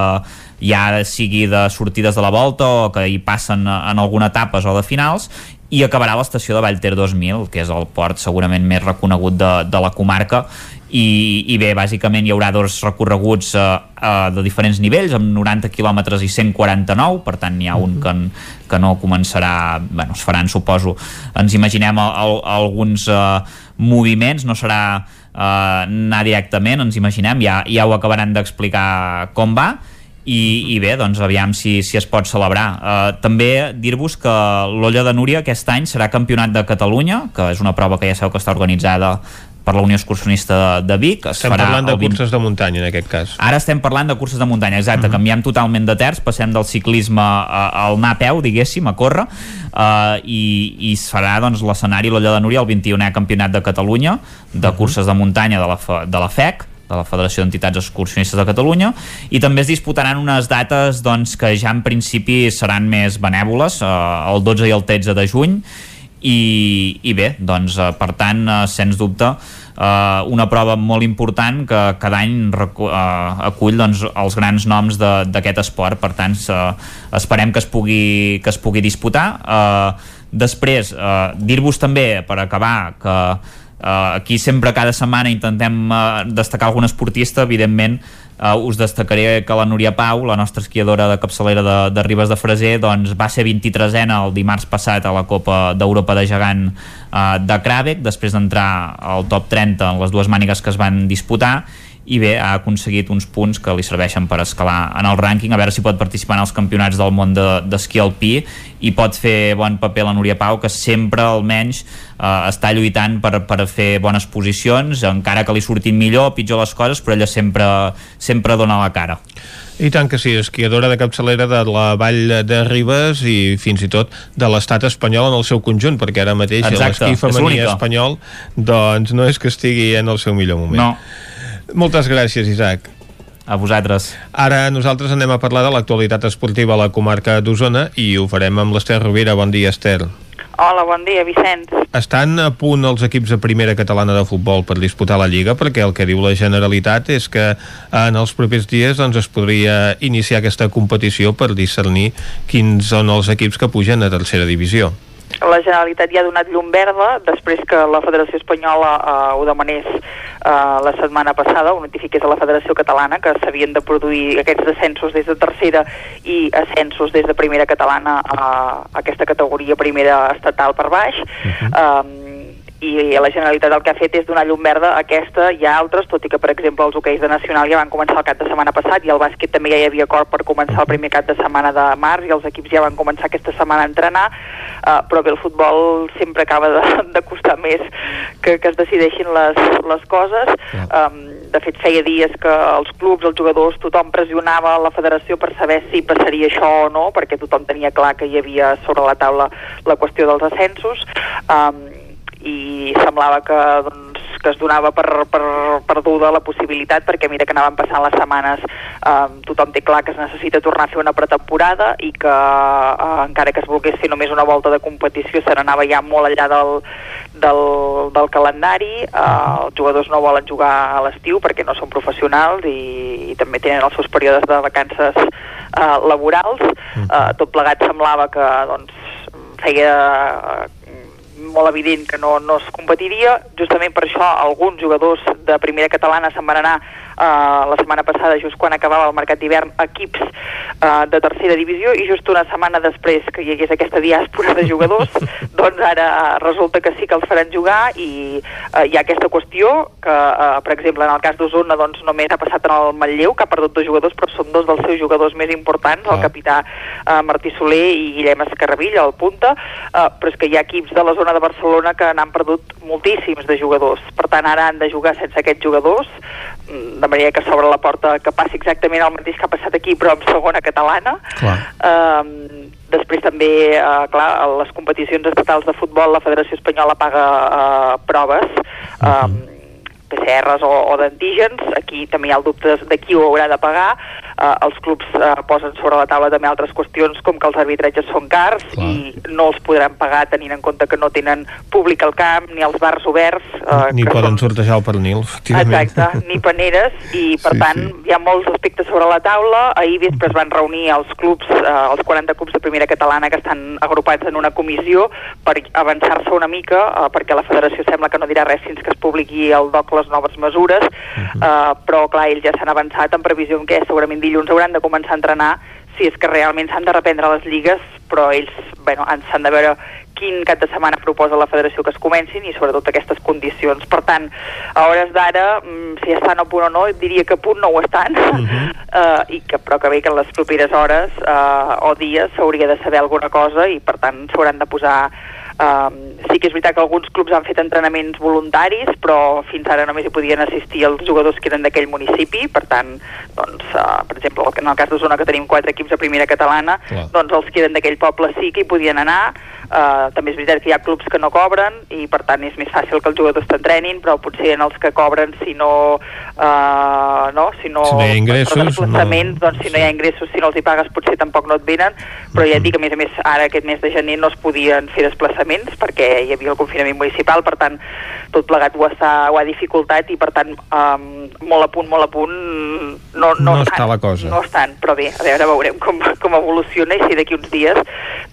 Speaker 16: ja sigui de sortides de la volta o que hi passen eh, en alguna etapa o de finals i acabarà l'estació de Vallter 2000 que és el port segurament més reconegut de, de la comarca i, i bé, bàsicament hi haurà dos recorreguts eh, eh, de diferents nivells amb 90 quilòmetres i 149 per tant n'hi ha un que, n- que no començarà bueno, es faran suposo. Ens imaginem al, al, alguns eh, moviments, no serà eh, anar directament, ens imaginem. Ja, ja ho acabaran d'explicar com va. I, i bé, doncs aviam si, si es pot celebrar. Uh, també dir-vos que l'Olla de Núria aquest any serà campionat de Catalunya, que és una prova que ja sabeu que està organitzada per la Unió Excursionista de, de Vic. Es
Speaker 1: Estem
Speaker 16: farà
Speaker 1: parlant de
Speaker 16: el 20
Speaker 1: curses de muntanya, en aquest cas.
Speaker 16: Ara estem parlant de curses de muntanya, exacte, uh -huh. canviem totalment de terç, passem del ciclisme a- al anar a peu, diguéssim, a córrer, uh, i, i es farà doncs, l'escenari l'Olla de Núria el 21è Campionat de Catalunya de curses de muntanya de la, Fe- de la FEC, de la Federació d'Entitats Excursionistes de Catalunya i també es disputaran unes dates doncs, que ja en principi seran més benèvoles eh, el 12 i el 13 de juny i, i bé, doncs eh, per tant, eh, sens dubte eh, una prova molt important que cada any eh, acull doncs, els grans noms d'aquest esport. Per tant eh, esperem que es pugui, que es pugui disputar. Eh, després eh, dir-vos també per acabar que Uh, aquí sempre cada setmana intentem uh, destacar algun esportista, evidentment uh, us destacaré que la Núria Pau, la nostra esquiadora de capçalera de, de Ribes de Freser, doncs va ser 23ena el dimarts passat a la Copa d'Europa de Gegant uh, de Krabek, després d'entrar al top 30 en les dues mànigues que es van disputar i bé, ha aconseguit uns punts que li serveixen per escalar en el rànquing, a veure si pot participar en els campionats del món de- d'esquí de, alpí i pot fer bon paper la Núria Pau, que sempre almenys eh, està lluitant per, per fer bones posicions, encara que li surtin millor o pitjor les coses, però ella sempre, sempre dona la cara.
Speaker 1: I tant que sí, esquiadora de capçalera de la Vall de Ribes i fins i tot de l'estat espanyol en el seu conjunt, perquè ara mateix l'esquí femení espanyol doncs no és que estigui en el seu millor moment.
Speaker 16: No.
Speaker 1: Moltes gràcies, Isaac.
Speaker 16: A vosaltres.
Speaker 1: Ara nosaltres anem a parlar de l'actualitat esportiva a la comarca d'Osona i ho farem amb l'Ester Rovira. Bon dia,Ester.
Speaker 43: Hola, bon dia, Vicenç.
Speaker 1: Estan a punt els equips de primera catalana de futbol per disputar la Lliga perquè el que diu la Generalitat és que en els propers dies doncs, es podria iniciar aquesta competició per discernir quins són els equips que pugen a tercera divisió.
Speaker 43: La Generalitat ja ha donat llum verda després que la Federació Espanyola eh, ho demanés eh, la setmana passada, ho notifiqués a la Federació Catalana que s'havien de produir aquests descensos des de tercera i ascensos des de primera catalana a aquesta categoria primera estatal per baix. Uh -huh. um, i la Generalitat el que ha fet és donar llum verda a aquesta i a altres, tot i que, per exemple, els hoqueis de Nacional ja van començar el cap de setmana passat i el bàsquet també ja hi havia acord per començar el primer cap de setmana de març i els equips ja van començar aquesta setmana a entrenar, uh, però bé, el futbol sempre acaba de, de costar més que, que es decideixin les, les coses. Um, de fet, feia dies que els clubs, els jugadors, tothom pressionava la federació per saber si passaria això o no, perquè tothom tenia clar que hi havia sobre la taula la qüestió dels ascensos. Um, i semblava que, doncs, que es donava per, per perduda la possibilitat perquè mira que anaven passant les setmanes eh, tothom té clar que es necessita tornar a fer una pretemporada i que eh, encara que es volgués fer només una volta de competició se n'anava ja molt enllà del, del, del calendari. Eh, els jugadors no volen jugar a l'estiu perquè no són professionals i, i també tenen els seus períodes de vacances eh, laborals. Eh, tot plegat semblava que doncs, feia molt evident que no, no es competiria. Justament per això alguns jugadors de primera catalana se'n van anar uh, la setmana passada, just quan acabava el mercat d'hivern, equips uh, de tercera divisió i just una setmana després que hi hagués aquesta diàspora de jugadors, doncs ara resulta que sí que els faran jugar i uh, hi ha aquesta qüestió que, uh, per exemple, en el cas d'Osona doncs, només ha passat en el Manlleu, que ha perdut dos jugadors, però són dos dels seus jugadors més importants, el capità uh, Martí Soler i Guillem Escarravilla, el punta, uh, però és que hi ha equips de la zona de Barcelona que n'han perdut moltíssims de jugadors. Per tant, ara han de jugar sense aquests jugadors, mm, de manera que s'obre la porta que passi exactament el mateix que ha passat aquí, però en segona catalana.
Speaker 38: Clar.
Speaker 43: Um, després també, uh, clar, a les competicions estatals de futbol la Federació Espanyola paga uh, proves, um, PCRs o, o d'antígens, aquí també hi ha el dubte de qui ho haurà de pagar, uh, els clubs uh, posen sobre la taula també altres qüestions com que els arbitratges són cars Clar. i no els podran pagar tenint en compte que no tenen públic al camp, ni els bars oberts. Uh,
Speaker 1: Ni poden
Speaker 43: són...
Speaker 1: sortejar el pernil, efectivament.
Speaker 43: Exacte, ni paneres i per
Speaker 1: Sí,
Speaker 43: tant
Speaker 1: sí.
Speaker 43: hi ha molts aspectes sobre la taula. Ahir vespre es van reunir els clubs, eh, els 40 clubs de primera catalana que estan agrupats en una comissió per avançar-se una mica eh, perquè la federació sembla que no dirà res fins que es publiqui el DOC les noves mesures, eh, però clar, ells ja s'han avançat en previsió en què segurament dilluns hauran de començar a entrenar si és que realment s'han de reprendre les lligues, però ells bueno, han- s'han de veure quin cap de setmana proposa la federació que es comencin i sobretot aquestes condicions. Per tant, a hores d'ara, mm, si estan a punt o no, diria que a punt no ho estan, uh i que, però que bé que en les properes hores uh, o dies s'hauria de saber alguna cosa i per tant s'hauran de posar Um, sí que és veritat que alguns clubs han fet entrenaments voluntaris, però fins ara només hi podien assistir els jugadors que eren d'aquell municipi, per tant, doncs, uh, per exemple, en el cas d'Osona, que tenim quatre equips a primera catalana,
Speaker 44: Clar.
Speaker 43: doncs els que eren d'aquell poble sí que hi podien anar, uh, també és veritat que hi ha clubs que no cobren, i per tant és més fàcil que els jugadors t'entrenin, però potser en els que cobren, si no, uh, no, si no,
Speaker 1: Si no hi ha ingressos,
Speaker 43: desplaçaments, doncs si no hi ha ingressos, si no els hi pagues, potser tampoc no et venen, però ja et dic, a més a més, ara aquest mes de gener no es podien fer desplaçaments perquè hi havia el confinament municipal, per tant, tot plegat ho, està, ho ha dificultat i, per tant, um, molt a punt, molt a punt, no, no,
Speaker 1: No
Speaker 43: estan,
Speaker 1: està la cosa.
Speaker 43: No estan, però bé, a veure, veurem com, com evoluciona i si d'aquí uns dies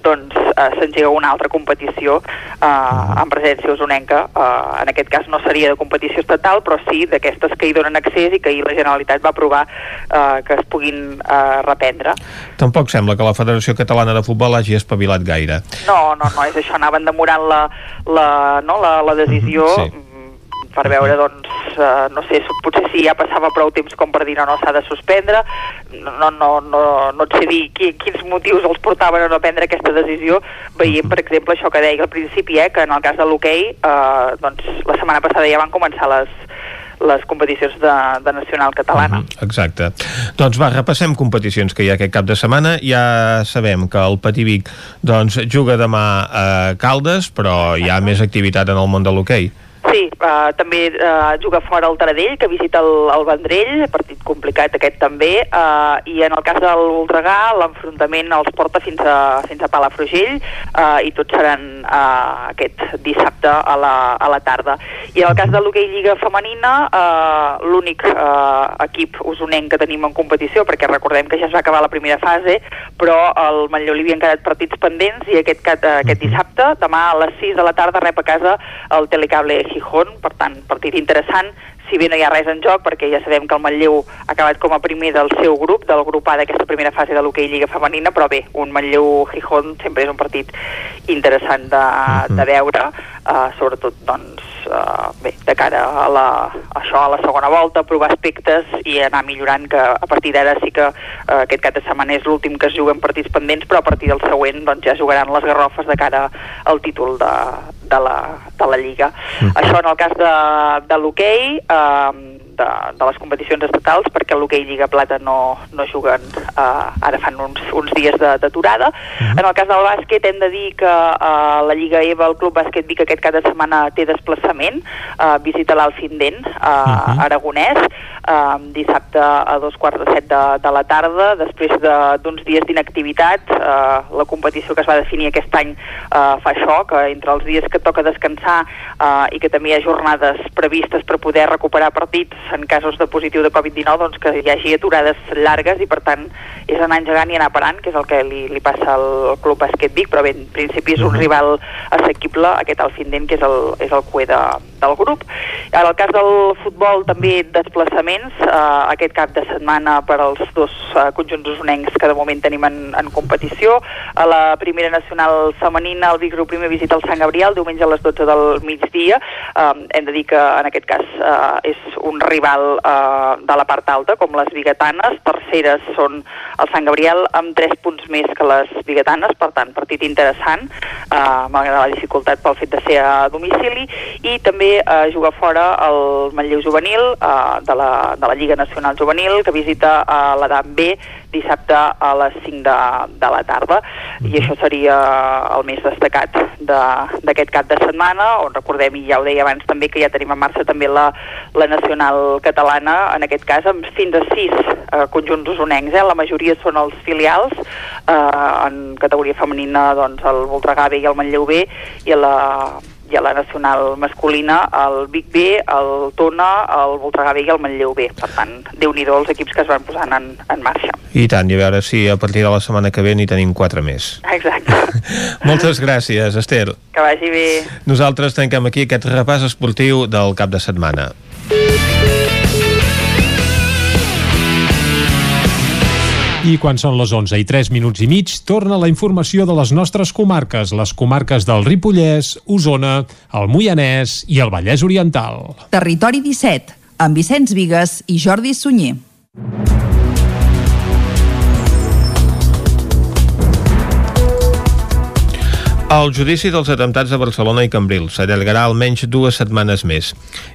Speaker 43: doncs uh, s'engega una altra competició uh, en presència usonenca. Uh, en aquest cas no seria de competició estatal, però sí d'aquestes que hi donen accés i que ahir la Generalitat va aprovar uh, que es puguin uh, reprendre.
Speaker 1: Tampoc sembla que la Federació Catalana de Futbol hagi espavilat gaire.
Speaker 43: No, no, no, és això, anaven demorant la, la, no, la, la decisió
Speaker 1: Sí.
Speaker 43: Per veure, doncs, uh, no sé, potser si ja passava prou temps com per dir no, no, s'ha de suspendre, no, no, no, no, et sé dir qui, quins motius els portaven a no prendre aquesta decisió, veient, per exemple, això que deia al principi, eh, que en el cas de l'hoquei, eh, doncs, la setmana passada ja van començar les, les competicions de, de nacional catalana.
Speaker 1: Exacte. Doncs va, repassem competicions que hi ha aquest cap de setmana. Ja sabem que el Patí Vic doncs, juga demà a Caldes, però hi ha més activitat en el món de l'hoquei.
Speaker 43: Sí, uh, també uh, juga fora el Taradell, que visita el, el Vendrell, partit complicat aquest també, uh, i en el cas del Voltregà l'enfrontament els porta fins a, fins a Palafrugell uh, i tots seran uh, aquest dissabte a la, a la tarda. I en el cas de l'hoquei Lliga Femenina, uh, l'únic uh, equip usonenc que tenim en competició, perquè recordem que ja es va acabar la primera fase, però al Manlleu li havien quedat partits pendents i aquest, aquest dissabte, demà a les 6 de la tarda, rep a casa el Telecable Gijón, per tant, partit interessant, si bé no hi ha res en joc, perquè ja sabem que el Manlleu ha acabat com a primer del seu grup, del grup A d'aquesta primera fase de l'hoquei Lliga Femenina, però bé, un Manlleu-Gijón sempre és un partit interessant de, uh -huh. de veure, uh, sobretot, doncs, uh, bé, de cara a, la, a això, a la segona volta, provar aspectes i anar millorant, que a partir d'ara sí que uh, aquest cap de setmana és l'últim que es juguen partits pendents, però a partir del següent doncs, ja jugaran les garrofes de cara al títol de, de, la, de la Lliga. -huh. Això en el cas de, de l'hoquei, eh, de, de les competicions estatals perquè l'hoquei Lliga Plata no, no juguen eh, ara fan uns, uns dies d'aturada. Uh -huh. En el cas del bàsquet hem de dir que eh, la Lliga EVA, el Club Bàsquet Vic aquest cap de setmana té desplaçament, eh, visita l'Alfindent eh, uh -huh. aragonès, eh, dissabte a dos quarts de set de, de la tarda, després d'uns de, dies d'inactivitat, eh, la competició que es va definir aquest any eh, fa això, que entre els dies que toca descansar eh, i que també hi ha jornades previstes per poder recuperar partits en casos de positiu de Covid-19 doncs que hi hagi aturades llargues i per tant és anar engegant i anar parant, que és el que li, li passa al Club Bàsquet Vic, però bé, en principi és un rival assequible, aquest Alfindent, que és el, és el cué de, del grup. En el cas del futbol també desplaçaments, eh, aquest cap de setmana per als dos eh, conjunts usonencs que de moment tenim en, en competició. A la primera nacional femenina, el Vic primer visita el Sant Gabriel, diumenge a les 12 del migdia. Eh, hem de dir que en aquest cas eh, és un rival eh, de la part alta, com les biguetanes. Terceres són el Sant Gabriel amb 3 punts més que les biguetanes, per tant, partit interessant, eh, malgrat la dificultat pel fet de ser a domicili. I també eh, juga fora el Manlleu Juvenil eh, de, la, de la Lliga Nacional Juvenil, que visita a eh, l'Adam B dissabte a les 5 de, de la tarda i això seria el més destacat d'aquest cap de setmana on recordem, i ja ho deia abans també que ja tenim en marxa també la, la nacional catalana en aquest cas amb fins a 6 eh, conjunts usonencs, eh? la majoria són els filials eh, en categoria femenina doncs el Voltregà B i el Manlleu B i la i a la nacional masculina el Vic B, el Tona, el Voltregà B i el Manlleu B. Per tant, déu nhi els equips que es van posant en, en marxa.
Speaker 1: I tant, i a veure si a partir de la setmana que ve n'hi tenim quatre més.
Speaker 43: Exacte.
Speaker 1: Moltes gràcies, Esther.
Speaker 43: Que vagi bé.
Speaker 1: Nosaltres tanquem aquí aquest repàs esportiu del cap de setmana.
Speaker 3: I quan són les 11 i 3 minuts i mig, torna la informació de les nostres comarques, les comarques del Ripollès, Osona, el Moianès i el Vallès Oriental.
Speaker 35: Territori 17, amb Vicenç Vigues i Jordi Sunyer.
Speaker 1: El judici dels atemptats de Barcelona i Cambrils s'allargarà almenys dues setmanes més.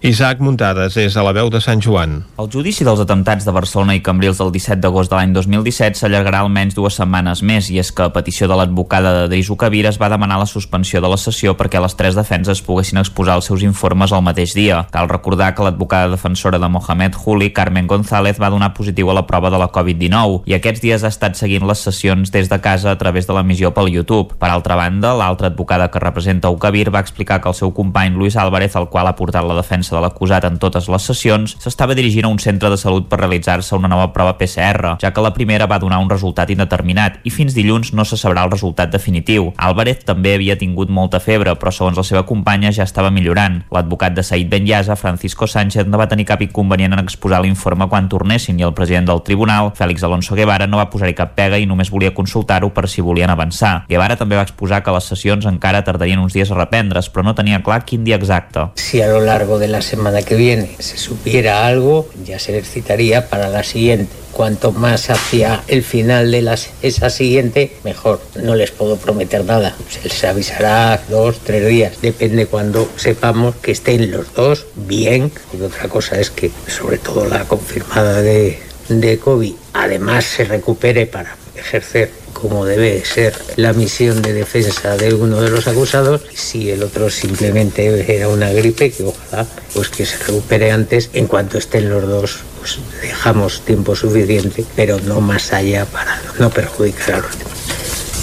Speaker 1: Isaac Muntades és a la veu de Sant Joan.
Speaker 16: El judici dels atemptats de Barcelona i Cambrils del 17 d'agost de l'any 2017 s'allargarà almenys dues setmanes més i és que a petició de l'advocada de Deisu Kabir es va demanar la suspensió de la sessió perquè les tres defenses poguessin exposar els seus informes el mateix dia. Cal recordar que l'advocada defensora de Mohamed Juli, Carmen González, va donar positiu a la prova de la Covid-19 i aquests dies ha estat seguint les sessions des de casa a través de l'emissió pel YouTube. Per altra banda, la l'altra advocada que representa Ucabir va explicar que el seu company Luis Álvarez, el qual ha portat la defensa de l'acusat en totes les sessions, s'estava dirigint a un centre de salut per realitzar-se una nova prova PCR, ja que la primera va donar un resultat indeterminat i fins dilluns no se sabrà el resultat definitiu. Álvarez també havia tingut molta febre, però segons la seva companya ja estava millorant. L'advocat de Said Ben Yasa, Francisco Sánchez, no va tenir cap inconvenient en exposar l'informe quan tornessin i el president del tribunal, Félix Alonso Guevara, no va posar-hi cap pega i només volia consultar-ho per si volien avançar. Guevara també va exposar que les sessions encara tardarien uns dies a reprendre's, però no tenia clar quin dia exacte.
Speaker 44: Si a lo largo de la semana que viene se supiera algo, ya se les citaría para la siguiente. Cuanto más hacia el final de esa siguiente, mejor. No les puedo prometer nada. Se les avisará dos, tres días. Depende cuando sepamos que estén los dos bien. Y otra cosa es que, sobre todo la confirmada de, de COVID, además se recupere para ejercer como debe ser la misión de defensa de uno de los acusados, si el otro simplemente era una gripe, que ojalá pues que se recupere antes, en cuanto estén los dos, pues dejamos tiempo suficiente, pero no más allá para no perjudicar a los demás.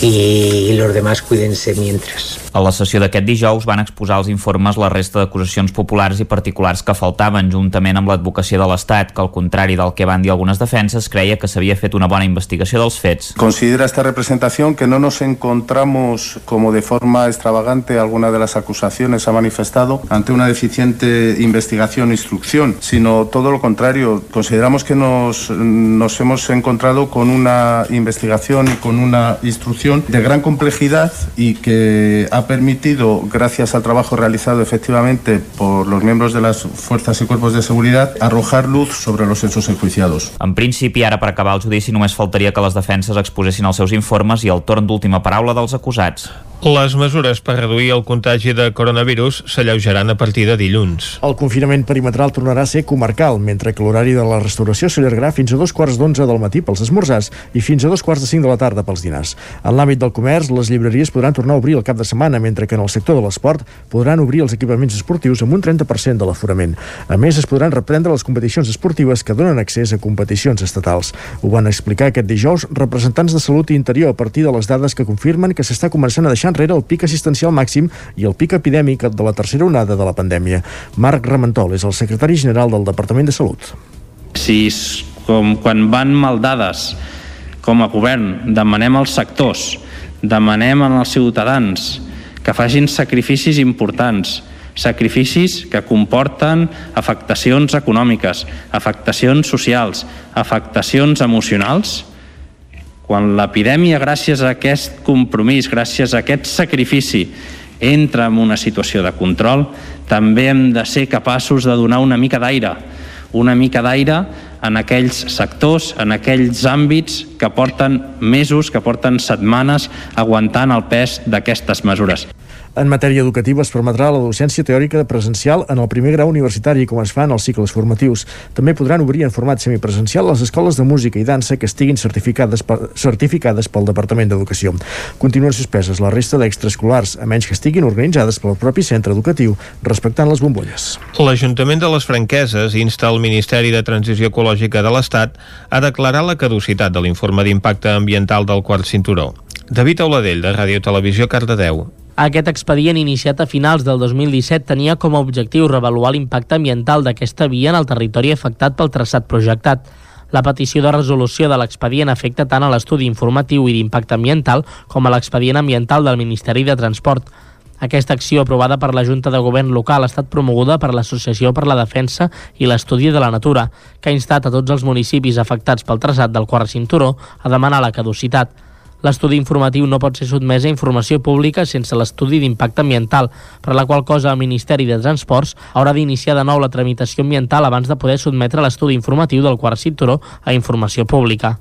Speaker 44: Y los demás cuídense mientras.
Speaker 16: A la sessió d'aquest dijous van exposar els informes la resta d'acusacions populars i particulars que faltaven, juntament amb l'advocacia de l'Estat, que al contrari del que van dir algunes defenses, creia que s'havia fet una bona investigació dels fets.
Speaker 45: Considera esta representación que no nos encontramos, como de forma extravagante alguna de las acusaciones ha manifestado, ante una deficiente investigación e instrucción, sino todo lo contrario. Consideramos que nos, nos hemos encontrado con una investigación y con una instrucción de gran complejidad y que ha permitido, gracias al trabajo realizado efectivamente por los miembros de las fuerzas y cuerpos de seguridad, arrojar luz sobre los hechos enjuiciados.
Speaker 16: En principi, ara per acabar el judici només faltaria que les defenses exposessin els seus informes i el torn d'última paraula dels acusats.
Speaker 1: Les mesures per reduir el contagi de coronavirus s'alleujaran a partir de dilluns.
Speaker 38: El confinament perimetral tornarà a ser comarcal, mentre que l'horari de la restauració s'allargarà fins a dos quarts d'onze del matí pels esmorzars i fins a dos quarts de cinc de la tarda pels dinars. En l'àmbit del comerç, les llibreries podran tornar a obrir el cap de setmana, mentre que en el sector de l'esport podran obrir els equipaments esportius amb un 30% de l'aforament. A més, es podran reprendre les competicions esportives que donen accés a competicions estatals. Ho van explicar aquest dijous representants de Salut i Interior a partir de les dades que confirmen que s'està començant a deixar enrere el pic assistencial màxim i el pic epidèmic de la tercera onada de la pandèmia. Marc Ramentol és el secretari general del Departament de Salut.
Speaker 5: Si com quan van mal dades com a govern demanem als sectors, demanem als ciutadans que facin sacrificis importants, sacrificis que comporten afectacions econòmiques, afectacions socials, afectacions emocionals, quan l'epidèmia, gràcies a aquest compromís, gràcies a aquest sacrifici, entra en una situació de control, també hem de ser capaços de donar una mica d'aire, una mica d'aire en aquells sectors, en aquells àmbits que porten mesos, que porten setmanes aguantant el pes d'aquestes mesures.
Speaker 38: En matèria educativa es permetrà la docència teòrica presencial en el primer grau universitari, com es fa en els cicles formatius. També podran obrir en format semipresencial les escoles de música i dansa que estiguin certificades, per, certificades pel Departament d'Educació. Continuen suspeses la resta d'extraescolars, a menys que estiguin organitzades pel propi centre educatiu, respectant les bombolles.
Speaker 1: L'Ajuntament de les Franqueses insta el Ministeri de Transició Ecològica de l'Estat a declarar la caducitat de l'informe d'impacte ambiental del quart cinturó. David Auladell, de Ràdio Televisió, Cardedeu.
Speaker 12: Aquest expedient iniciat a finals del 2017 tenia com a objectiu revaluar l'impacte ambiental d'aquesta via en el territori afectat pel traçat projectat. La petició de resolució de l'expedient afecta tant a l'estudi informatiu i d'impacte ambiental com a l'expedient ambiental del Ministeri de Transport. Aquesta acció aprovada per la Junta de Govern local ha estat promoguda per l'Associació per la Defensa i l'Estudi de la Natura, que ha instat a tots els municipis afectats pel traçat del quart cinturó a demanar la caducitat. L'estudi informatiu no pot ser sotmès a informació pública sense l'estudi d'impacte ambiental, per la qual cosa el Ministeri de Transports haurà d'iniciar de nou la tramitació ambiental abans de poder sotmetre l'estudi informatiu del quart cinturó a informació pública.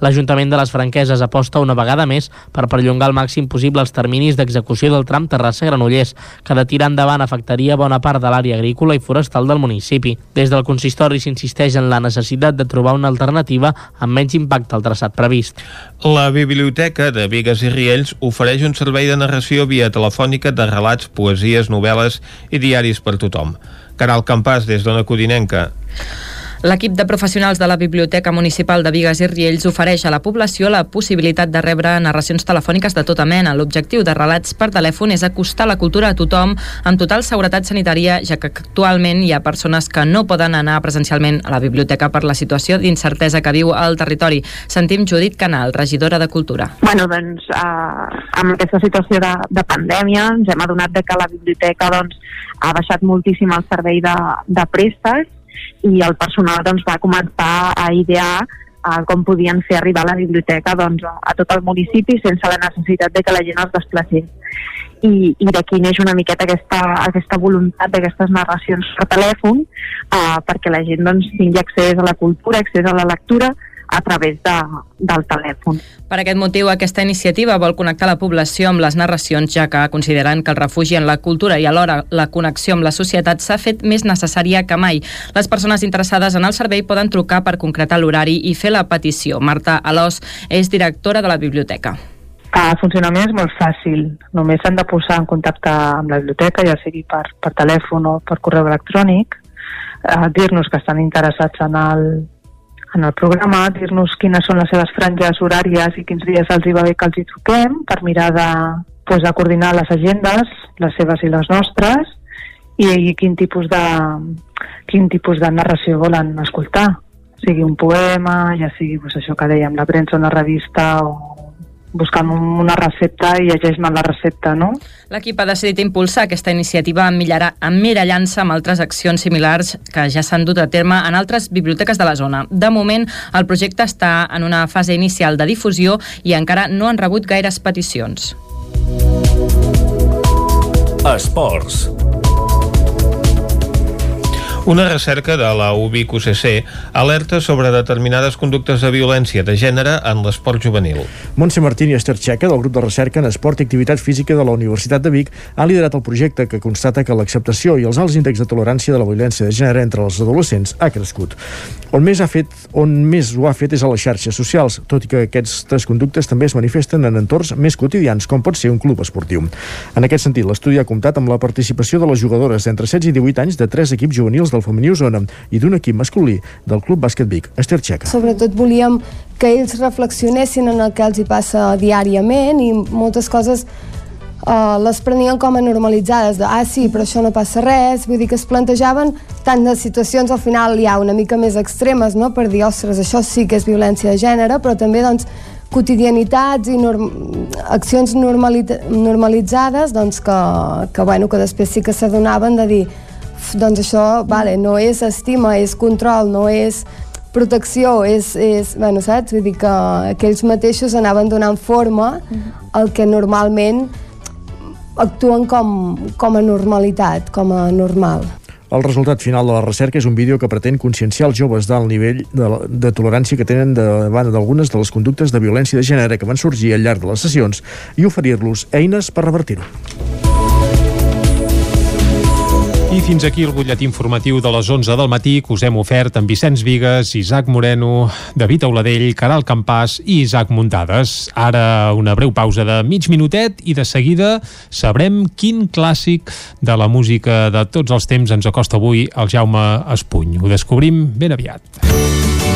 Speaker 12: L'Ajuntament de les Franqueses aposta una vegada més per perllongar al màxim possible els terminis d'execució del tram Terrassa-Granollers, que de tirar endavant afectaria bona part de l'àrea agrícola i forestal del municipi. Des del consistori s'insisteix en la necessitat de trobar una alternativa amb menys impacte al traçat previst.
Speaker 1: La Biblioteca de Vigues i Riells ofereix un servei de narració via telefònica de relats, poesies, novel·les i diaris per tothom. Caral Campàs, des d'Ona Codinenca.
Speaker 11: L'equip de professionals de la Biblioteca Municipal de Vigues i Riells ofereix a la població la possibilitat de rebre narracions telefòniques de tota mena. L'objectiu de relats per telèfon és acostar la cultura a tothom amb total seguretat sanitària, ja que actualment hi ha persones que no poden anar presencialment a la biblioteca per la situació d'incertesa que viu al territori. Sentim Judit Canal, regidora de Cultura.
Speaker 46: Bueno, doncs, eh, amb aquesta situació de, de pandèmia ens hem adonat de que la biblioteca doncs, ha baixat moltíssim el servei de, de préstecs i el personal doncs, va començar a idear uh, com podien fer arribar la biblioteca doncs, a, a tot el municipi sense la necessitat de que la gent es desplacés. I, i d'aquí neix una miqueta aquesta, aquesta voluntat d'aquestes narracions per telèfon uh, perquè la gent doncs, tingui accés a la cultura, accés a la lectura a
Speaker 47: través de, del telèfon.
Speaker 11: Per aquest motiu, aquesta iniciativa vol connectar la població amb les narracions, ja que consideren que el refugi en la cultura i alhora la connexió amb la societat s'ha fet més necessària que mai. Les persones interessades en el servei poden trucar per concretar l'horari i fer la petició. Marta Alós és directora de la biblioteca.
Speaker 46: El funcionament és molt fàcil. Només s'han de posar en contacte amb la biblioteca, ja sigui per, per telèfon o per correu electrònic, eh, dir-nos que estan interessats en el, en el programa, dir-nos quines són les seves franges horàries i quins dies els hi va bé que els hi truquem per mirar de, pues, de coordinar les agendes, les seves i les nostres, i, i quin tipus de quin tipus de narració volen escoltar. Sigui un poema, ja sigui pues, això que dèiem, la premsa, una revista o buscant una recepta i llegeix-me la recepta, no?
Speaker 11: L'equip ha decidit impulsar aquesta iniciativa emmirallant-se amb altres accions similars que ja s'han dut a terme en altres biblioteques de la zona. De moment, el projecte està en una fase inicial de difusió i encara no han rebut gaires peticions.
Speaker 48: Esports.
Speaker 1: Una recerca de la UBIC UCC alerta sobre determinades conductes de violència de gènere en l'esport juvenil.
Speaker 38: Montse Martín i Esther Checa, del grup de recerca en esport i activitat física de la Universitat de Vic, ha liderat el projecte que constata que l'acceptació i els alts índexs de tolerància de la violència de gènere entre els adolescents ha crescut. On més, ha fet, on més ho ha fet és a les xarxes socials, tot i que aquestes conductes també es manifesten en entorns més quotidians, com pot ser un club esportiu. En aquest sentit, l'estudi ha comptat amb la participació de les jugadores d'entre 16 i 18 anys de tres equips juvenils del femení Osona i d'un equip masculí del Club Bàsquet Vic, Esther Checa.
Speaker 49: Sobretot volíem que ells reflexionessin en el que els hi passa diàriament i moltes coses uh, les prenien com a normalitzades, de ah sí, però això no passa res, vull dir que es plantejaven tant de situacions al final ja una mica més extremes, no? per dir, ostres, això sí que és violència de gènere, però també doncs, quotidianitats i norm accions normalitzades doncs, que, que, bueno, que després sí que s'adonaven de dir doncs això, vale, no és estima, és control, no és protecció, és, és bueno, saps? Vull dir que, que ells mateixos anaven donant forma al que normalment actuen com, com a normalitat, com a normal.
Speaker 38: El resultat final de la recerca és un vídeo que pretén conscienciar els joves del nivell de, de tolerància que tenen davant d'algunes de les conductes de violència de gènere que van sorgir al llarg de les sessions i oferir-los eines per revertir-ho.
Speaker 3: I fins aquí el butlletí informatiu de les 11 del matí que us hem ofert amb Vicenç Vigues, Isaac Moreno, David Auladell, Caral Campàs i Isaac Muntades. Ara una breu pausa de mig minutet i de seguida sabrem quin clàssic de la música de tots els temps ens acosta avui el Jaume Espuny. Ho descobrim ben aviat.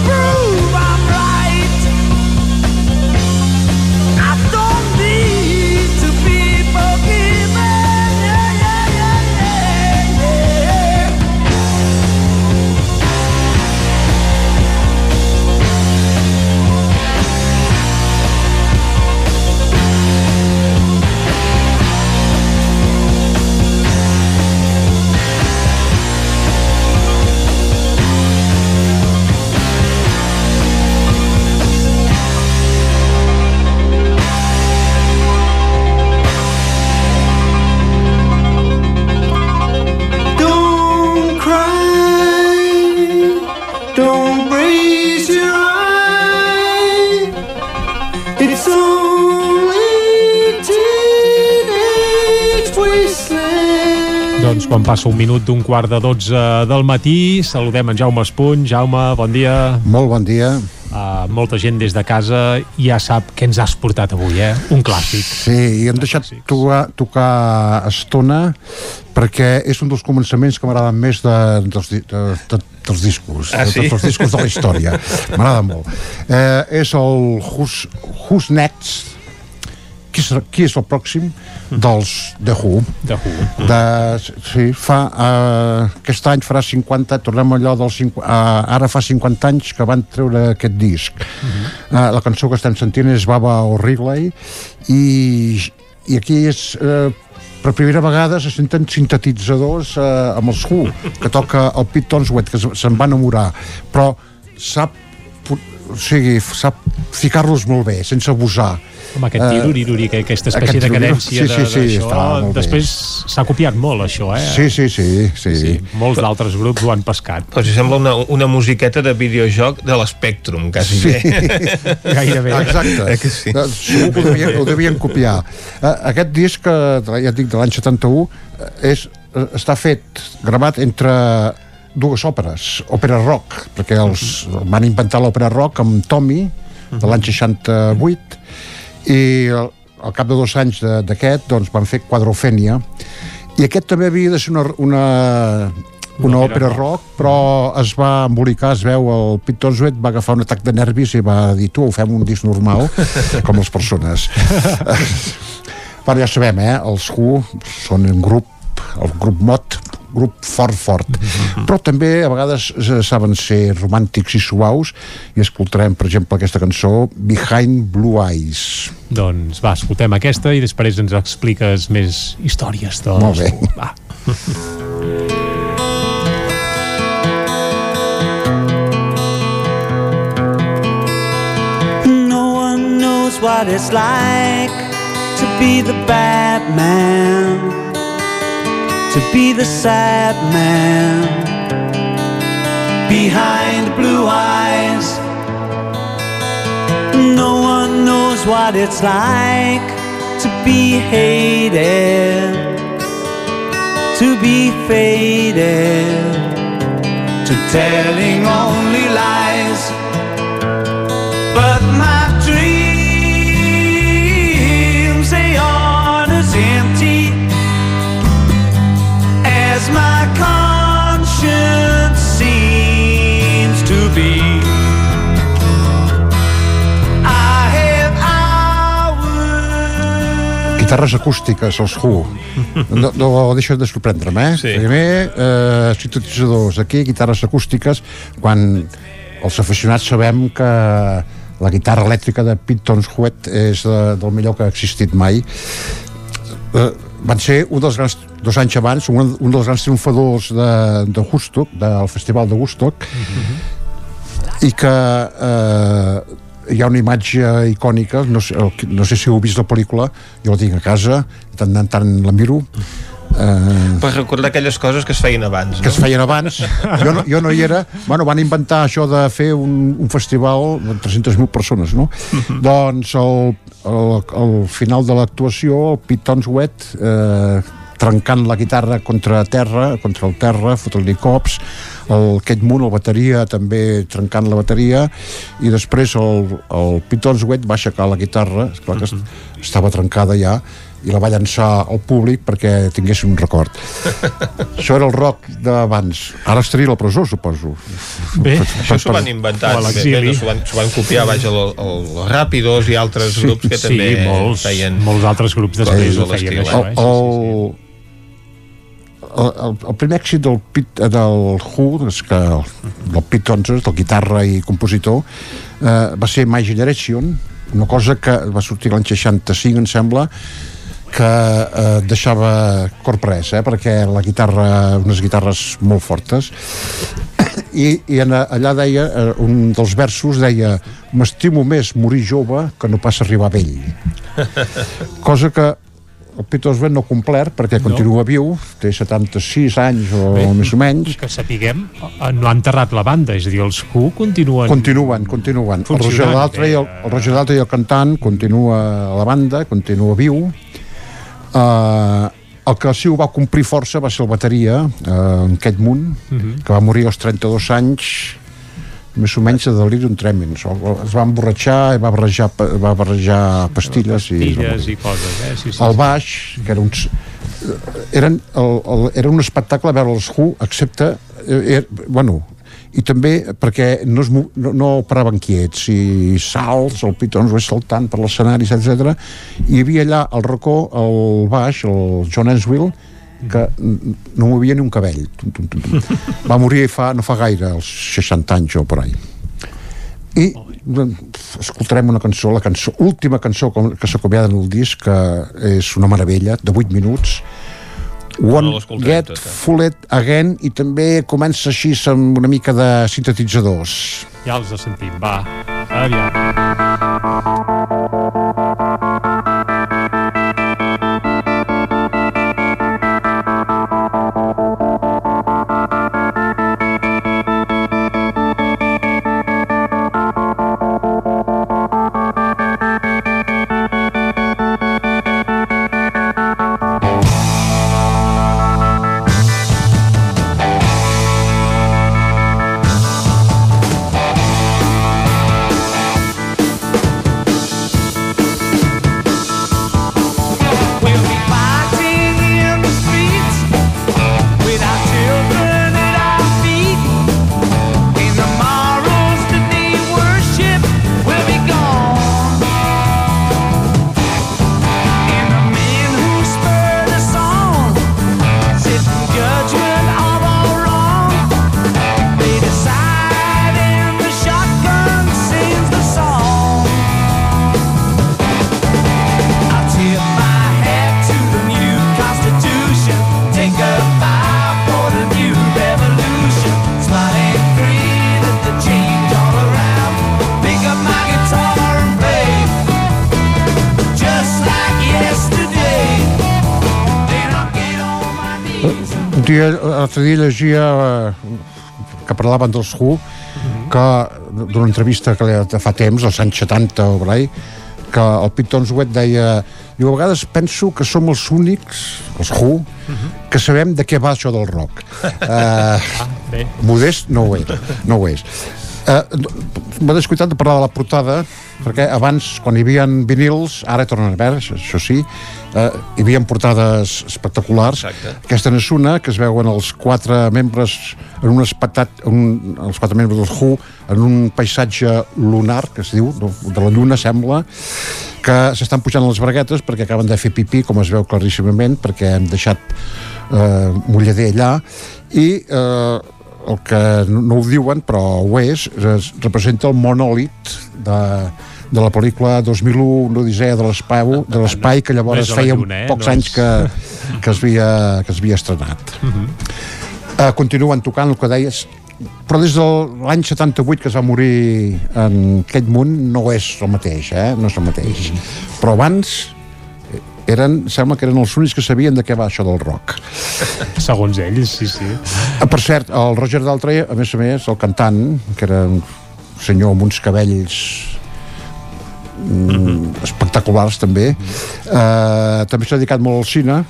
Speaker 3: break. Quan passa un minut d'un quart de 12 del matí, saludem en Jaume Espuny. Jaume, bon dia.
Speaker 50: Molt bon dia.
Speaker 3: Uh, molta gent des de casa ja sap què ens has portat avui, eh? Un clàssic.
Speaker 50: Sí, i hem deixat tocar, tocar estona perquè és un dels començaments que m'agraden més de, dels, de, de, dels discos,
Speaker 1: Ah,
Speaker 50: de
Speaker 1: sí?
Speaker 50: tots els discos de la història. M'agrada molt. Eh, és el Who's, Who's Next, qui és, qui és el pròxim dels The Who.
Speaker 3: The Who.
Speaker 50: De, sí, fa, uh, aquest any farà 50, tornem allò dels 50, uh, ara fa 50 anys que van treure aquest disc. Uh, la cançó que estem sentint és Baba O'Reilly i, i aquí és uh, per primera vegada se senten sintetitzadors uh, amb els Who, que toca el Pete Tonswet, que se- se'n va enamorar, però sap o sigui, sap ficar-los molt bé, sense abusar.
Speaker 3: Amb aquest
Speaker 50: Eh,
Speaker 3: tiruriruri, que aquesta espècie
Speaker 50: aquest
Speaker 3: de cadència
Speaker 50: sí, sí, sí,
Speaker 3: d'això,
Speaker 50: bé.
Speaker 3: després s'ha copiat molt això, eh?
Speaker 50: Sí, sí, sí, sí. sí.
Speaker 3: Molts d'altres grups ho han pescat.
Speaker 1: Però si sembla una, una musiqueta de videojoc de l'Spectrum, quasi
Speaker 50: Sí.
Speaker 1: bé.
Speaker 3: Gairebé.
Speaker 50: Exacte.
Speaker 1: Eh que sí?
Speaker 50: Eh, Segur que ho devien, ho devien copiar. Uh, aquest disc, eh, ja et dic, de l'any 71, eh, és, eh, està fet, gravat entre dues òperes, òpera rock, perquè els van inventar l'òpera rock amb Tommy, de l'any 68, i al, al cap de dos anys d'aquest doncs, van fer Quadrofènia, i aquest també havia de ser una, una, una òpera rock, però es va embolicar, es veu, el Pete Tonswet va agafar un atac de nervis i va dir, tu, fem un disc normal, com les persones. però ja sabem, eh, els Who són un grup, el grup Mot, grup fort, fort. Però també a vegades saben ser romàntics i suaus i escoltarem, per exemple, aquesta cançó Behind Blue Eyes.
Speaker 3: Doncs va, escoltem aquesta i després ens expliques més històries. Doncs.
Speaker 50: Molt bé.
Speaker 3: Va.
Speaker 51: No one knows what it's like to be the bad man, to be the sad man behind blue eyes. No one knows what it's like to be hated, to be faded, to telling only lies. As my conscience seems to be.
Speaker 50: Guitarres acústiques, els Who. No, no deixes de sorprendre'm, eh?
Speaker 1: Sí.
Speaker 50: Primer, eh, sintetitzadors, aquí, guitarres acústiques, quan els aficionats sabem que la guitarra elèctrica de Pete Tonswet és de, del millor que ha existit mai. Eh, van ser un dels grans, dos anys abans, un, un dels grans triomfadors de, de Woodstock, del Festival de Woodstock, i que eh, hi ha una imatge icònica, no sé, no sé si heu vist la pel·lícula, jo la tinc a casa, tant en tant la miro, eh,
Speaker 1: Per recordar aquelles coses que es feien abans, no?
Speaker 50: que es feien abans. Jo no, jo no hi era. Bueno, van inventar això de fer un, un festival de 300.000 persones, no? doncs al, al, al final de l'actuació, el Pete Tonswet, eh, trencant la guitarra contra terra, contra el terra, fotent-li cops, el Kate Moon, el bateria, també trencant la bateria, i després el, el Pete Tonswet va aixecar la guitarra, esclar que est- estava trencada ja, i la va llançar al públic perquè tinguessin un record. Això era el rock d'abans. Ara estaria a la presó, suposo.
Speaker 3: Bé,
Speaker 1: Això s'ho van inventar,
Speaker 3: l'exili.
Speaker 1: no? s'ho van, s'ho van copiar, vaja, el- el- els Ràpidos i altres
Speaker 50: Sí,
Speaker 1: grups que
Speaker 3: sí,
Speaker 1: també
Speaker 3: molts-
Speaker 1: feien...
Speaker 3: molts altres grups després ho feien, això,
Speaker 1: eh?
Speaker 3: eh?
Speaker 50: el, el, el, el primer èxit del, Pit, del Who, és que el, del Pete Tonswet, el guitarra i compositor, eh, va ser My Generation, una cosa que va sortir l'any 65, em sembla, que eh, deixava corpres, eh, perquè la guitarra, unes guitarres molt fortes, i, i en, allà deia, eh, un dels versos deia m'estimo més morir jove que no pas arribar vell. Cosa que el Peter Oswald no ha complert perquè
Speaker 3: No.
Speaker 50: continua viu, té 76 anys o
Speaker 3: Bé,
Speaker 50: més o menys.
Speaker 3: Que sapiguem, eh, no ha enterrat la banda, és a dir, els Who continuen...
Speaker 50: Continuen, continuen. El Roger
Speaker 3: Funcionant,
Speaker 50: Daltrey, el, el Roger Daltrey, el cantant, continua a la banda, continua viu. Uh, el que sí ho va complir força va ser el bateria, eh, en Kate Moon,
Speaker 3: Mhm.
Speaker 50: que va morir als 32 anys més o menys de delirium tremens es va emborratxar i va barrejar, va barrejar pastilles,
Speaker 3: Pastilles
Speaker 50: i,
Speaker 3: i coses, eh? Sí, sí,
Speaker 50: el baix que era uns, eh, eren, el, el, era un espectacle veure els Who excepte eh, er, bueno i també perquè no, es, no, no paraven quiets i salts, el Pitons va saltant per l'escenari, etc. i hi havia allà al racó el baix, el John Enswill que no movia ni un cabell tum, tum, tum, tum. va morir fa, no fa gaire als 60 anys o por ahí i escoltarem una cançó, la cançó, última cançó que s'acomiada en el disc, que és una meravella, de 8 minuts, One
Speaker 1: No
Speaker 50: Get
Speaker 1: tota.
Speaker 50: Fooled Again, i també comença així amb una mica de sintetitzadors.
Speaker 3: Ja els sentim, va. Aviam.
Speaker 50: Dia, l'altre dia llegia eh, que parlaven dels Who, que d'una entrevista que li- fa temps, als anys 70 o per ahí, que el Pete Tonswet deia jo a vegades penso que som els únics, els Who, que sabem de què va això del rock. Uh,
Speaker 3: bé.
Speaker 50: modest no ho és. No ho és. Uh, M'ha descuidat de parlar de la portada perquè abans, quan hi havia vinils ara tornen a veure, això sí uh, hi havia portades espectaculars
Speaker 1: Exacte.
Speaker 50: aquesta n'és una que es veuen els quatre membres en un espectat un, els quatre membres del Who en un paisatge lunar que es diu, de, la lluna sembla que s'estan pujant les braguetes perquè acaben de fer pipí com es veu claríssimament perquè hem deixat eh, mullader allà i eh, el que no, ho diuen però ho és, es representa el monòlit de, de la pel·lícula 2001, una odissea de l'espai de l'espai que
Speaker 3: No
Speaker 50: llavors
Speaker 3: la
Speaker 50: feia
Speaker 3: Lluna, eh?
Speaker 50: pocs
Speaker 3: No
Speaker 50: anys
Speaker 3: és-
Speaker 50: que, que, es havia, que es havia estrenat uh, continuen tocant el que deies però des de l'any 78 que es va morir en Kate Moon no és el mateix, eh? no és el mateix però abans eh, eren, sembla que eren els únics que sabien de què va això del rock
Speaker 3: Segons ells, sí, sí.
Speaker 50: Ah, per cert, el Roger Daltrey, a més a més, el cantant, que era un senyor amb uns cabells mm, espectaculars també. Eh, també s'ha dedicat molt al cine.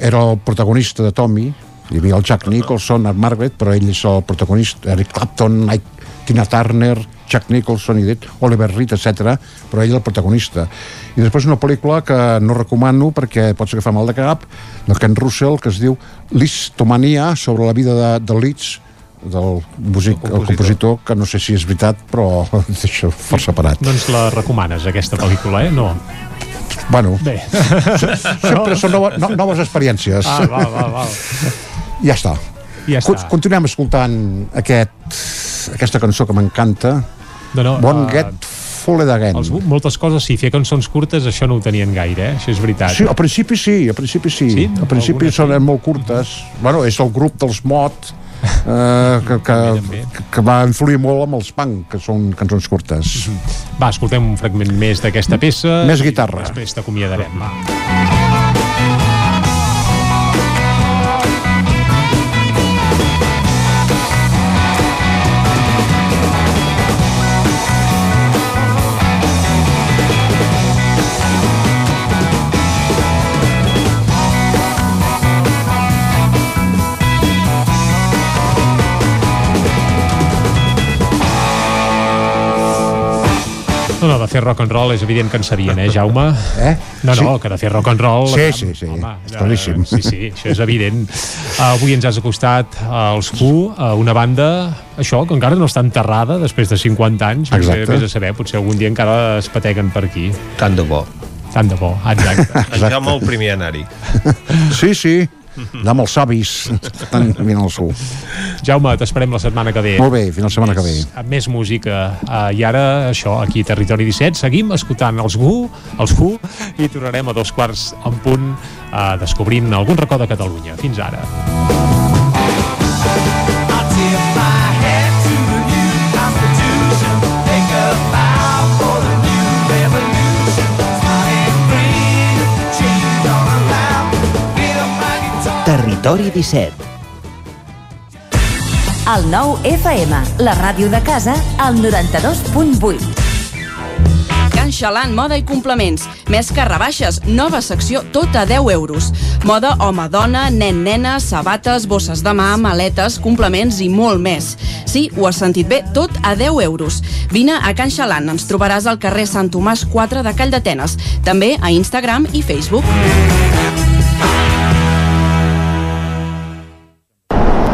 Speaker 50: Era el protagonista de Tommy. Hi havia el Jack Nicholson, el Margaret però ell és el protagonista, Eric Clapton Ike, Tina Turner, Jack Nicholson i dit, Oliver Reed, etc. però ell el protagonista. I després una pel·lícula que no recomano perquè pots agafar mal de cap de Ken Russell que es diu Listomania sobre la vida de, de Leeds del músic, el compositor. el compositor que no sé si és veritat però deixa força parat
Speaker 3: Doncs la recomanes, aquesta pel·lícula, eh? No.
Speaker 50: bueno,
Speaker 3: Bé.
Speaker 50: sempre són noves, no, noves experiències
Speaker 3: Ah, val, val, val.
Speaker 50: ja està
Speaker 3: Ja està.
Speaker 50: continuem escoltant aquest, aquesta cançó que m'encanta
Speaker 3: No, no,
Speaker 50: Bon
Speaker 3: eh,
Speaker 50: Get Fooled Again
Speaker 3: Els, moltes coses, sí, fer cançons curtes, això no ho tenien gaire, eh? Això és veritat.
Speaker 50: Sí, al principi sí, al principi sí.
Speaker 3: Sí?
Speaker 50: Al principi són molt curtes. Bueno, és el grup dels Mot eh, que, que, que va influir molt amb els punk, que són cançons curtes.
Speaker 3: Va, escoltem un fragment més d'aquesta peça.
Speaker 50: Més guitarra.
Speaker 3: I després t'acomiadarem, va. No, no, de fer rock and roll és evident que en sabien, eh, Jaume?
Speaker 50: Eh?
Speaker 3: No, no,
Speaker 50: Sí.
Speaker 3: que de fer rock and roll...
Speaker 50: Sí, sí, sí, és claríssim.
Speaker 3: Eh, sí, sí, això és evident. Uh, avui ens has acostat als Who, a una banda, això, que encara no està enterrada després de 50 anys.
Speaker 1: Exacte.
Speaker 3: vés a saber, potser algun dia encara es pateguen per aquí.
Speaker 1: Tant de bo.
Speaker 3: Tant de bo, exacte.
Speaker 1: En Jaume el primer a anar-hi.
Speaker 50: Sí, sí, anar amb els savis, estan mirant el sol.
Speaker 3: Jaume, t'esperem la setmana que ve.
Speaker 50: Molt bé, fins la setmana que ve.
Speaker 3: Amb més música. Uh, I ara, això, aquí Territori 17, seguim escoltant els Who, els Who, i tornarem a dos quarts en punt uh, descobrint algun racó de Catalunya. Fins ara.
Speaker 52: Territori 17.
Speaker 38: El nou FM, la ràdio de casa, al 92.8.
Speaker 4: Can Xalant, moda i complements. Més que rebaixes, nova secció tot a 10 euros. Moda home-dona, nen-nena, sabates, bosses de mà, maletes, complements i molt més. Sí, ho has sentit bé, tot a 10 euros. Vine a Can Xalant, ens trobaràs al carrer Sant Tomàs 4 de Call d'Atenes. També a Instagram i Facebook.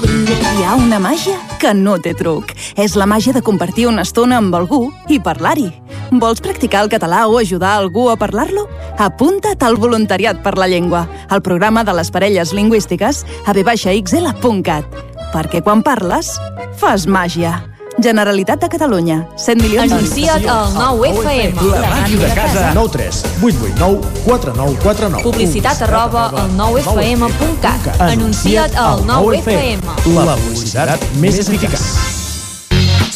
Speaker 53: cocodrilo.
Speaker 35: Hi ha una màgia que no té truc. És la màgia de compartir una estona amb algú i parlar-hi. Vols practicar el català o ajudar algú a parlar-lo? Apunta't al Voluntariat per la Llengua, al programa de les parelles lingüístiques a vxl.cat. Perquè quan parles, fas màgia. Generalitat de Catalunya. 100 milions...
Speaker 38: Anuncia't al 9FM.
Speaker 54: La màquina de casa. 9 3 8 8 9 4 9 4 9.
Speaker 38: Publicitat arroba al 9FM.cat. Anuncia't al 9FM.
Speaker 54: La publicitat més eficaç.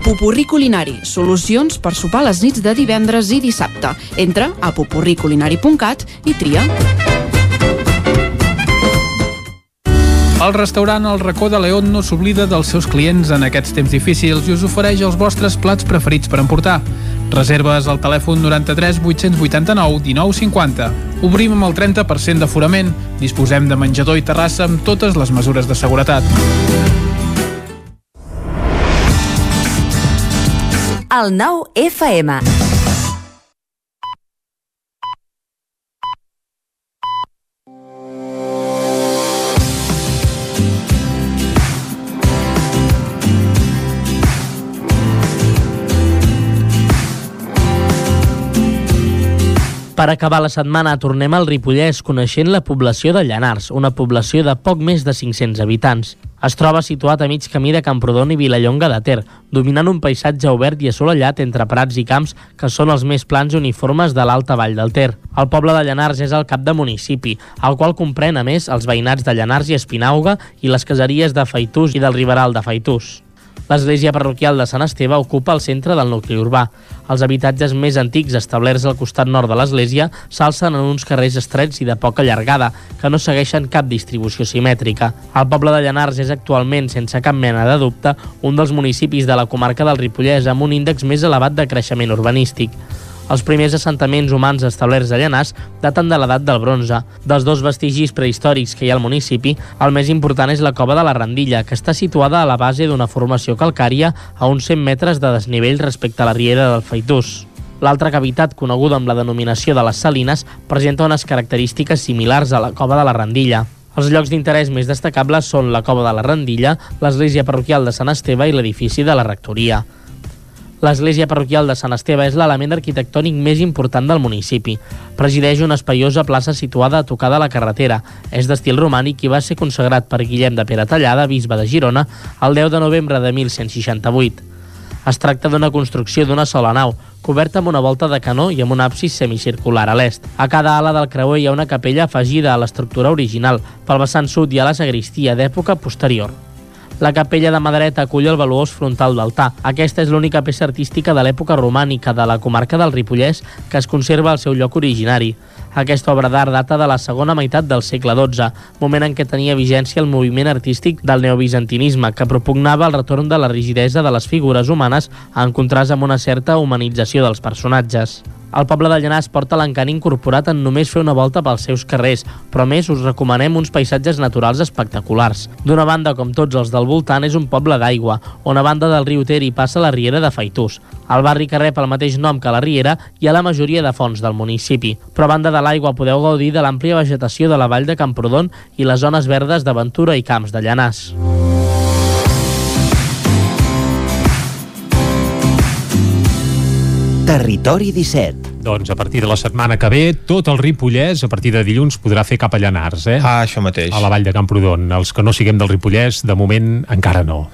Speaker 4: Pupurri Culinari, solucions per sopar les nits de divendres i dissabte. Entra a pupurriculinari.cat i tria.
Speaker 55: El restaurant El Racó de León no s'oblida dels seus clients en aquests temps difícils i us ofereix els vostres plats preferits per emportar. Reserves al telèfon 93 889 1950. Obrim amb el 30% d'aforament. Disposem de menjador i terrassa amb totes les mesures de seguretat.
Speaker 38: El 9FM.
Speaker 12: Per acabar la setmana tornem al Ripollès coneixent la població de Llanars, una població de poc més de 500 habitants. Es troba situat a mig camí de Camprodon i Vilallonga de Ter, dominant un paisatge obert i assolellat entre prats i camps que són els més plans uniformes de l'alta vall del Ter. El poble de Llanars és el cap de municipi, el qual comprèn a més els veïnats de Llanars i Espinauga i les caseries de Faitús i del Riberal de Faitús. L'església parroquial de Sant Esteve ocupa el centre del nucli urbà. Els habitatges més antics establerts al costat nord de l'església s'alcen en uns carrers estrets i de poca llargada, que no segueixen cap distribució simètrica. El poble de Llanars és actualment, sense cap mena de dubte, un dels municipis de la comarca del Ripollès amb un índex més elevat de creixement urbanístic. Els primers assentaments humans establerts a Llanàs daten de l'edat del bronze. Dels dos vestigis prehistòrics que hi ha al municipi, el més important és la cova de la Randilla, que està situada a la base d'una formació calcària a uns 100 metres de desnivell respecte a la riera del Feitús. L'altra cavitat, coneguda amb la denominació de les Salines, presenta unes característiques similars a la cova de la Randilla. Els llocs d'interès més destacables són la cova de la Randilla, l'església parroquial de Sant Esteve i l'edifici de la rectoria. L'església parroquial de Sant Esteve és l'element arquitectònic més important del municipi. Presideix una espaiosa plaça situada a tocar de la carretera. És d'estil romànic i va ser consagrat per Guillem de Peratallada, bisbe de Girona, el 10 de novembre de 1168. Es tracta d'una construcció d'una sola nau, coberta amb una volta de canó i amb un absis semicircular a l'est. A cada ala del creuer hi ha una capella afegida a l'estructura original. Pel vessant sud hi ha la sagristia d'època posterior. La capella de mà dreta acull el valuós frontal d'altar. Aquesta és l'única peça artística de l'època romànica de la comarca del Ripollès que es conserva al seu lloc originari. Aquesta obra d'art data de la segona meitat del segle XII, moment en què tenia vigència el moviment artístic del neobizantinisme, que propugnava el retorn de la rigidesa de les figures humanes en contrast amb una certa humanització dels personatges. El poble de Llanàs porta l'encant incorporat en només fer una volta pels seus carrers, però més us recomanem uns paisatges naturals espectaculars. D'una banda, com tots els del voltant, és un poble d'aigua, on a banda del riu Ter hi passa la riera de Faitús. Al barri que rep el mateix nom que la riera hi ha la majoria de fonts del municipi. Però a banda de l'aigua podeu gaudir de l'àmplia vegetació de la vall de Camprodon i les zones verdes d'Aventura i Camps de Llanàs.
Speaker 56: Territori 17.
Speaker 3: Doncs a partir de la setmana que ve, tot el Ripollès, a partir de dilluns, podrà fer cap a Llanars, eh?
Speaker 1: Ah, això mateix.
Speaker 3: A la vall de Camprodon. Els que no siguem del Ripollès, de moment, encara no.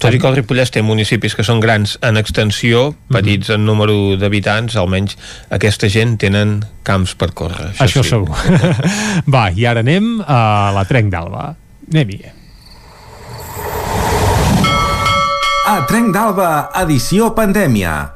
Speaker 1: Tot i que el Ripollès té municipis que són grans en extensió, petits en número d'habitants, almenys aquesta gent tenen camps per córrer.
Speaker 3: Això,
Speaker 1: sí.
Speaker 3: segur. Va, i ara anem a la Trenc d'Alba. Anem-hi.
Speaker 57: A Trenc d'Alba, edició pandèmia.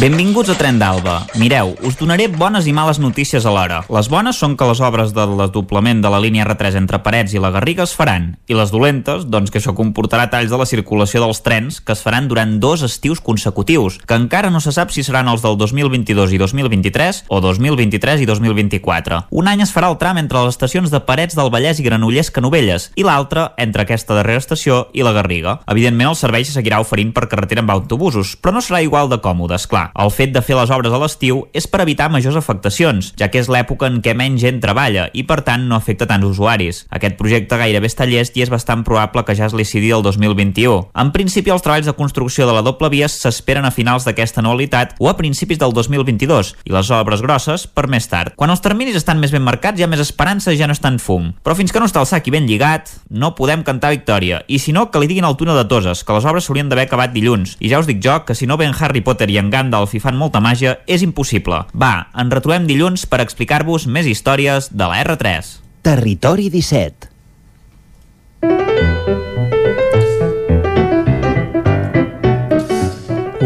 Speaker 16: Benvinguts a Tren d'Alba. Mireu, us donaré bones i males notícies alhora. Les bones són que les obres del desdoblament de la línia R3 entre Parets i la Garriga es faran, i les dolentes, doncs que això comportarà talls de la circulació dels trens que es faran durant dos estius consecutius, que encara no se sap si seran els del 2022 i 2023 o 2023 i 2024. Un any es farà el tram entre les estacions de Parets del Vallès i Granollers Canovelles i l'altre entre aquesta darrera estació i la Garriga. Evidentment el servei se seguirà oferint per carretera amb autobusos, però no serà igual de còmode, és clar. El fet de fer les obres a l'estiu és per evitar majors afectacions, ja que és l'època en què menys gent treballa i per tant no afecta tants usuaris. Aquest projecte gairebé està llest i és bastant probable que ja es licidi el 2021. En principi els treballs de construcció de la doble via s'esperen a finals d'aquesta anualitat o a principis del 2022 i les obres grosses per més tard. Quan els terminis estan més ben marcats hi ha més esperança ja no és tant fum. Però fins que no està el sac i ben lligat, no podem cantar victòria. I si no, que li diguin al túnel de Toses, que les obres s'haurien d'haver acabat dilluns. I ja us dic jo que si no ven Harry Potter i en Gandalf i fan molta màgia, és impossible. Va, ens retrobem dilluns per explicar-vos més històries de la R3.
Speaker 56: Territori 17.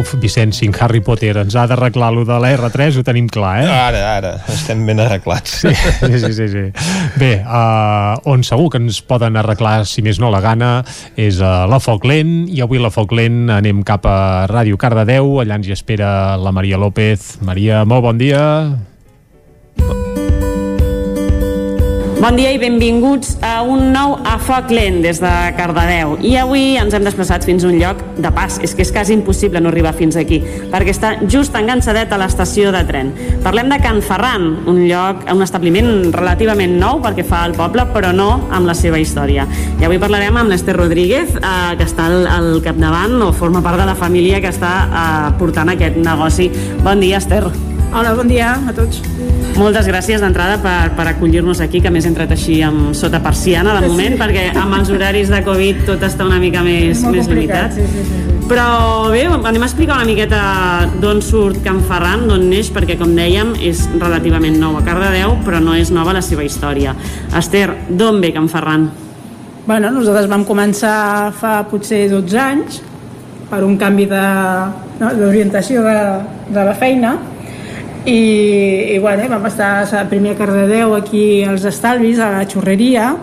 Speaker 3: Si en Harry Potter ens ha d'arreglar lo de la R3, ho tenim clar, eh?
Speaker 1: Ara, ara, estem ben arreglats.
Speaker 3: Sí, sí, sí, sí, sí. Bé, uh, on segur que ens poden arreglar, si més no la gana, és a la Foc Lent, i avui a la Foc Lent anem cap a Ràdio Cardedeu, allà ens hi espera la Maria López. Maria, molt bon dia.
Speaker 58: Bon dia i benvinguts a un nou A Foc Lent des de Cardedeu. I avui ens hem desplaçat fins a un lloc de pas. És que és quasi impossible no arribar fins aquí, perquè està just enganxadet a l'estació de tren. Parlem de Can Ferran, un lloc, un establiment relativament nou perquè fa al poble, però no amb la seva història. I avui parlarem amb l'Ester Rodríguez, eh, que està al, al capdavant o forma part de la família que està eh, portant aquest negoci. Bon dia, Ester.
Speaker 59: Hola, bon dia a tots.
Speaker 58: Moltes gràcies d'entrada per, per acollir-nos aquí, que més he entrat així amb sota persiana de moment,
Speaker 59: Sí.
Speaker 58: perquè amb els horaris de Covid tot està una mica més, més limitat.
Speaker 59: sí, sí, sí.
Speaker 58: Però bé, anem a explicar una miqueta d'on surt Can Ferran, d'on neix, perquè com dèiem és relativament nou a Cardedeu, però no és nova la seva història. Esther, d'on ve Can Ferran?
Speaker 59: Bueno, nosaltres vam començar fa potser 12 anys per un canvi de- no, d'orientació de, de la feina i, i bueno, vam estar a primer a Cardedeu aquí als Estalvis, a la Xurreria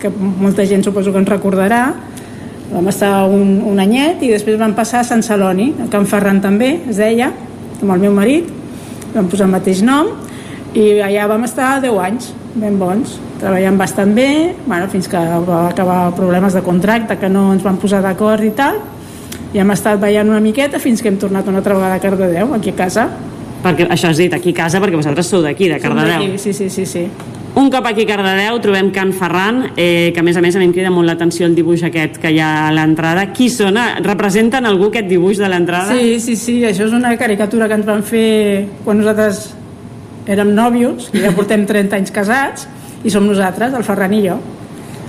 Speaker 59: que molta gent suposo que ens recordarà. Vam estar un, un anyet i després vam passar a Sant Celoni a Can Ferran també, es deia amb el meu marit, vam posar el mateix nom i allà vam estar 10 anys ben bons, treballant bastant bé bueno, fins que va acabar problemes de contracte que no ens van posar d'acord i tal. I hem estat ballant una miqueta fins que hem tornat una altra vegada a Cardedeu, aquí a casa
Speaker 58: Perquè, això has dit, aquí casa, perquè vosaltres sou d'aquí, de Cardedeu.
Speaker 59: Sí, sí, sí, sí.
Speaker 58: Un cop aquí a Cardedeu trobem Can Ferran, eh, que a més a més a mi em crida molt l'atenció el dibuix aquest que hi ha a l'entrada. Qui són? Representen algú aquest dibuix de l'entrada?
Speaker 59: Sí, sí, sí, això és una caricatura que ens van fer quan nosaltres érem nòvios, que ja portem 30 anys casats, i som nosaltres, el Ferran i jo.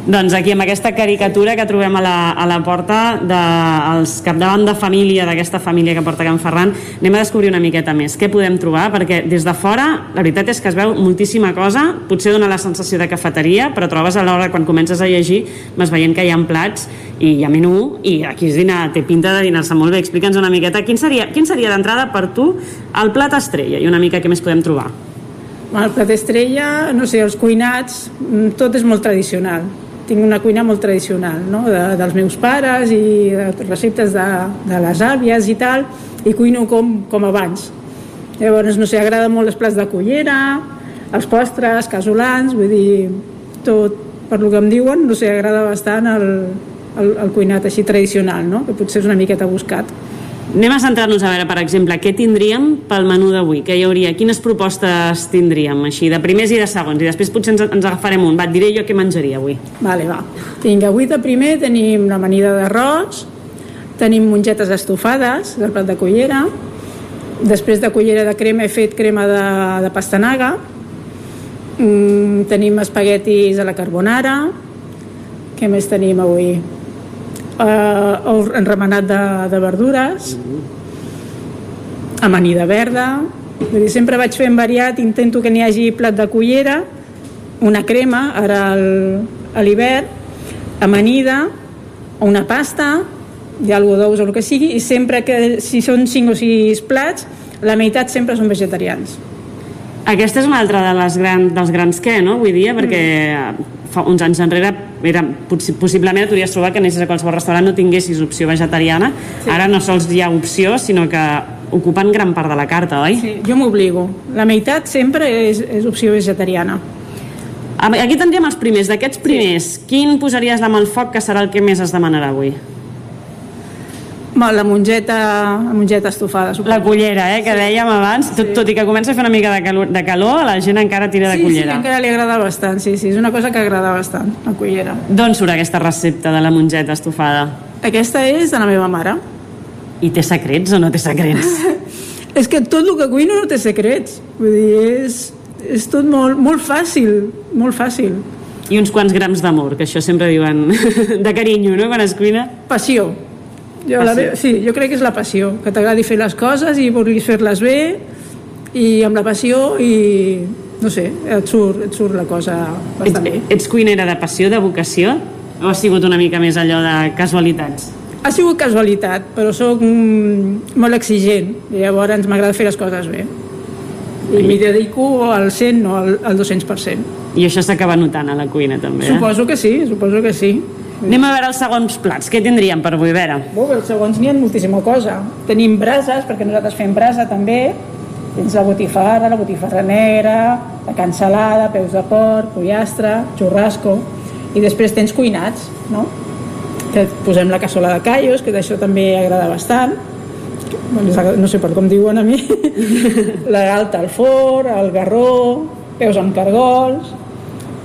Speaker 58: Doncs aquí amb aquesta caricatura que trobem a la, a la porta dels de, capdavant de família d'aquesta família que porta Can Ferran anem a descobrir una miqueta més. Què podem trobar? Perquè des de fora la veritat és que es veu moltíssima cosa. Potser dona la sensació de cafeteria però trobes a l'hora quan comences a llegir vas veient que hi ha plats i hi ha menú i aquí és dinar, té pinta de dinar-se molt bé. Explica'ns una miqueta quin seria, quin seria d'entrada per tu el plat estrella i una mica què més podem trobar?
Speaker 59: El plat estrella, no sé, els cuinats, mm, tot és molt tradicional. Tinc una cuina molt tradicional, no? de, dels meus pares i de receptes de, de les àvies i tal, i cuino com, com abans. Llavors, no sé, agrada molt els plats de cullera, els postres, casolans, vull dir, tot, per lo que em diuen, no sé, agrada bastant el, el, el cuinat així tradicional, no? que potser és una miqueta buscat.
Speaker 58: Anem a centrar-nos a veure, per exemple, què tindríem pel menú d'avui, què hi hauria, quines propostes tindríem, així, de primers i de segons, i després potser ens, ens agafarem un. Va, et diré jo què menjaria avui.
Speaker 59: Vale, va. Tinc avui de primer tenim la amanida d'arròs, tenim mongetes estofades del plat de cullera, després de cullera de crema he fet crema de, de pastanaga, mm, tenim espaguetis a la carbonara, què més tenim avui? Ou enremenat de, de verdures, amanida verda, vull dir, sempre vaig fent variat, intento que n'hi hagi plat de cullera, una crema, ara al- a l'hivern, amanida, una pasta, i algo d'ous o el que sigui, i sempre que si són 5 o 6 plats, la meitat sempre són vegetarians.
Speaker 58: Aquesta és una altra de les gran, dels grans què, no?, avui dia, perquè fa uns anys enrere era, possi- possiblement et podries trobar que anessis a qualsevol restaurant no tinguessis opció vegetariana. Sí. Ara no sols hi ha opció, sinó que ocupen gran part de la carta, oi?
Speaker 59: Sí, jo m'obligo. La meitat sempre és, és opció vegetariana.
Speaker 58: Aquí tindríem els primers. D'aquests primers, quin posaries la mà al foc que serà el que més es demanarà avui?
Speaker 59: La mongeta, la mongeta estofada, suposo.
Speaker 58: La cullera, eh, que dèiem abans, tot, tot i que comença a fer una mica de calor, de calor la gent encara tira de
Speaker 59: Sí, sí, encara li agrada bastant, sí, sí, és una cosa que agrada bastant, la cullera.
Speaker 58: D'on surt aquesta recepta de la mongeta estofada?
Speaker 59: Aquesta és de la meva mare.
Speaker 58: I té secrets o no té secrets?
Speaker 59: és que tot el que cuino no té secrets. Vull dir, és, és tot molt, molt fàcil, molt fàcil.
Speaker 58: I uns quants grams d'amor, que això sempre diuen de carinyo, no?, quan es cuina.
Speaker 59: Passió. Jo, la,
Speaker 58: Passió.
Speaker 59: ve- sí, jo crec que és la passió, que t'agradi fer les coses i vulguis fer-les bé i amb la passió i no sé, et surt, et surt la cosa bastant bé.
Speaker 58: Ets cuinera de passió, de vocació? O ha sigut una mica més allò de casualitats?
Speaker 59: Ha sigut casualitat, però sóc mm, molt exigent i llavors m'agrada fer les coses bé. I m'hi dedico al 100, no al, al 200%.
Speaker 58: I això s'acaba notant a la cuina, també, eh?
Speaker 59: Suposo que sí, suposo que sí.
Speaker 58: Anem a veure els segons plats. Què tindríem per avui? A veure.
Speaker 59: Bo, els segons n'hi ha moltíssima cosa. Tenim brases, perquè nosaltres fem brasa també. Tens la botifarra, la botifarra negra, la cansalada, peus de porc, pollastre, xurrasco. I després tens cuinats, no? Que posem la cassola de callos, que d'això també agrada bastant. No sé per com diuen a mi. la galta al forn, el garró, peus amb cargols,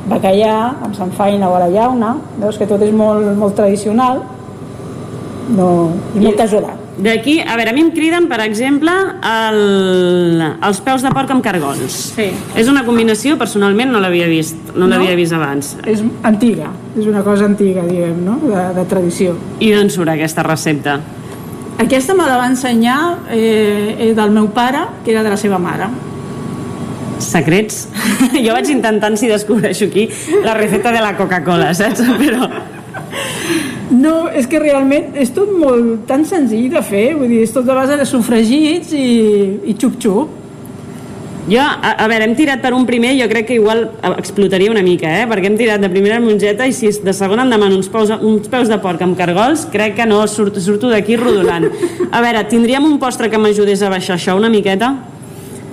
Speaker 59: bacallà amb sanfaina o a la llauna. Veus que tot és molt, molt tradicional no, i molt casolà.
Speaker 58: D'aquí, a veure, a mi em criden, per exemple, el, els peus de porc amb cargols.
Speaker 59: Sí.
Speaker 58: És una combinació, personalment no l'havia vist, no,
Speaker 59: No?
Speaker 58: l'havia vist abans.
Speaker 59: És antiga, és una cosa antiga, diguem, no? de, de tradició.
Speaker 58: I d'on surt aquesta recepta?
Speaker 59: Aquesta me la va ensenyar eh, eh, del meu pare, que era de la seva mare.
Speaker 58: Secrets? jo vaig intentant si descobreixo aquí la recepta de la Coca-Cola, saps? Però...
Speaker 59: No, és que realment és tot molt tan senzill de fer, vull dir, és tot a base de sofregits i, i xup-xup.
Speaker 58: Jo, a, a veure, hem tirat per un primer, jo crec que igual explotaria una mica, eh? perquè hem tirat de primera mongeta i si de segona em demanen uns peus, uns peus de porc amb cargols, crec que no, surto, surto d'aquí rodolant. A veure, tindríem un postre que m'ajudés a baixar això una miqueta?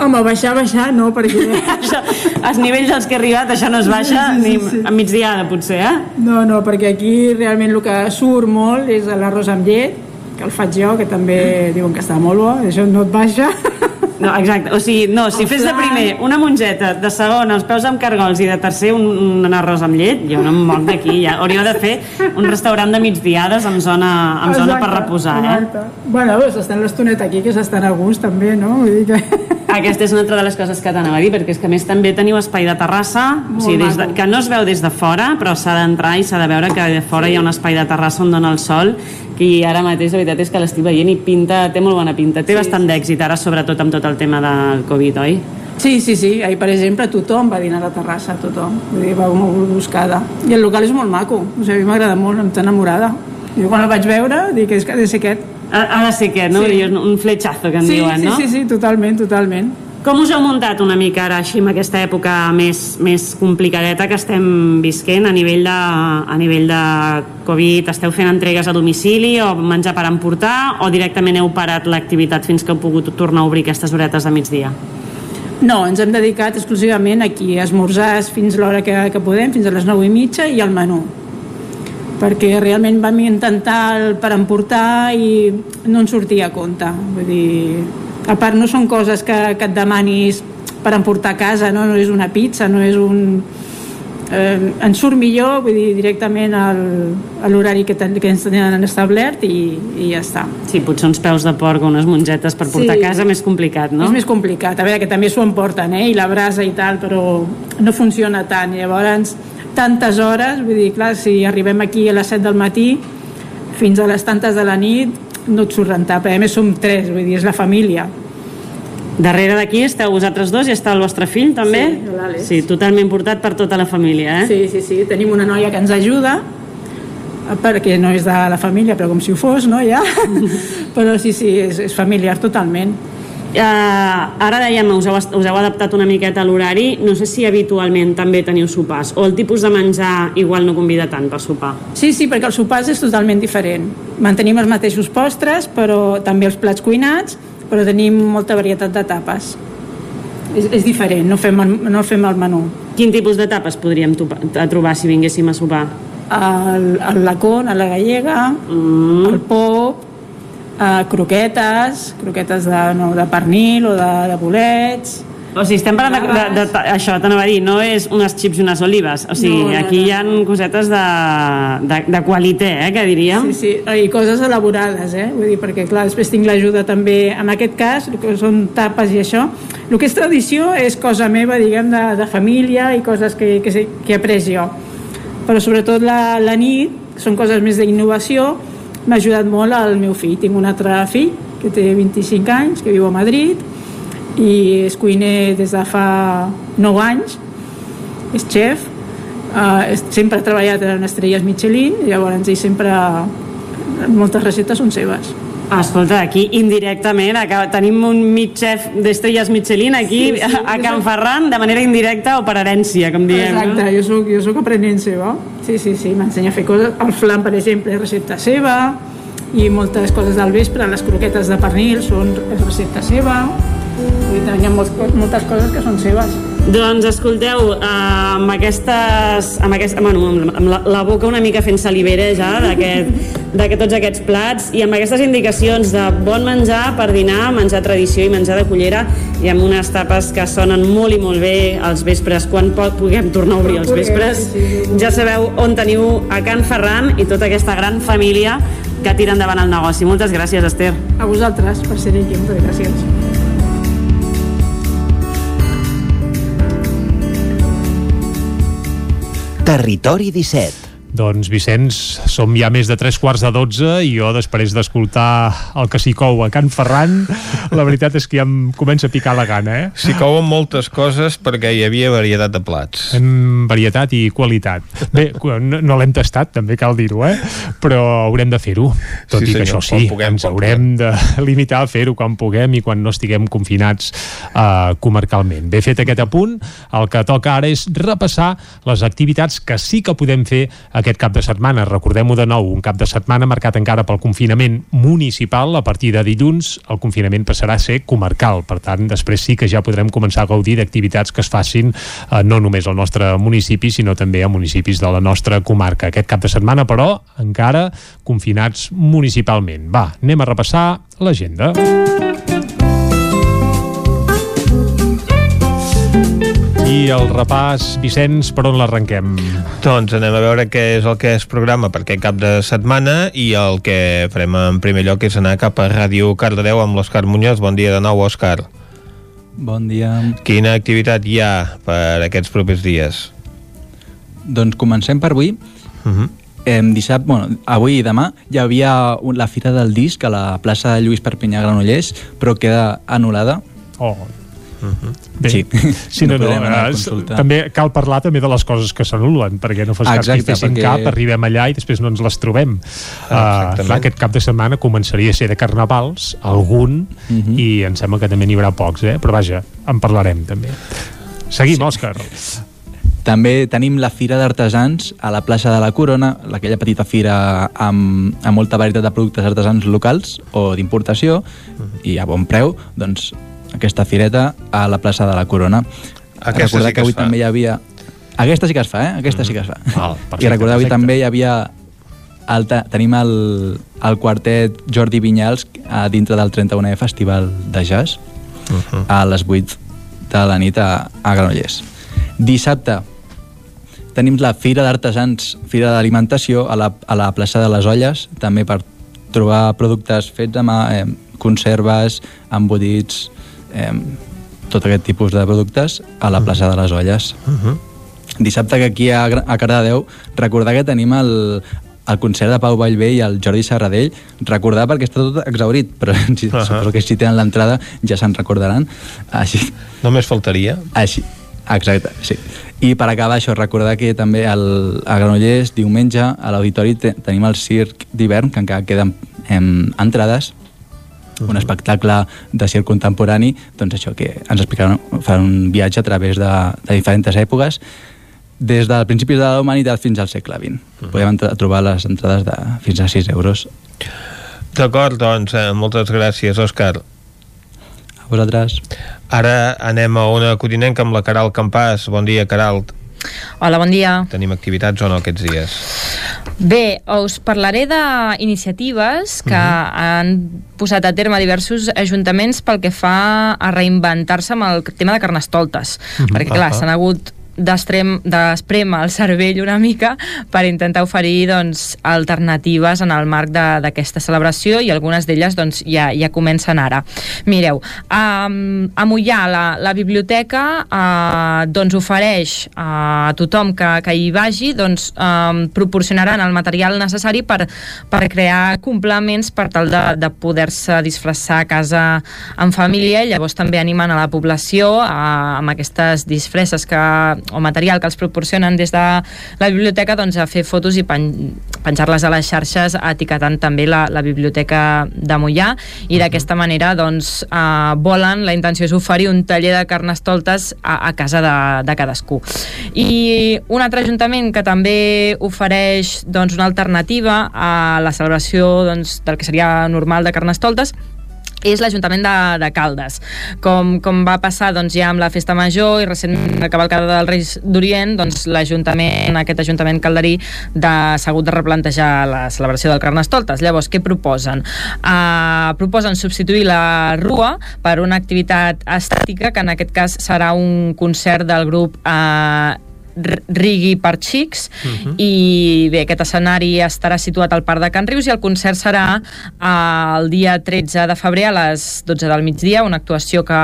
Speaker 59: Home, baixar, baixar, no, perquè...
Speaker 58: això, als nivells als que he arribat, això no es baixa
Speaker 59: Sí, sí,
Speaker 58: ni
Speaker 59: sí.
Speaker 58: a migdiada, potser, eh?
Speaker 59: No, no, perquè aquí realment el que surt molt és l'arròs amb llet, que el faig jo, que també diuen que està molt bo, això no et baixa.
Speaker 58: No, exacte, o sigui, no, si
Speaker 59: El
Speaker 58: fes de primer una mongeta, de segon els peus amb cargols i de tercer un, un arròs amb llet, jo no em moc d'aquí, ja hauríeu de fer un restaurant de migdiades amb zona, amb zona per
Speaker 59: Exacte,
Speaker 58: reposar, eh?
Speaker 59: exacte. Bueno, s'estan l'estoneta aquí, que s'estan a gust també, no? Vull dir que...
Speaker 58: Aquesta és una altra de les coses que t'anava a dir, perquè és que més també teniu espai de terrassa, o sigui, des de, que no es veu des de fora, però s'ha d'entrar i s'ha de veure que de fora hi ha un espai de terrassa on dona el sol, i ara mateix la veritat és que l'estic veient i pinta, té molt bona pinta. Té bastant d'èxit ara, sobretot amb tot el tema del Covid, oi?
Speaker 59: Sí, sí, sí, ahir per exemple tothom va dinar a la terrassa, tothom, vull dir, va molt buscada. I el local és molt maco, o sigui, a mi m'agrada molt, em està enamorada. Jo quan el vaig veure dic, és que ha de ser aquest.
Speaker 58: Ha, ha de ser aquest, no?
Speaker 59: Sí.
Speaker 58: Sí. Un fletxazo, que en
Speaker 59: sí,
Speaker 58: diuen,
Speaker 59: sí,
Speaker 58: no?
Speaker 59: Sí, sí, totalment, totalment.
Speaker 58: Com us heu muntat una mica ara així amb aquesta època més, més complicadeta que estem visquent a nivell, de, a nivell de Covid? Esteu fent entregues a domicili o menjar per emportar o directament heu parat l'activitat fins que heu pogut tornar a obrir aquestes horetes de migdia?
Speaker 59: No, ens hem dedicat exclusivament aquí, a esmorzar fins l'hora que, que podem, fins a les 9 i mitja i al menú perquè realment vam intentar el per emportar i no ens sortia a compte vull dir, a part no són coses que, que et demanis per emportar a casa no, no és una pizza no és un eh, ens surt millor vull dir, directament al, a l'horari que, ten, que ens tenen establert i, i ja està
Speaker 58: Sí, potser uns peus de porc o unes mongetes per portar
Speaker 59: Sí.
Speaker 58: a casa més complicat, no?
Speaker 59: És més complicat, a veure, que també s'ho emporten, eh? I la brasa i tal, però no funciona tant. Llavors, tantes hores, vull dir, clar, si arribem aquí a les 7 del matí fins a les tantes de la nit, no et surt rentable. A més, som tres, vull dir, és la família.
Speaker 58: Darrere d'aquí esteu vosaltres dos i està el vostre fill, també?
Speaker 59: Sí, l'Àlex.
Speaker 58: Sí, totalment portat per tota la família, eh?
Speaker 59: Sí, sí, sí. Tenim una noia que ens ajuda, perquè no és de la família, però com si ho fos, no, ja? però sí, sí, és, és familiar totalment.
Speaker 58: Uh, ara dèiem, us heu, us heu adaptat una miqueta a l'horari. No sé si habitualment també teniu sopars o el tipus de menjar igual no convida tant per sopar.
Speaker 59: Sí, sí, perquè el sopar és totalment diferent. Mantenim els mateixos postres, però també els plats cuinats, però tenim molta varietat de tapes. És, és diferent, no fem, no fem el menú.
Speaker 58: Quin tipus de tapes podríem trobar si vinguéssim a sopar?
Speaker 59: El, el lacón, a la gallega, mm. el pop, eh, croquetes, croquetes de, no, de pernil o de, de bolets...
Speaker 58: O sigui, estem parlant de, de, de, això, t'anava a dir, no és unes xips i unes olives. O sigui,
Speaker 59: No, no,
Speaker 58: aquí
Speaker 59: no.
Speaker 58: hi ha cosetes de, de, de qualitat, eh, que diríem.
Speaker 59: Sí, sí, i coses elaborades, eh? Vull dir, perquè clar, després tinc l'ajuda també, en aquest cas, que són tapes i això, el que és tradició és cosa meva, diguem, de, de família i coses que, que, que he après jo. Però sobretot la, la nit, són coses més d'innovació, m'ha ajudat molt el meu fill. Tinc un altre fill, que té 25 anys, que viu a Madrid, i és cuiner des de fa 9 anys, és xef, uh, sempre ha treballat en estrelles Michelin, llavors ell sempre moltes receptes són seves.
Speaker 58: Escolta, aquí indirectament acaba, tenim un mig xef d'estrelles Michelin aquí
Speaker 59: Sí, sí,
Speaker 58: a Can
Speaker 59: soc-
Speaker 58: Ferran de manera indirecta o per herència, com diem.
Speaker 59: Exacte, jo soc, jo soc aprenent seva. Sí, sí, sí, m'ensenya a fer coses. El flan, per exemple, és recepta seva i moltes coses del vespre, les croquetes de pernil són recepta seva. Vull dir, Hi ha moltes coses que són seves.
Speaker 58: Doncs escolteu, eh, amb aquestes, amb, aquest, bueno, amb, amb la, la boca una mica fent salivera ja d'aquest de que tots aquests plats i amb aquestes indicacions de bon menjar per dinar, menjar tradició i menjar de cullera i amb unes tapes que sonen molt i molt bé als vespres quan puguem tornar a obrir els vespres ja sabeu on teniu a Can Ferran i tota aquesta gran família que tira endavant el negoci. Moltes gràcies, Esther.
Speaker 59: A vosaltres per ser aquí, moltes gràcies.
Speaker 60: Territori 17.
Speaker 3: Doncs Vicenç, som ja més de tres quarts de dotze i jo després d'escoltar el que s'hi cou a Can Ferran, la veritat és que ja em comença a picar la gana, eh?
Speaker 1: S'hi couen moltes coses perquè hi havia varietat de plats.
Speaker 3: En varietat i qualitat. Bé, no, no l'hem tastat, també cal dir-ho, eh? Però haurem de fer-ho. Tot
Speaker 1: Sí,
Speaker 3: i que
Speaker 1: senyor,
Speaker 3: això sí,
Speaker 1: puguem,
Speaker 3: ens haurem de limitar a fer-ho quan puguem i quan no estiguem confinats uh, comarcalment. Bé fet aquest apunt, el que toca ara és repassar les activitats que sí que podem fer aquest cap de setmana. Recordem-ho de nou, un cap de setmana marcat encara pel confinament municipal. A partir de dilluns el confinament passarà a ser comarcal. Per tant, després sí que ja podrem començar a gaudir d'activitats que es facin eh, no només al nostre municipi, sinó també a municipis de la nostra comarca. Aquest cap de setmana, però, encara confinats municipalment. Va, anem a repassar l'agenda. I el repàs, Vicenç, per on l'arrenquem?
Speaker 1: Doncs anem a veure què és el que es programa per aquest cap de setmana i el que farem en primer lloc és anar cap a Ràdio Cardedeu amb l'Òscar Muñoz. Bon dia de nou, Òscar.
Speaker 42: Bon dia.
Speaker 1: Quina activitat hi ha per aquests propers dies?
Speaker 42: Doncs comencem per avui.
Speaker 1: Uh -huh.
Speaker 42: Em dissabte, bueno, avui i demà hi havia la Fira del Disc a la plaça de Lluís Perpinyà Granollers, però queda anul·lada.
Speaker 3: Oh. Bé,
Speaker 42: Sí,
Speaker 3: sí no, no,
Speaker 42: consultar.
Speaker 3: també cal parlar també de les coses que s'anulen, perquè no fas
Speaker 42: Ah,
Speaker 3: que hi
Speaker 42: exacte,
Speaker 3: fessin
Speaker 42: perquè-
Speaker 3: cap, arribem allà i després no ens les trobem.
Speaker 42: Ah,
Speaker 3: uh, clar, aquest cap de setmana començaria a ser de carnavals, algun,
Speaker 42: Mhm.
Speaker 3: i em sembla que també n'hi haurà pocs, eh? però vaja, en parlarem també. Seguim, sí. Òscar.
Speaker 42: També tenim la Fira d'Artesans a la plaça de la Corona, aquella petita fira amb, amb molta varietat de productes artesans locals o d'importació i a bon preu, doncs aquesta fireta a la plaça de la Corona.
Speaker 1: Aquesta
Speaker 42: Recordar
Speaker 1: sí que
Speaker 42: que avui
Speaker 1: fa.
Speaker 42: també hi havia... Aquesta sí que es fa, eh? Aquesta sí que es fa.
Speaker 3: Val, perfecte,
Speaker 42: I recordar avui
Speaker 3: perfecte.
Speaker 42: també hi havia el, te- tenim el, el quartet Jordi Vinyals a dintre del 31è Festival de Jazz
Speaker 1: Uh-huh.
Speaker 42: a les 8 de la nit a, a Granollers. Dissabte tenim la Fira d'Artesans, Fira d'Alimentació a, la, a la plaça de les Olles, també per trobar productes fets a mà, eh, conserves, embotits, eh, tot aquest tipus de productes a la plaça de les Olles.
Speaker 1: Uh-huh.
Speaker 42: Dissabte que aquí a, a Cardedeu, recordar que tenim el, el concert de Pau Vallvé i el Jordi Serradell, recordar perquè està tot exaurit, però si, uh. -huh. suposo que si tenen l'entrada ja se'n recordaran. Així,
Speaker 1: Només faltaria.
Speaker 42: així, exacte, sí. I per acabar això, recordar que també el, a Granollers, diumenge, a l'auditori te, tenim el circ d'hivern, que encara queden em, entrades, un espectacle de circ contemporani, doncs això, que ens explicaran, fan un viatge a través de, de diferents èpoques, des del principis de la humanitat fins al segle XX. Podem entra- trobar les entrades de fins a 6 euros.
Speaker 1: D'acord, doncs, eh, moltes gràcies, Òscar.
Speaker 42: A vosaltres.
Speaker 1: Ara anem a una codinenca amb la Caral Campàs. Bon dia, Caral.
Speaker 11: Hola, bon dia.
Speaker 1: Tenim activitats o no aquests dies?
Speaker 11: Bé, us parlaré d'iniciatives que han posat a terme diversos ajuntaments pel que fa a reinventar-se amb el tema de carnestoltes.
Speaker 61: Mhm.
Speaker 11: Perquè, clar,
Speaker 61: Ahà.
Speaker 11: s'han hagut d'esprémer el cervell una mica per intentar oferir doncs, alternatives en el marc d'aquesta celebració i algunes d'elles doncs, ja, ja comencen ara. Mireu, um, a Mollà la, la biblioteca uh, doncs ofereix a tothom que, que hi vagi doncs, um, proporcionaran el material necessari per, per crear complements per tal de, de poder-se disfressar a casa en família i llavors també animen a la població a, amb aquestes disfresses que, o material que els proporcionen des de la biblioteca doncs, a fer fotos i pen, penjar-les a les xarxes etiquetant també la, la biblioteca de Mollà i d'aquesta manera doncs, eh, volen, la intenció és oferir un taller de carnestoltes a, a casa de, de cadascú. I un altre ajuntament que també ofereix doncs, una alternativa a la celebració doncs, del que seria normal de carnestoltes és l'Ajuntament de, de Caldes. Com, com va passar doncs, ja amb la Festa Major i recentment la cavalcada dels Reis d'Orient, doncs, l'Ajuntament, aquest Ajuntament calderí, de, s'ha hagut de replantejar la celebració del Carnestoltes. Llavors, què proposen? Uh, proposen substituir la rua per una activitat estàtica, que en aquest cas serà un concert del grup uh, rigui per xics
Speaker 62: Mhm.
Speaker 11: i bé, aquest escenari estarà situat al Parc de Can Rius i el concert serà eh, el dia 13 de febrer a les 12 del migdia, una actuació que,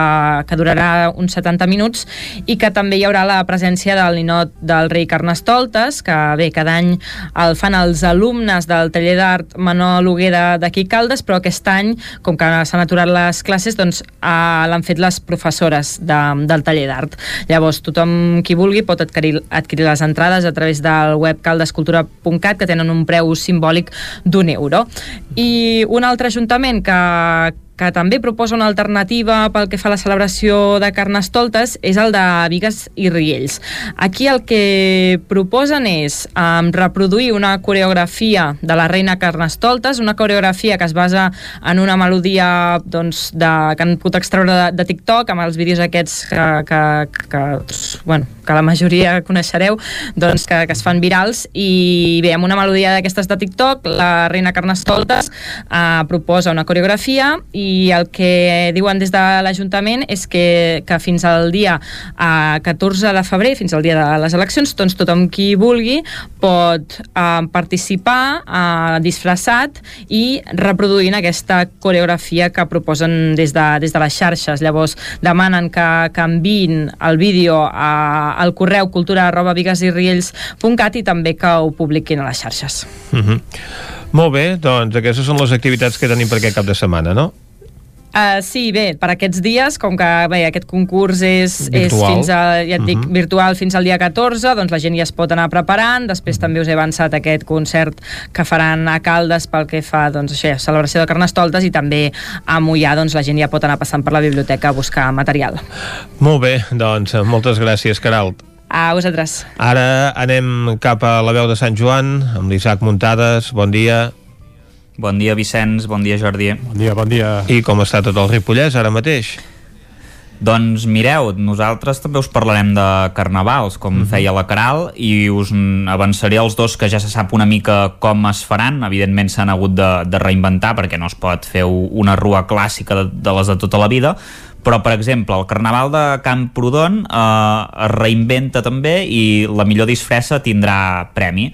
Speaker 11: que durarà uns 70 minuts i que també hi haurà la presència del ninot del rei Carnestoltes, que bé, cada any el fan els alumnes del taller d'art Manol Huguer de- d'aquí Caldes, però aquest any, com que s'han aturat les classes, doncs eh, l'han fet les professores de, del taller d'art. Llavors, tothom qui vulgui pot adquirir, adquirir les entrades a través del web caldescultura.cat, que tenen un preu simbòlic d'un euro. I un altre ajuntament que, que també proposa una alternativa pel que fa a la celebració de Carnestoltes és el de Vigues i Riells. Aquí el que proposen és um, reproduir una coreografia de la reina Carnestoltes, una coreografia que es basa en una melodia doncs, de, que han pogut extreure de, de TikTok, amb els vídeos aquests que, que, que, bueno, que la majoria coneixereu, doncs, que, que es fan virals, i bé, amb una melodia d'aquestes de TikTok, la reina Carnestoltes eh, proposa una coreografia i el que diuen des de l'Ajuntament és que, que fins al dia eh, 14 de febrer, fins al dia de les eleccions, doncs tothom qui vulgui pot eh, participar eh, disfressat i reproduint aquesta coreografia que proposen des de, des de les xarxes. Llavors demanen que, enviïn el vídeo a, al correu cultura arroba vigasiriells.cat i també que ho publiquin a les xarxes.
Speaker 1: Mhm. Molt bé, doncs aquestes són les activitats que tenim per aquest cap de setmana, no?
Speaker 11: Uh, sí, bé, per aquests dies, com que bé, aquest concurs és, és fins a, ja et dic,
Speaker 1: Mhm.
Speaker 11: virtual fins al dia 14, doncs la gent ja es pot anar preparant. Després també us he avançat aquest concert que faran a Caldes pel que fa doncs, això, celebració de Carnestoltes i també a Mollà doncs, la gent ja pot anar passant per la biblioteca a buscar material.
Speaker 1: Molt bé, doncs moltes gràcies, Caralt.
Speaker 11: A vosaltres.
Speaker 1: Ara anem cap a la veu de Sant Joan amb l'Isaac Muntades. Bon dia.
Speaker 16: Bon dia, Vicenç. Bon dia, Jordi.
Speaker 3: Bon dia, bon dia.
Speaker 1: I com està tot el Ripollès ara mateix?
Speaker 16: Doncs mireu, nosaltres també us parlarem de carnavals, com mm -hmm. feia la Caral, i us avançaré els dos que ja se sap una mica com es faran. Evidentment s'han hagut de, de reinventar perquè no es pot fer una rua clàssica de, de les de tota la vida, però per exemple el Carnaval de Camprodon eh, es reinventa també i la millor disfressa tindrà premi.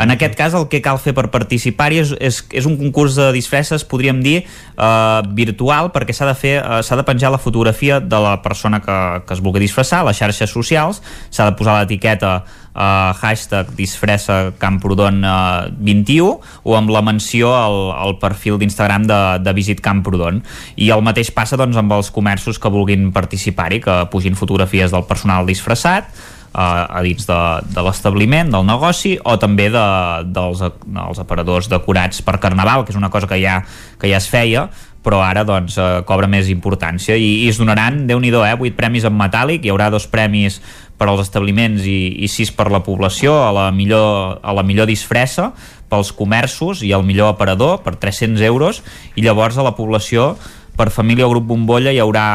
Speaker 16: En aquest cas el que cal fer per participar-hi és, és, és un concurs de disfresses podríem dir eh, virtual perquè s'ha de fer eh, s'ha de penjar la fotografia de la persona que, que es vulgui disfressar a les xarxes socials s'ha de posar l'etiqueta eh, hashtag disfressa Camprodon eh, 21 o amb la menció al, al perfil d'Instagram de, de Visit Camprodon. I el mateix passa doncs, amb els comerços que vulguin participar-hi que pugin fotografies del personal disfressat eh, a dins de, de l'establiment, del negoci o també de, dels, dels aparadors decorats per Carnaval, que és una cosa que ja, que ja es feia però ara doncs eh, cobra més importància. I, i es donaran, déu nhi eh, 8 premis en metàl·lic, hi haurà dos premis per als establiments i, i sis per la població a la millor, a la millor disfressa pels comerços i el millor aparador per 300 euros. I llavors a la població per família o grup bombolla hi haurà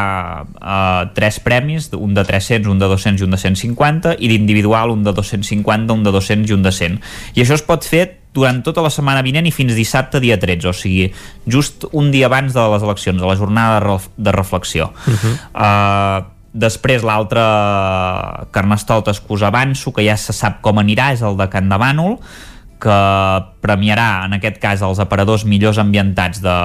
Speaker 16: eh, tres premis, un de 300, un de 200 i un de 150 i d'individual un de 250, un de 200 i un de 100 i això es pot fer durant tota la setmana vinent i fins dissabte dia 13 o sigui, just un dia abans de les eleccions a la jornada de, ref de reflexió
Speaker 1: Uh -huh.
Speaker 16: Uh, després l'altre Carnestoltes que us avanço que ja se sap com anirà és el de Can de Bànol que premiarà en aquest cas els aparadors millors ambientats de,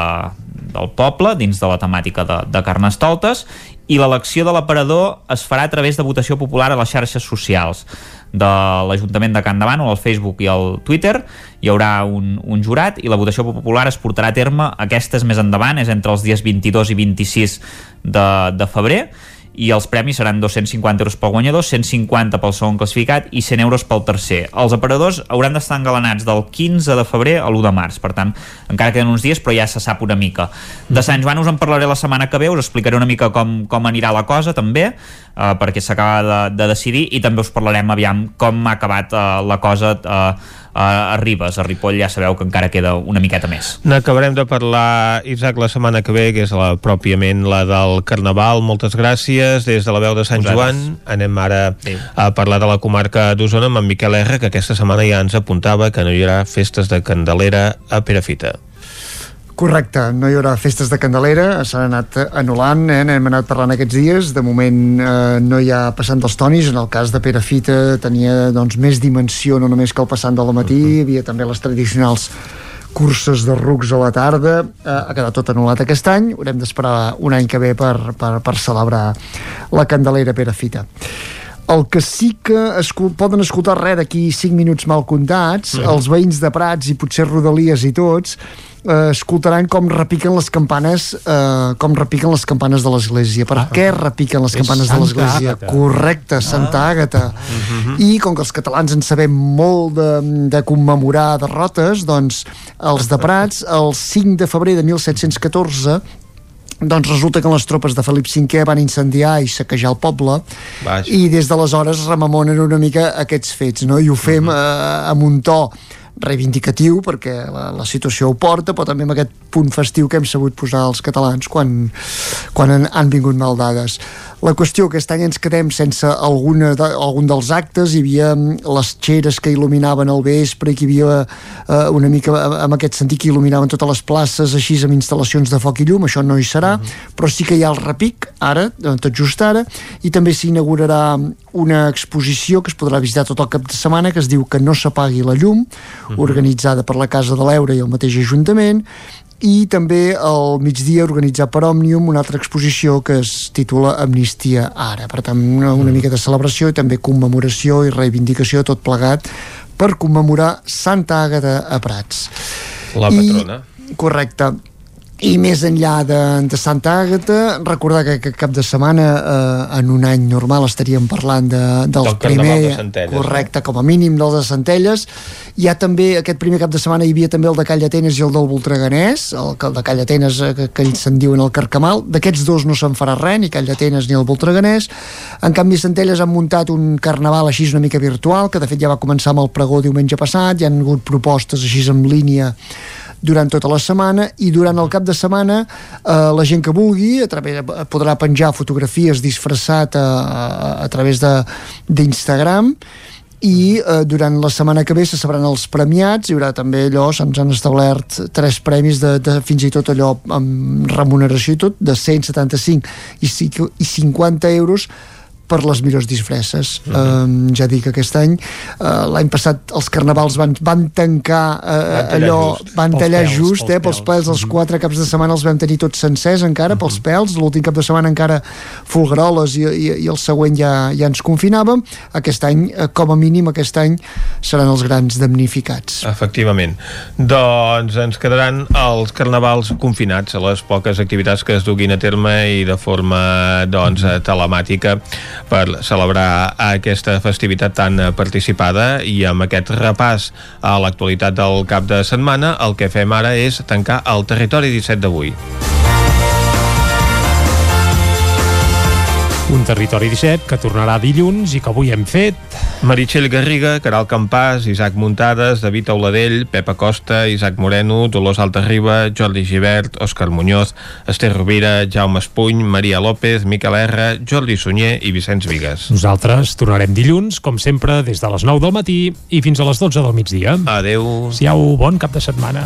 Speaker 16: del poble dins de la temàtica de, de Carnestoltes i l'elecció de l'aparador es farà a través de votació popular a les xarxes socials de l'Ajuntament de Can Bànol, al Facebook i al Twitter. Hi haurà un, un jurat i la votació popular es portarà a terme aquestes més endavant, és entre els dies 22 i 26 de, de febrer i els premis seran 250 euros pel guanyador, 150 pel segon classificat i 100 euros pel tercer. Els aparadors hauran d'estar engalanats del 15 de febrer a l'1 de març, per tant, encara queden uns dies, però ja se sap una mica. De Sant Joan us en parlaré la setmana que ve, us explicaré una mica com, com anirà la cosa, també, eh, perquè s'acaba de, de decidir, i també us parlarem aviam com ha acabat eh, la cosa eh, a Ribes, a Ripoll ja sabeu que encara queda una miqueta més.
Speaker 1: N'acabarem de parlar, Isaac, la setmana que ve, que és la, pròpiament la del Carnaval. Moltes gràcies des de la veu de Sant
Speaker 16: Vosaltres.
Speaker 1: Joan. Anem ara a parlar de la comarca d'Osona amb en Miquel R, que aquesta setmana ja ens apuntava que no hi haurà festes de Candelera a Perafita.
Speaker 63: Correcte, no hi haurà festes de Candelera, s'han anat anul·lant, eh? n'hem anat parlant aquests dies, de moment eh, no hi ha passant dels tonis, en el cas de Pere Fita tenia doncs, més dimensió, no només que el passant del matí, hi havia també les tradicionals curses de rucs a la tarda, eh, ha quedat tot anul·lat aquest any, haurem d'esperar un any que ve per, per, per celebrar la Candelera Pere Fita. El que sí que escol poden escoltar res d'aquí 5 minuts mal comptats,
Speaker 1: Mhm.
Speaker 63: els veïns de Prats i potser Rodalies i tots, eh, escoltaran com repiquen les campanes eh, com repiquen les campanes de l'església. Per què repiquen les campanes de
Speaker 1: Santa
Speaker 63: l'església?
Speaker 1: Àgata.
Speaker 63: Correcte, Santa Àgata. I com que els catalans en sabem molt de, de commemorar derrotes, doncs els de Prats, el 5 de febrer de 1714, doncs resulta que les tropes de Felip V van incendiar i saquejar el poble
Speaker 1: Vaja.
Speaker 63: i des d'aleshores rememonen una mica aquests fets, no? I ho fem eh, amb un to reivindicatiu perquè la, la situació ho porta però també amb aquest punt festiu que hem sabut posar els catalans quan, quan han, han vingut mal dades la qüestió que aquest any ens quedem sense alguna de, algun dels actes. Hi havia mm, les xeres que il·luminaven el vespre que hi havia eh, una mica eh, en aquest sentit que il·luminaven totes les places així amb instal·lacions de foc i llum. Això no hi serà, però sí que hi ha el repic ara, eh, tot just ara i també s'inaugurarà una exposició que es podrà visitar tot el cap de setmana que es diu que no s'apagui la llum organitzada per la Casa de l'Eure i el mateix Ajuntament i també al migdia organitzar per Òmnium una altra exposició que es titula Amnistia Ara. Per tant, una, una mica de celebració i també commemoració i reivindicació tot plegat per commemorar Santa Àgata a Prats.
Speaker 1: La patrona.
Speaker 63: I, correcte. I més enllà de, de Santa Àgata, recordar que, que cap de setmana eh, en un any normal estaríem parlant de, del,
Speaker 1: Del
Speaker 63: primer...
Speaker 1: de Centelles,
Speaker 63: Correcte, com a mínim del de Centelles. Hi ha també, aquest primer cap de setmana hi havia també el de Call d'Atenes i el del Voltreganès, el, el de Call d'Atenes eh, que, que ells se'n diuen el Carcamal. D'aquests dos no se'n farà res, ni Call d'Atenes ni el Voltreganès. En canvi, Centelles han muntat un carnaval així una mica virtual, que de fet ja va començar amb el pregó diumenge passat, hi han hagut propostes així en línia durant tota la setmana i durant el cap de setmana eh, la gent que vulgui a través, podrà penjar fotografies disfressat a, a, a través d'Instagram i eh, durant la setmana que ve se sabran els premiats, hi haurà també allò, se'ns han establert tres premis de, de fins i tot allò amb remuneració i tot, de 175 i, i 50 euros per les millors disfresses. Uh -huh. ja dic que aquest any, uh, l'any passat els carnavals van, van tancar uh,
Speaker 1: Van
Speaker 63: allò,
Speaker 1: just.
Speaker 63: van
Speaker 1: Pels
Speaker 63: tallar
Speaker 1: pèls,
Speaker 63: just,
Speaker 1: pels
Speaker 63: eh, pels
Speaker 1: pèls.
Speaker 63: els quatre caps de setmana els vam tenir tots sencers encara, pels pèls, l'últim cap de setmana encara folgueroles i, i, i el següent ja, ja ens confinàvem. Aquest any, eh, com a mínim aquest any, seran els grans damnificats.
Speaker 1: Efectivament. Doncs ens quedaran els carnavals confinats a les poques activitats que es duguin a terme i de forma doncs, telemàtica per celebrar aquesta festivitat tan participada i amb aquest repàs a l'actualitat del cap de setmana el que fem ara és tancar el territori 17 d'avui.
Speaker 3: Un territori 17 que tornarà dilluns i que avui hem fet
Speaker 1: Meritxell Garriga, Caral Campàs, Isaac Muntades, David Auladell, Pepa Costa, Isaac Moreno, Dolors Altarriba, Jordi Givert, Òscar Muñoz, Esther Rovira, Jaume Espuny, Maria López, Miquel R, Jordi Sunyer i Vicenç Vigues.
Speaker 3: Nosaltres tornarem dilluns, com sempre, des de les 9 del matí i fins a les 12 del migdia.
Speaker 1: Adeu.
Speaker 3: Siau, bon cap de setmana.